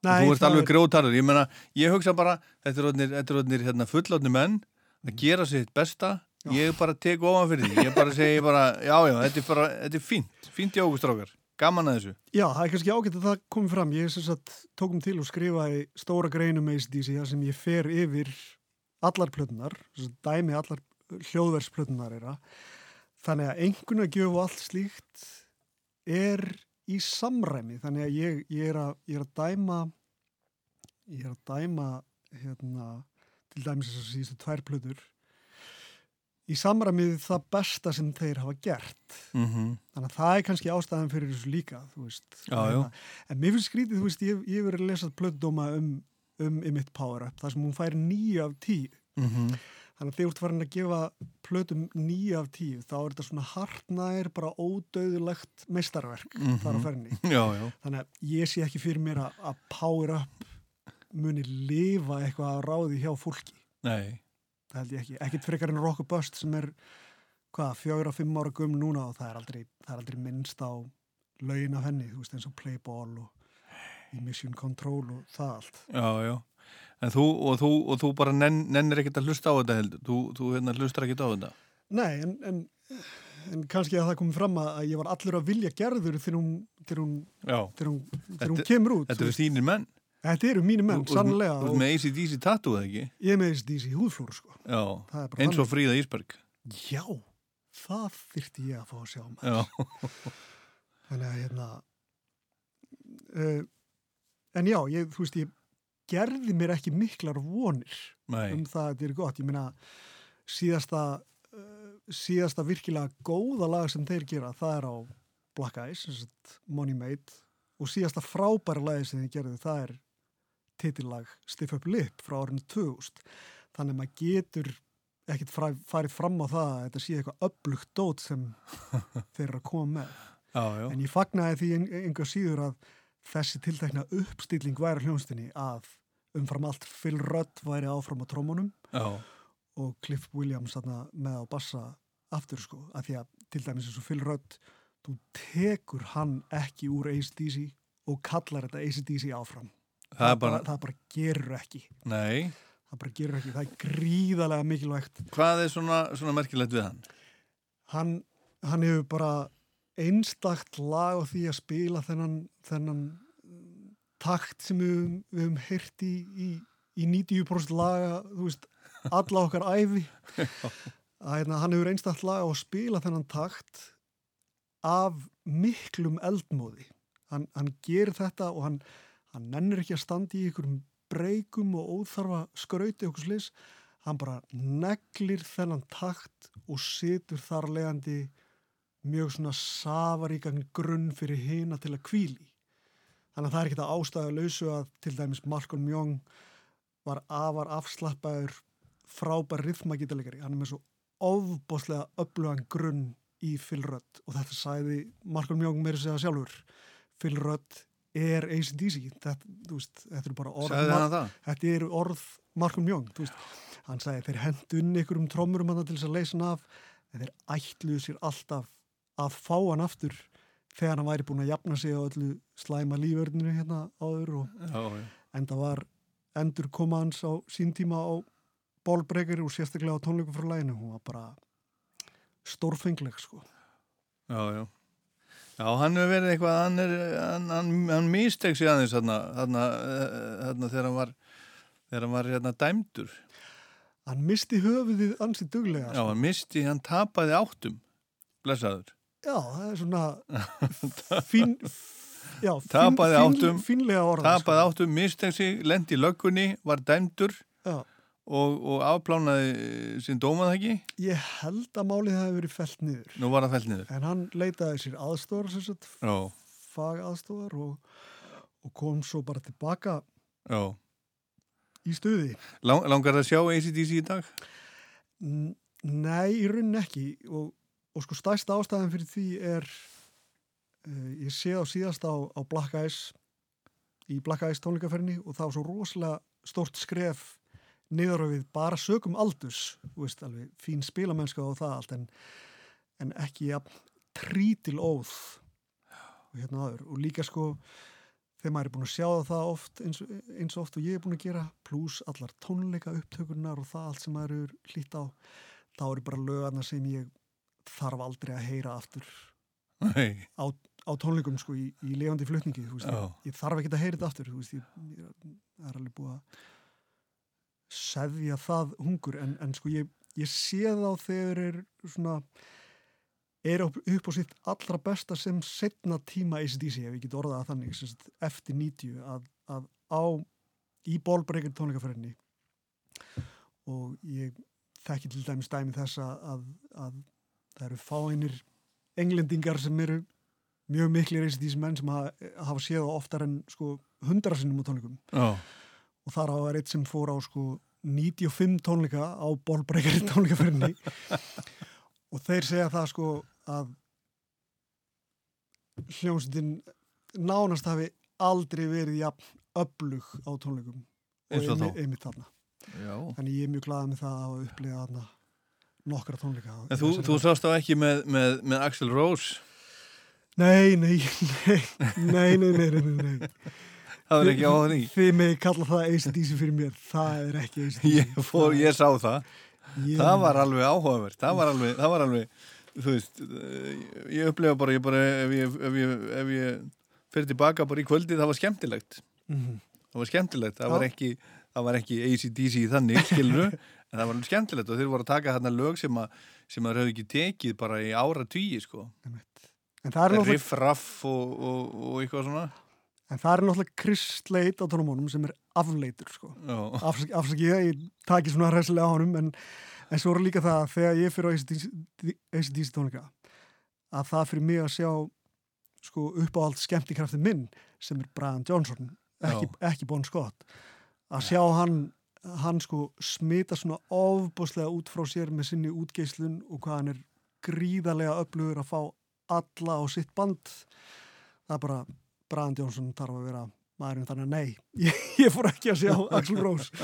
[SPEAKER 24] Nei,
[SPEAKER 2] og þú ert
[SPEAKER 24] það
[SPEAKER 2] alveg
[SPEAKER 24] er-
[SPEAKER 2] grjótarður. Ég meina, ég hugsa bara, þetta er orðnir hérna, fullotni menn að gera sitt besta. Ég bara tek ofan fyrir því. Ég bara segi bara, já, já, þetta er bara, þetta er fínt. Fínt í águstrákar. Gaman að þessu.
[SPEAKER 24] Já, það er kannski ágætt að það komi fram. Ég sem sagt, tókum til og skrifaði stóra greinum með ACDC þar sem ég fer yfir allar plötunar, dæmi allar hljóðversplötunar er að. Þannig að einhvern að gjöfu allt slíkt er í samræmi. Þannig að ég, ég, er, að, ég er að dæma ég er að dæma hérna, til dæmis þess að síðustu tvær plötur í samræmið það besta sem þeir hafa gert
[SPEAKER 2] Mhm.
[SPEAKER 24] þannig að það er kannski ástæðan fyrir þessu líka
[SPEAKER 2] Já,
[SPEAKER 24] en mér finnst skrítið, þú veist, ég, ég verið að lesa plöddóma um, um Emmitt Power Up þar sem hún fær nýju af tíu
[SPEAKER 2] Mhm.
[SPEAKER 24] þannig að þegar þú ert farin að gefa plötum nýju af tíu þá er þetta svona hartnær bara ódauðulegt meistarverk
[SPEAKER 2] Mhm.
[SPEAKER 24] þar á
[SPEAKER 2] já.
[SPEAKER 24] þannig að ég sé ekki fyrir mér að, að Power Up muni lifa eitthvað að ráði hjá fólki
[SPEAKER 2] Nei.
[SPEAKER 24] það held ég ekki, ekkit frekar en Rock Bust sem er hvað, fjögra, fimm ára gum núna og það er aldrei, það er aldrei minnst á lögin af henni, þú veist eins og Playball og Mission Control og það allt
[SPEAKER 2] Já, já. En þú, og þú, og þú bara nenn, nennir ekkert að hlusta á þetta heldur. Þú, þú hérna hlustar ekkert á þetta.
[SPEAKER 24] Nei, en, en, en kannski að það komið fram að ég var allur að vilja gerður þegar hún, þegar hún, þegar hún, þegar hún
[SPEAKER 2] Þetta-
[SPEAKER 24] kemur út
[SPEAKER 2] Þetta eru þínir menn.
[SPEAKER 24] Þetta eru mínu menn, sannlega
[SPEAKER 2] Þú ert með ACDC tattoo, eða ekki?
[SPEAKER 24] ég er með ACDC húðflúr sko.
[SPEAKER 2] Já. Eins og. Fríða Ísberg.
[SPEAKER 24] Já, það þyrfti ég að fá að sjá.
[SPEAKER 2] Já.
[SPEAKER 24] Þannig að hérna uh, en já, ég, þú veist, ég gerði mér ekki miklar vonir
[SPEAKER 2] Nei.
[SPEAKER 24] um það að þetta er gott. Ég meina, síðasta uh, síðasta virkilega góða lag sem þeir gera, það er á Black Eyes, Money Made og síðasta frábæra lagi sem þeir gerðu, það er titillag Stiff Up Lip frá árinu 2000. Þannig að maður getur ekkert farið fram á það að þetta sé eitthvað öflugt dót sem (laughs) þeir eru að koma með.
[SPEAKER 2] Já, já.
[SPEAKER 24] En ég fagnaði því ein- enga síður að þessi tiltekna uppstilling væri hljónstinni að umfram allt Phil Rudd væri áfram á trómunum
[SPEAKER 2] Já.
[SPEAKER 24] og Cliff Williams með á bassa aftur sko, að því að til dæmis eins og Phil Rudd þú tekur hann ekki úr ACDC og kallar þetta ACDC áfram
[SPEAKER 2] Það er bara-
[SPEAKER 24] það bara gerur ekki
[SPEAKER 2] Nei.
[SPEAKER 24] það bara gerur ekki, það er gríðarlega mikilvægt
[SPEAKER 2] Hvað er svona, svona merkilegt við hann?
[SPEAKER 24] hann, hann hefur bara einstakt lag á því að spila þennan, þennan mm, takt sem við, við höfum heyrt í, í, í 90% laga, veist, alla okkar æfi (laughs) að hérna, hann hefur einstakt lag á að spila þennan takt af miklum eldmóði. Hann, hann gerir þetta og hann, hann nennir ekki að standa í einhverjum breykum og óþarfa skrauti okkur slis hann bara neglir þennan takt og situr þar leiðandi mjög svona safaríkan grunn fyrir hina til að kvíli þannig að það er ekki það ástæðu lausu að til dæmis Malcolm Young var afar afslappaður frábær rithmagítalegari hann er með svo ofbóðslega öflugan grunn í Phil Rudd. Og þetta sæði Malcolm Young meira segja sjálfur. Phil Rudd er ACDC þetta, veist, þetta eru bara orð þetta eru orð Malcolm Young hann sagði þeir hendu inn ykkur um trómurum hann til þess að leysa hann af en þeir ætluðu sér alltaf að fá hann aftur þegar hann væri búin að jafna sig á öllu slæma líförninu hérna áður og
[SPEAKER 2] Já, já.
[SPEAKER 24] enda var endur koma hans á sín tíma á bólbreykari og sérstaklega á tónleikum frá læginu hún var bara stórfengleg sko
[SPEAKER 2] Já, já. Já, hann hefur verið eitthvað, hann er, hann, hann, hann misteg sig aðeins þarna, þarna, eh, þarna þegar hann var, þegar hann var hérna dæmdur.
[SPEAKER 24] hann misti höfuðið ansið duglega
[SPEAKER 2] Já, hann misti, hann tapaði áttum, blessaður.
[SPEAKER 24] Já, það er svona (laughs) fín, já,
[SPEAKER 2] Tapaði
[SPEAKER 24] fín,
[SPEAKER 2] áttum,
[SPEAKER 24] fínlega orða
[SPEAKER 2] tapaði áttum, misteg sig, lendi löggunni, var dæmdur
[SPEAKER 24] Já.
[SPEAKER 2] og, og afplánaði sín dómað ekki?
[SPEAKER 24] Ég held að málið hafi verið fellt niður.
[SPEAKER 2] Nú var það fellt niður.
[SPEAKER 24] En hann leitaði sér aðstóðar, sem sagt,
[SPEAKER 2] Já.
[SPEAKER 24] fag aðstóðar og, og kom svo bara tilbaka
[SPEAKER 2] Já.
[SPEAKER 24] í stuði.
[SPEAKER 2] Lang, langar það að sjá ACDC í dag?
[SPEAKER 24] N- Nei, í raunin ekki og, og sko stærsta ástæðan fyrir því er uh, ég sé á síðast á, á Black Eyes í Black Eyes tónleikaferni og það var svo rosalega stórt skref niður á við bara sögum aldurs þú veist alveg, fín spilamennska og það allt en, en ekki ja, trítil óð og hérna aður og líka sko þegar maður er búin að sjá það oft eins, eins og oft og ég er búin að gera pluss allar tónleika upptökurnar og það allt sem maður er hlýtt á þá eru bara lögarna sem ég þarf aldrei að heyra aftur á, á tónleikum sko í, í lifandi flutningi veist,
[SPEAKER 2] Já.
[SPEAKER 24] ég, ég þarf ekki að heyra þetta aftur veist, ég, ég, er alveg búið að seðja það hungur en, en sko ég, ég sé þá þegar er svona er upp, upp á sitt allra besta sem setna tíma ACDC, ef ég get orðað að þannig sagt, eftir 90 að, að á í bólbreykir tónleikaferðinni og ég þekki til dæmis dæmi þess að, að, að það eru fáinir englendingar sem eru mjög miklir ACDC menn sem hafa, hafa séð oftar en sko hundra sinnum á tónleikum.
[SPEAKER 2] Já.
[SPEAKER 24] og þar á er eitt sem fór á sko 95 tónleika á bólbreykari tónleikaferðinni. (laughs) Og þeir segja það sko að hljómsveitin nánast hafi aldrei verið jafn öflug á tónleikum.
[SPEAKER 2] Eins og
[SPEAKER 24] einmitt- þarna.
[SPEAKER 2] Já.
[SPEAKER 24] þannig ég er mjög glaðið með það að hafa upplegað þarna nokkra tónleika
[SPEAKER 2] En þú, þú sást þá ekki með, með, með Axel Rose?
[SPEAKER 24] Nei, nei, nei, nei, nei, nei, nei, nei.
[SPEAKER 2] Það er ekki á því.
[SPEAKER 24] Þið með kalla það ACDC fyrir mér, það er ekki ACDC.
[SPEAKER 2] Ég, fór, ég sá það.
[SPEAKER 24] Ég-
[SPEAKER 2] Það var alveg áhugavert. Það var alveg, það var alveg þú veist, eh, ég upplefa bara, ég bara ef ég, ef ég, ef ég fyrir tilbaka bara í kvöldi, það var skemmtilegt.
[SPEAKER 24] Mhm.
[SPEAKER 2] Það var skemmtilegt. Það var ekki, það var ekki ACDC þannig, skilur (laughs) en það var alveg skemmtilegt og þeir voru að taka þarna lög sem að, sem að höfðu ekki tekið bara í ára tugi, sko.
[SPEAKER 24] Er
[SPEAKER 2] Riff, raff og, og, og eitthvað svona.
[SPEAKER 24] En það er náttúrulega Slade á tónumónum sem er afleitur, sko.
[SPEAKER 2] Já.
[SPEAKER 24] Afsaki, ég, taki svona hressilega á honum, en, en svo er líka það að þegar ég fyrir á ACDC tónleika, að það fyrir mig að sjá sko upp á allt skemmtikraftin minn sem er Brian Johnson, ekki, ekki Bon Scott, að sjá hann hann sko smita svona ofbúslega út frá sér með sinni útgeislun og hvað hann er gríðarlega öflugur að fá alla á sitt band það er bara Brian Johnson þarf að vera maðurinn þannig að nei, (laughs) ég, ég fór ekki að sjá Axl Rose (laughs)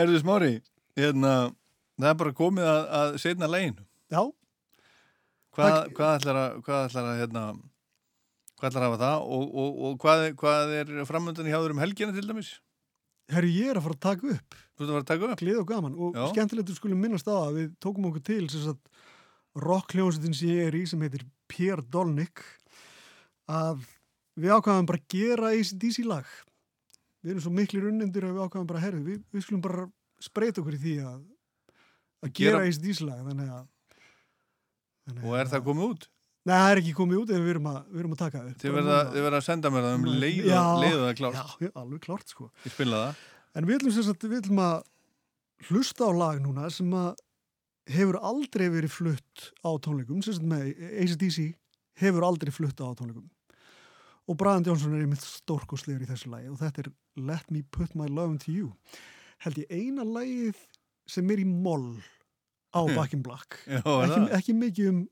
[SPEAKER 2] Erðu smári, hérna, það er bara komið að, að setna leginu.
[SPEAKER 24] Já.
[SPEAKER 2] Hvað, hvað ætlar að, hvað ætlar að, hérna, hvað ætlar að hafa það og, og, og hvað, hvað er framöndan í háður um helgina til dæmis?
[SPEAKER 24] Herri, ég er að fara að taka upp
[SPEAKER 2] Þú ert að fara að taka upp?
[SPEAKER 24] Glið og gaman og
[SPEAKER 2] Já.
[SPEAKER 24] skemmtilegt við skulum minnast á að við tókum okkur til sem sagt rockljónsettin sem ég er í sem heitir Pierre Dolnick að við ákvaðum bara að gera ACDC lag við erum svo miklir unnendur að við ákvaðum bara herri, við, við skulum bara spreita okkur í því að að gera
[SPEAKER 2] Gera-
[SPEAKER 24] ACDC lag þannig að
[SPEAKER 2] Og er það komið út?
[SPEAKER 24] Nei, það er ekki komið út en við erum að, við erum að taka upp.
[SPEAKER 2] Þið verða, að senda mér það um leið
[SPEAKER 24] Já,
[SPEAKER 2] og leið og það klárt.
[SPEAKER 24] Já, alveg klárt sko.
[SPEAKER 2] Ég spila það.
[SPEAKER 24] En við ætlum, sagt, við ætlum að hlusta á lag núna sem hefur aldrei verið flutt á tónleikum, sem sagt með ACDC hefur aldrei flutt á tónleikum. Og Brian Johnson er einmitt stórkostlegur í þessu lagi og þetta er Let Me Put My Love Into You. Held ég eina lagið sem er í moll á. (laughs) Back in Black.
[SPEAKER 2] Já,
[SPEAKER 24] ekki, ekki mikið um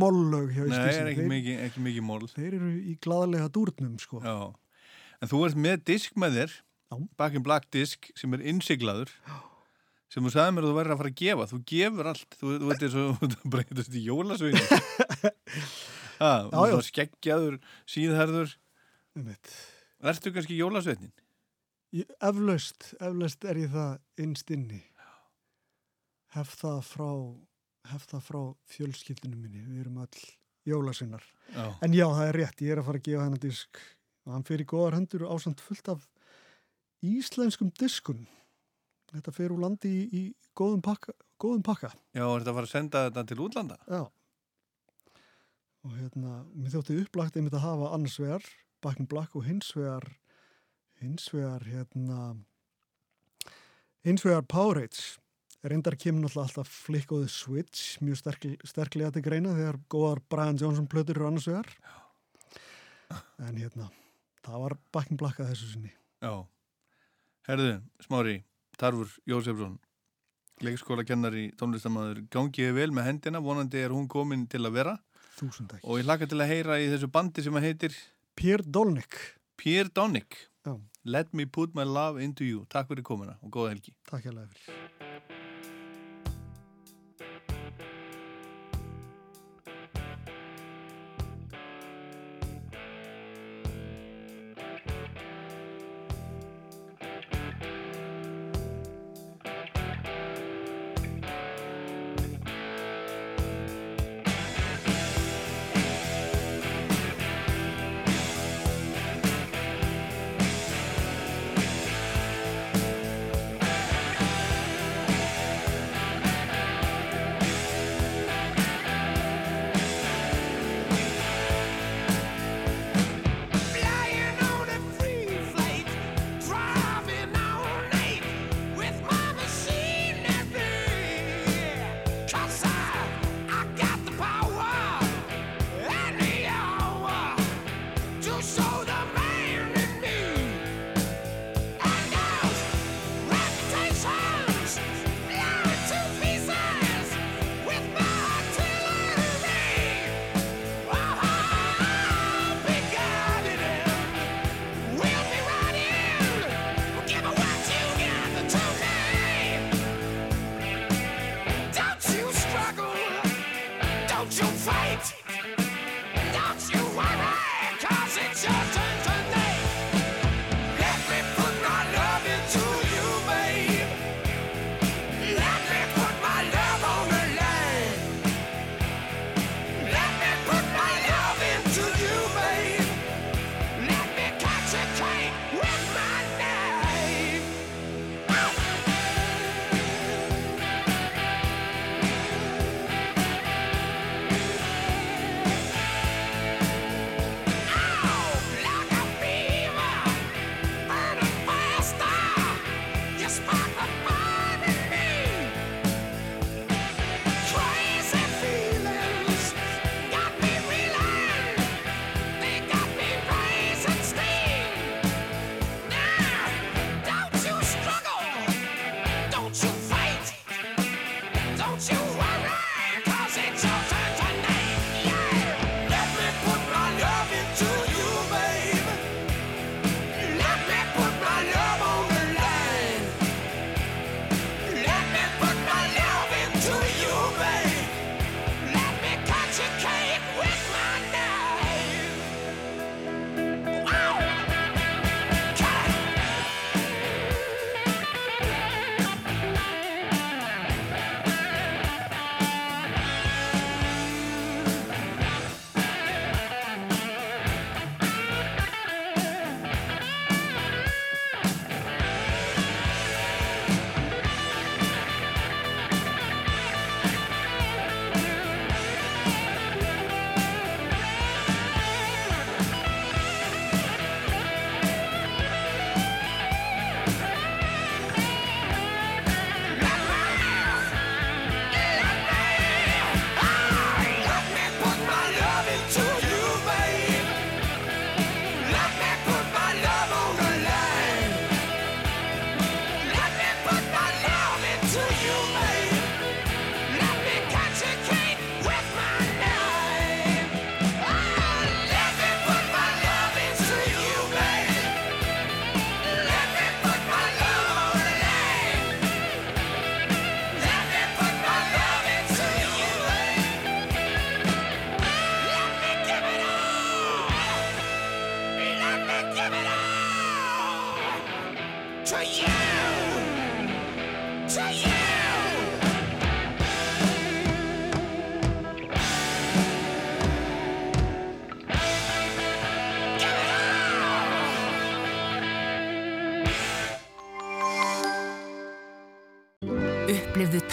[SPEAKER 24] moll-lög hjá
[SPEAKER 2] Nei,
[SPEAKER 24] ACDC.
[SPEAKER 2] er ekki
[SPEAKER 24] Þeir-
[SPEAKER 2] mikið, ekki mikið mól.
[SPEAKER 24] Þeir eru í glaðlega dúrnum, sko.
[SPEAKER 2] Já. En þú ert með disk með þér, Back in Black disk, sem er innsiglaður, sem þú sagði mér að þú verður að fara að gefa. Þú gefur allt. Þú, þú veit eins og (laughs) þú breytast í jólasveinu. (laughs)
[SPEAKER 24] Já,
[SPEAKER 2] þú er skeggjaður, síðherður. Ertu kannski jólasveinin?
[SPEAKER 24] Ég- Eflaust, eflaust er ég það innst inni. Hef það frá, haft það frá fjölskyldinu minni, við erum all jólasinnar,
[SPEAKER 2] já.
[SPEAKER 24] en já það er rétt ég er að fara að gefa hennar disk og hann fer í goðar hendur og ásand fullt af íslenskum diskum. Þetta fer úr landi í, í góðum, pakka, góðum pakka.
[SPEAKER 2] Já, þetta var að senda þetta til útlanda?
[SPEAKER 24] Já. Og hérna, mér þótti upplagt einmitt að hafa annars vegar, bakkinn blakk og hins vegar hins vegar hérna hins vegar Powerades. Reyndar kemur náttúrulega alltaf Flick of the Switch, mjög sterklega sterk til greina þegar góðar Brian Johnson plötur eru annars vegar. En hérna, það var bakkin blakka þessu sinni.
[SPEAKER 2] Já, herðu, smári, Tarfur Jósefsson, leikaskólakennar í tónlistamæður, gangiði vel með hendina, vonandi er hún komin til að vera.
[SPEAKER 24] Þúsund ekki.
[SPEAKER 2] Og ég hlakka til að heyra í þessu bandi sem að heitir...
[SPEAKER 24] Pér Dolnik.
[SPEAKER 2] Pér Dolnik.
[SPEAKER 24] Já.
[SPEAKER 2] Let me put my love into you. Takk fyrir komina og góða helgi.
[SPEAKER 24] Takk
[SPEAKER 42] hjá
[SPEAKER 43] lefur.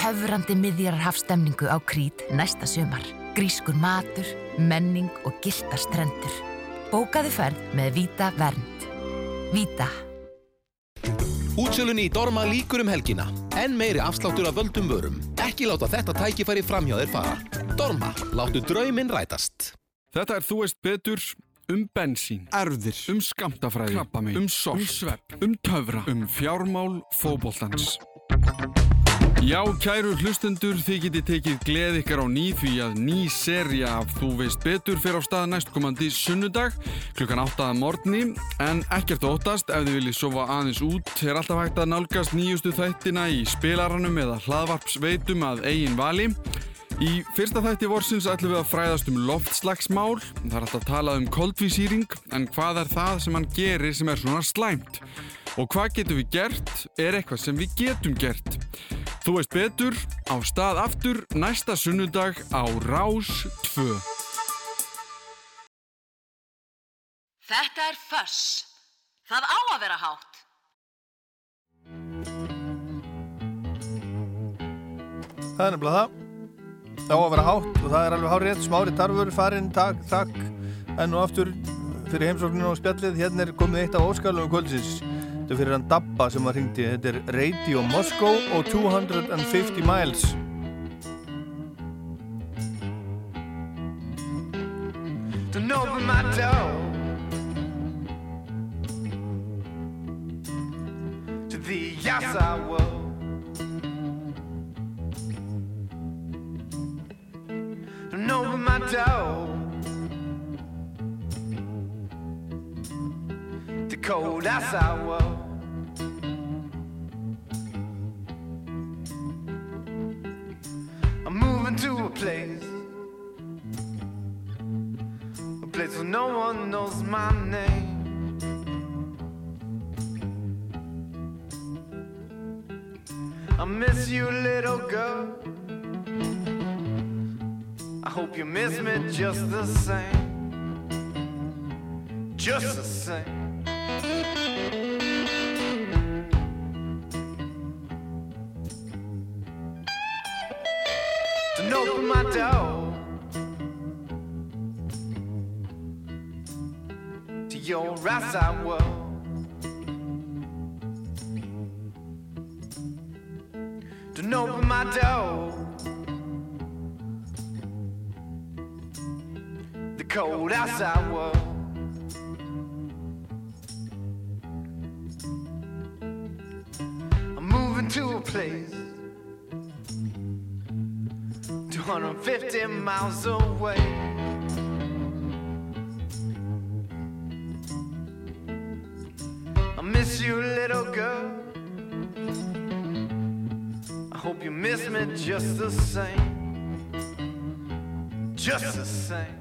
[SPEAKER 43] töfrandi miðjarar hafstemningu á Krít næsta sömar. Grískur matur, menning og giltar strendur. Bókaðu færð með Vita Vernd. Vita.
[SPEAKER 44] Útsölunni í Dorma líkur um helgina. En meiri afsláttur af völdum vörum. Ekki láta þetta tækifæri framhjáðir fara. Dorma, láttu drauminn rætast.
[SPEAKER 45] Þetta er Þú veist betur um bensín, erðir, um skamtafræði, krabbamein, um sorg, um svepp, um töfra, um fjármál, um fóboltans. Já, kæru hlustendur, þið getið tekið gleð ykkar á ný því að ný serja af Þú veist betur fyrir á stað næstkomandi sunnudag klukkan 8 að morgni en ekkert óttast ef þið viljið sofa aðeins út er alltaf hægt að nálgast nýjustu þættina í spilaranum eða hlaðvarpsveitum að eigin vali Í fyrsta þætti vorsins ætlum við að fræðast um loftslagsmál. Það er alltaf talað um koldvísýring, en hvað er það sem hann gerir sem er svona slæmt? Og hvað getum við gert er eitthvað sem við getum gert. Þú veist betur, á stað aftur næsta sunnudag á Rás 2.
[SPEAKER 1] Þetta er Fuss. Það á að vera hátt.
[SPEAKER 2] Það er nefnilega það. Það á að vera hátt og það er alveg hárið. Smári tarfur, farinn, takk, takk. Enn og aftur fyrir heimsókninu á spjallið. Hérna er komið eitt af óskalum kvöldsins. Þetta er fyrir hann Dabba sem að ringdi. Þetta er Radio Moscow og 250 Miles.
[SPEAKER 42] Don't open my door to the outside world. Don't open my door cold outside world. I'm moving to a place a place where no one knows my name. I miss you, little girl. I hope you miss me just the same. Just the same. Don't open my door. to your outside world. Don't open my door. The cold outside world. Place 250 miles away. I miss you, little girl. I hope you miss me just the same. Just the same.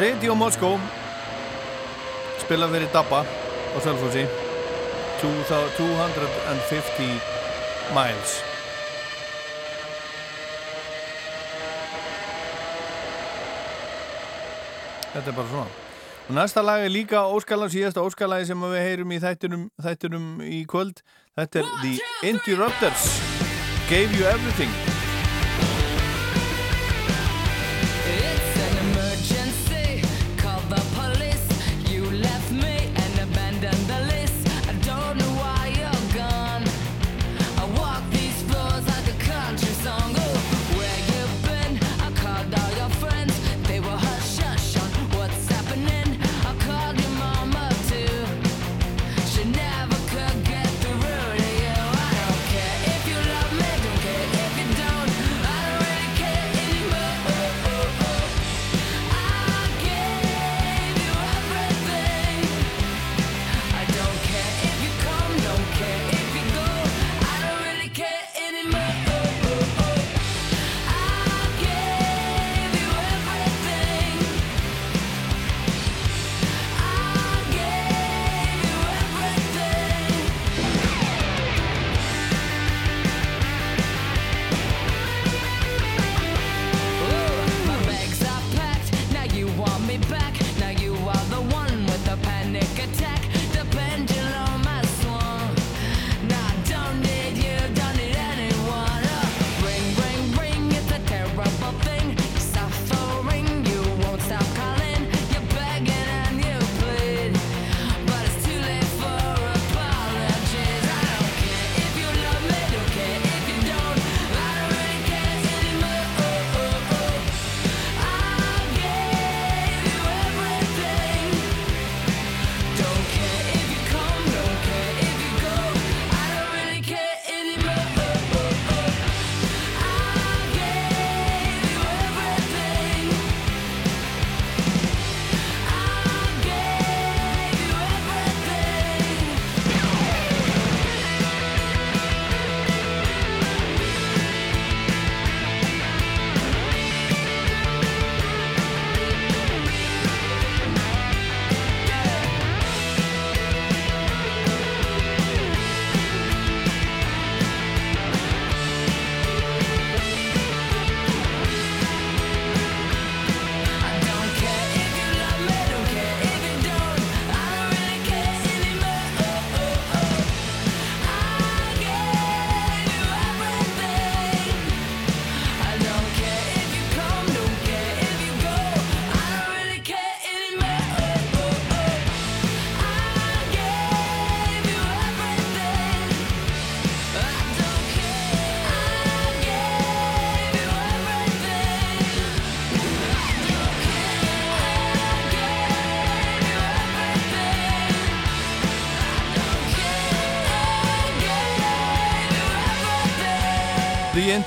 [SPEAKER 1] Radio Moscow. Spila fyrir Dabba á Sölfossi 250 miles. Þetta er bara svona. Og næsta lag er líka óskalag síðasta óskalagi sem við heyrum í þættunum, þættunum í kvöld. Þetta er The Interrupters. Gave You Everything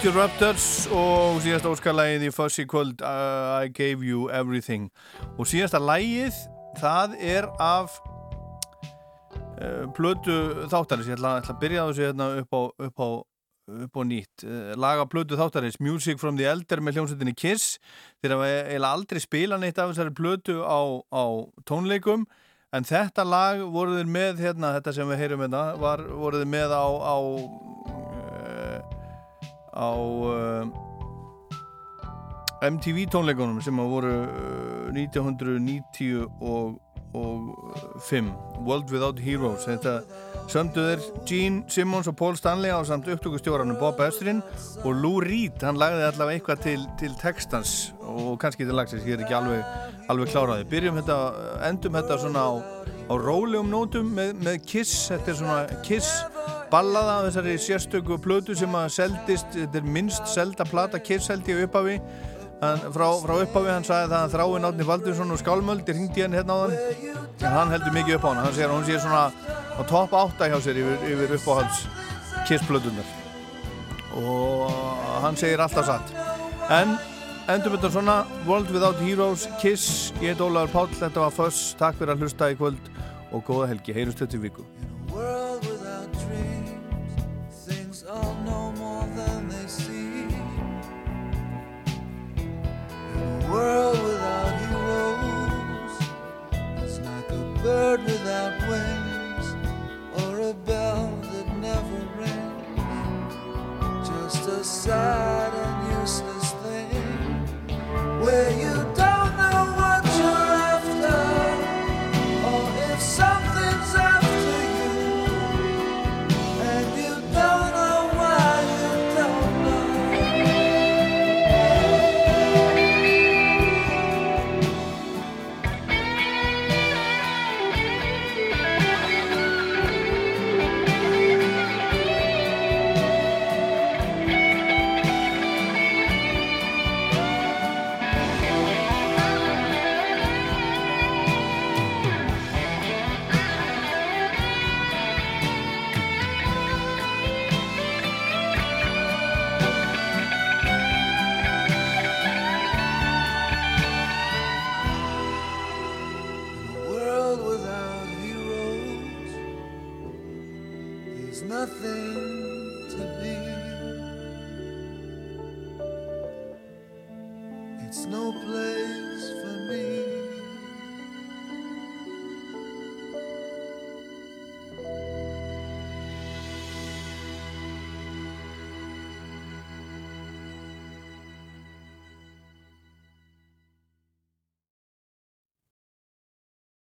[SPEAKER 2] The
[SPEAKER 1] Interrupters og síðasta óskalagið í Fuzzy kvöld uh, I Gave You Everything. Og síðasta lagið það er af uh, plötu þáttarins. Ég ætla, ætla að byrja þessu hérna upp á, upp á, upp á nýtt. Uh, laga plötu þáttarins Music from the Elder með hljómsveitinni Kiss. Þeir hafa eiginlega aldrei spila neitt af þessari plötu á, á tónleikum. En þetta lag voruður með hérna, þetta sem við heyrum hérna voruður með á, á uh, MTV tónleikunum sem að voru uh, 1995 World Without Heroes. Þetta sömduður Gene Simmons og Paul Stanley á samt upptökustjóranum Bob Estrin og Lou Reed. Hann lagði allavega eitthvað til, til textans og kannski til lagsins, ég er ekki alveg, alveg kláraði byrjum þetta, endum þetta svona á, á rólegum nótum með, með Kiss. Þetta er svona Kiss ballaða þessari sérstöku plötu sem að seldist, þetta er minnst selda plata Kiss held ég upphafi. Hann, frá, frá upphafi, hann sagði það að þráin Átni Valdursson og Skálmöldi ringdi hann hérna á þann en hann heldur mikið upp á hann hann segir að hún sé svona á topp 8 hjá sér yfir, yfir uppáhalds Kiss plötunar og hann segir alltaf satt. En endum þetta svona World Without Heroes, Kiss ég heit Ólaður Páll, þetta var Fuss takk fyrir að hlusta í kvöld og góða helgi, heyrjumst þetta í viku
[SPEAKER 42] world without dreams, all know more than they see. In a world without heroes, it's like a bird without wings or a bell that never rings. Just a sad and useless thing where you die.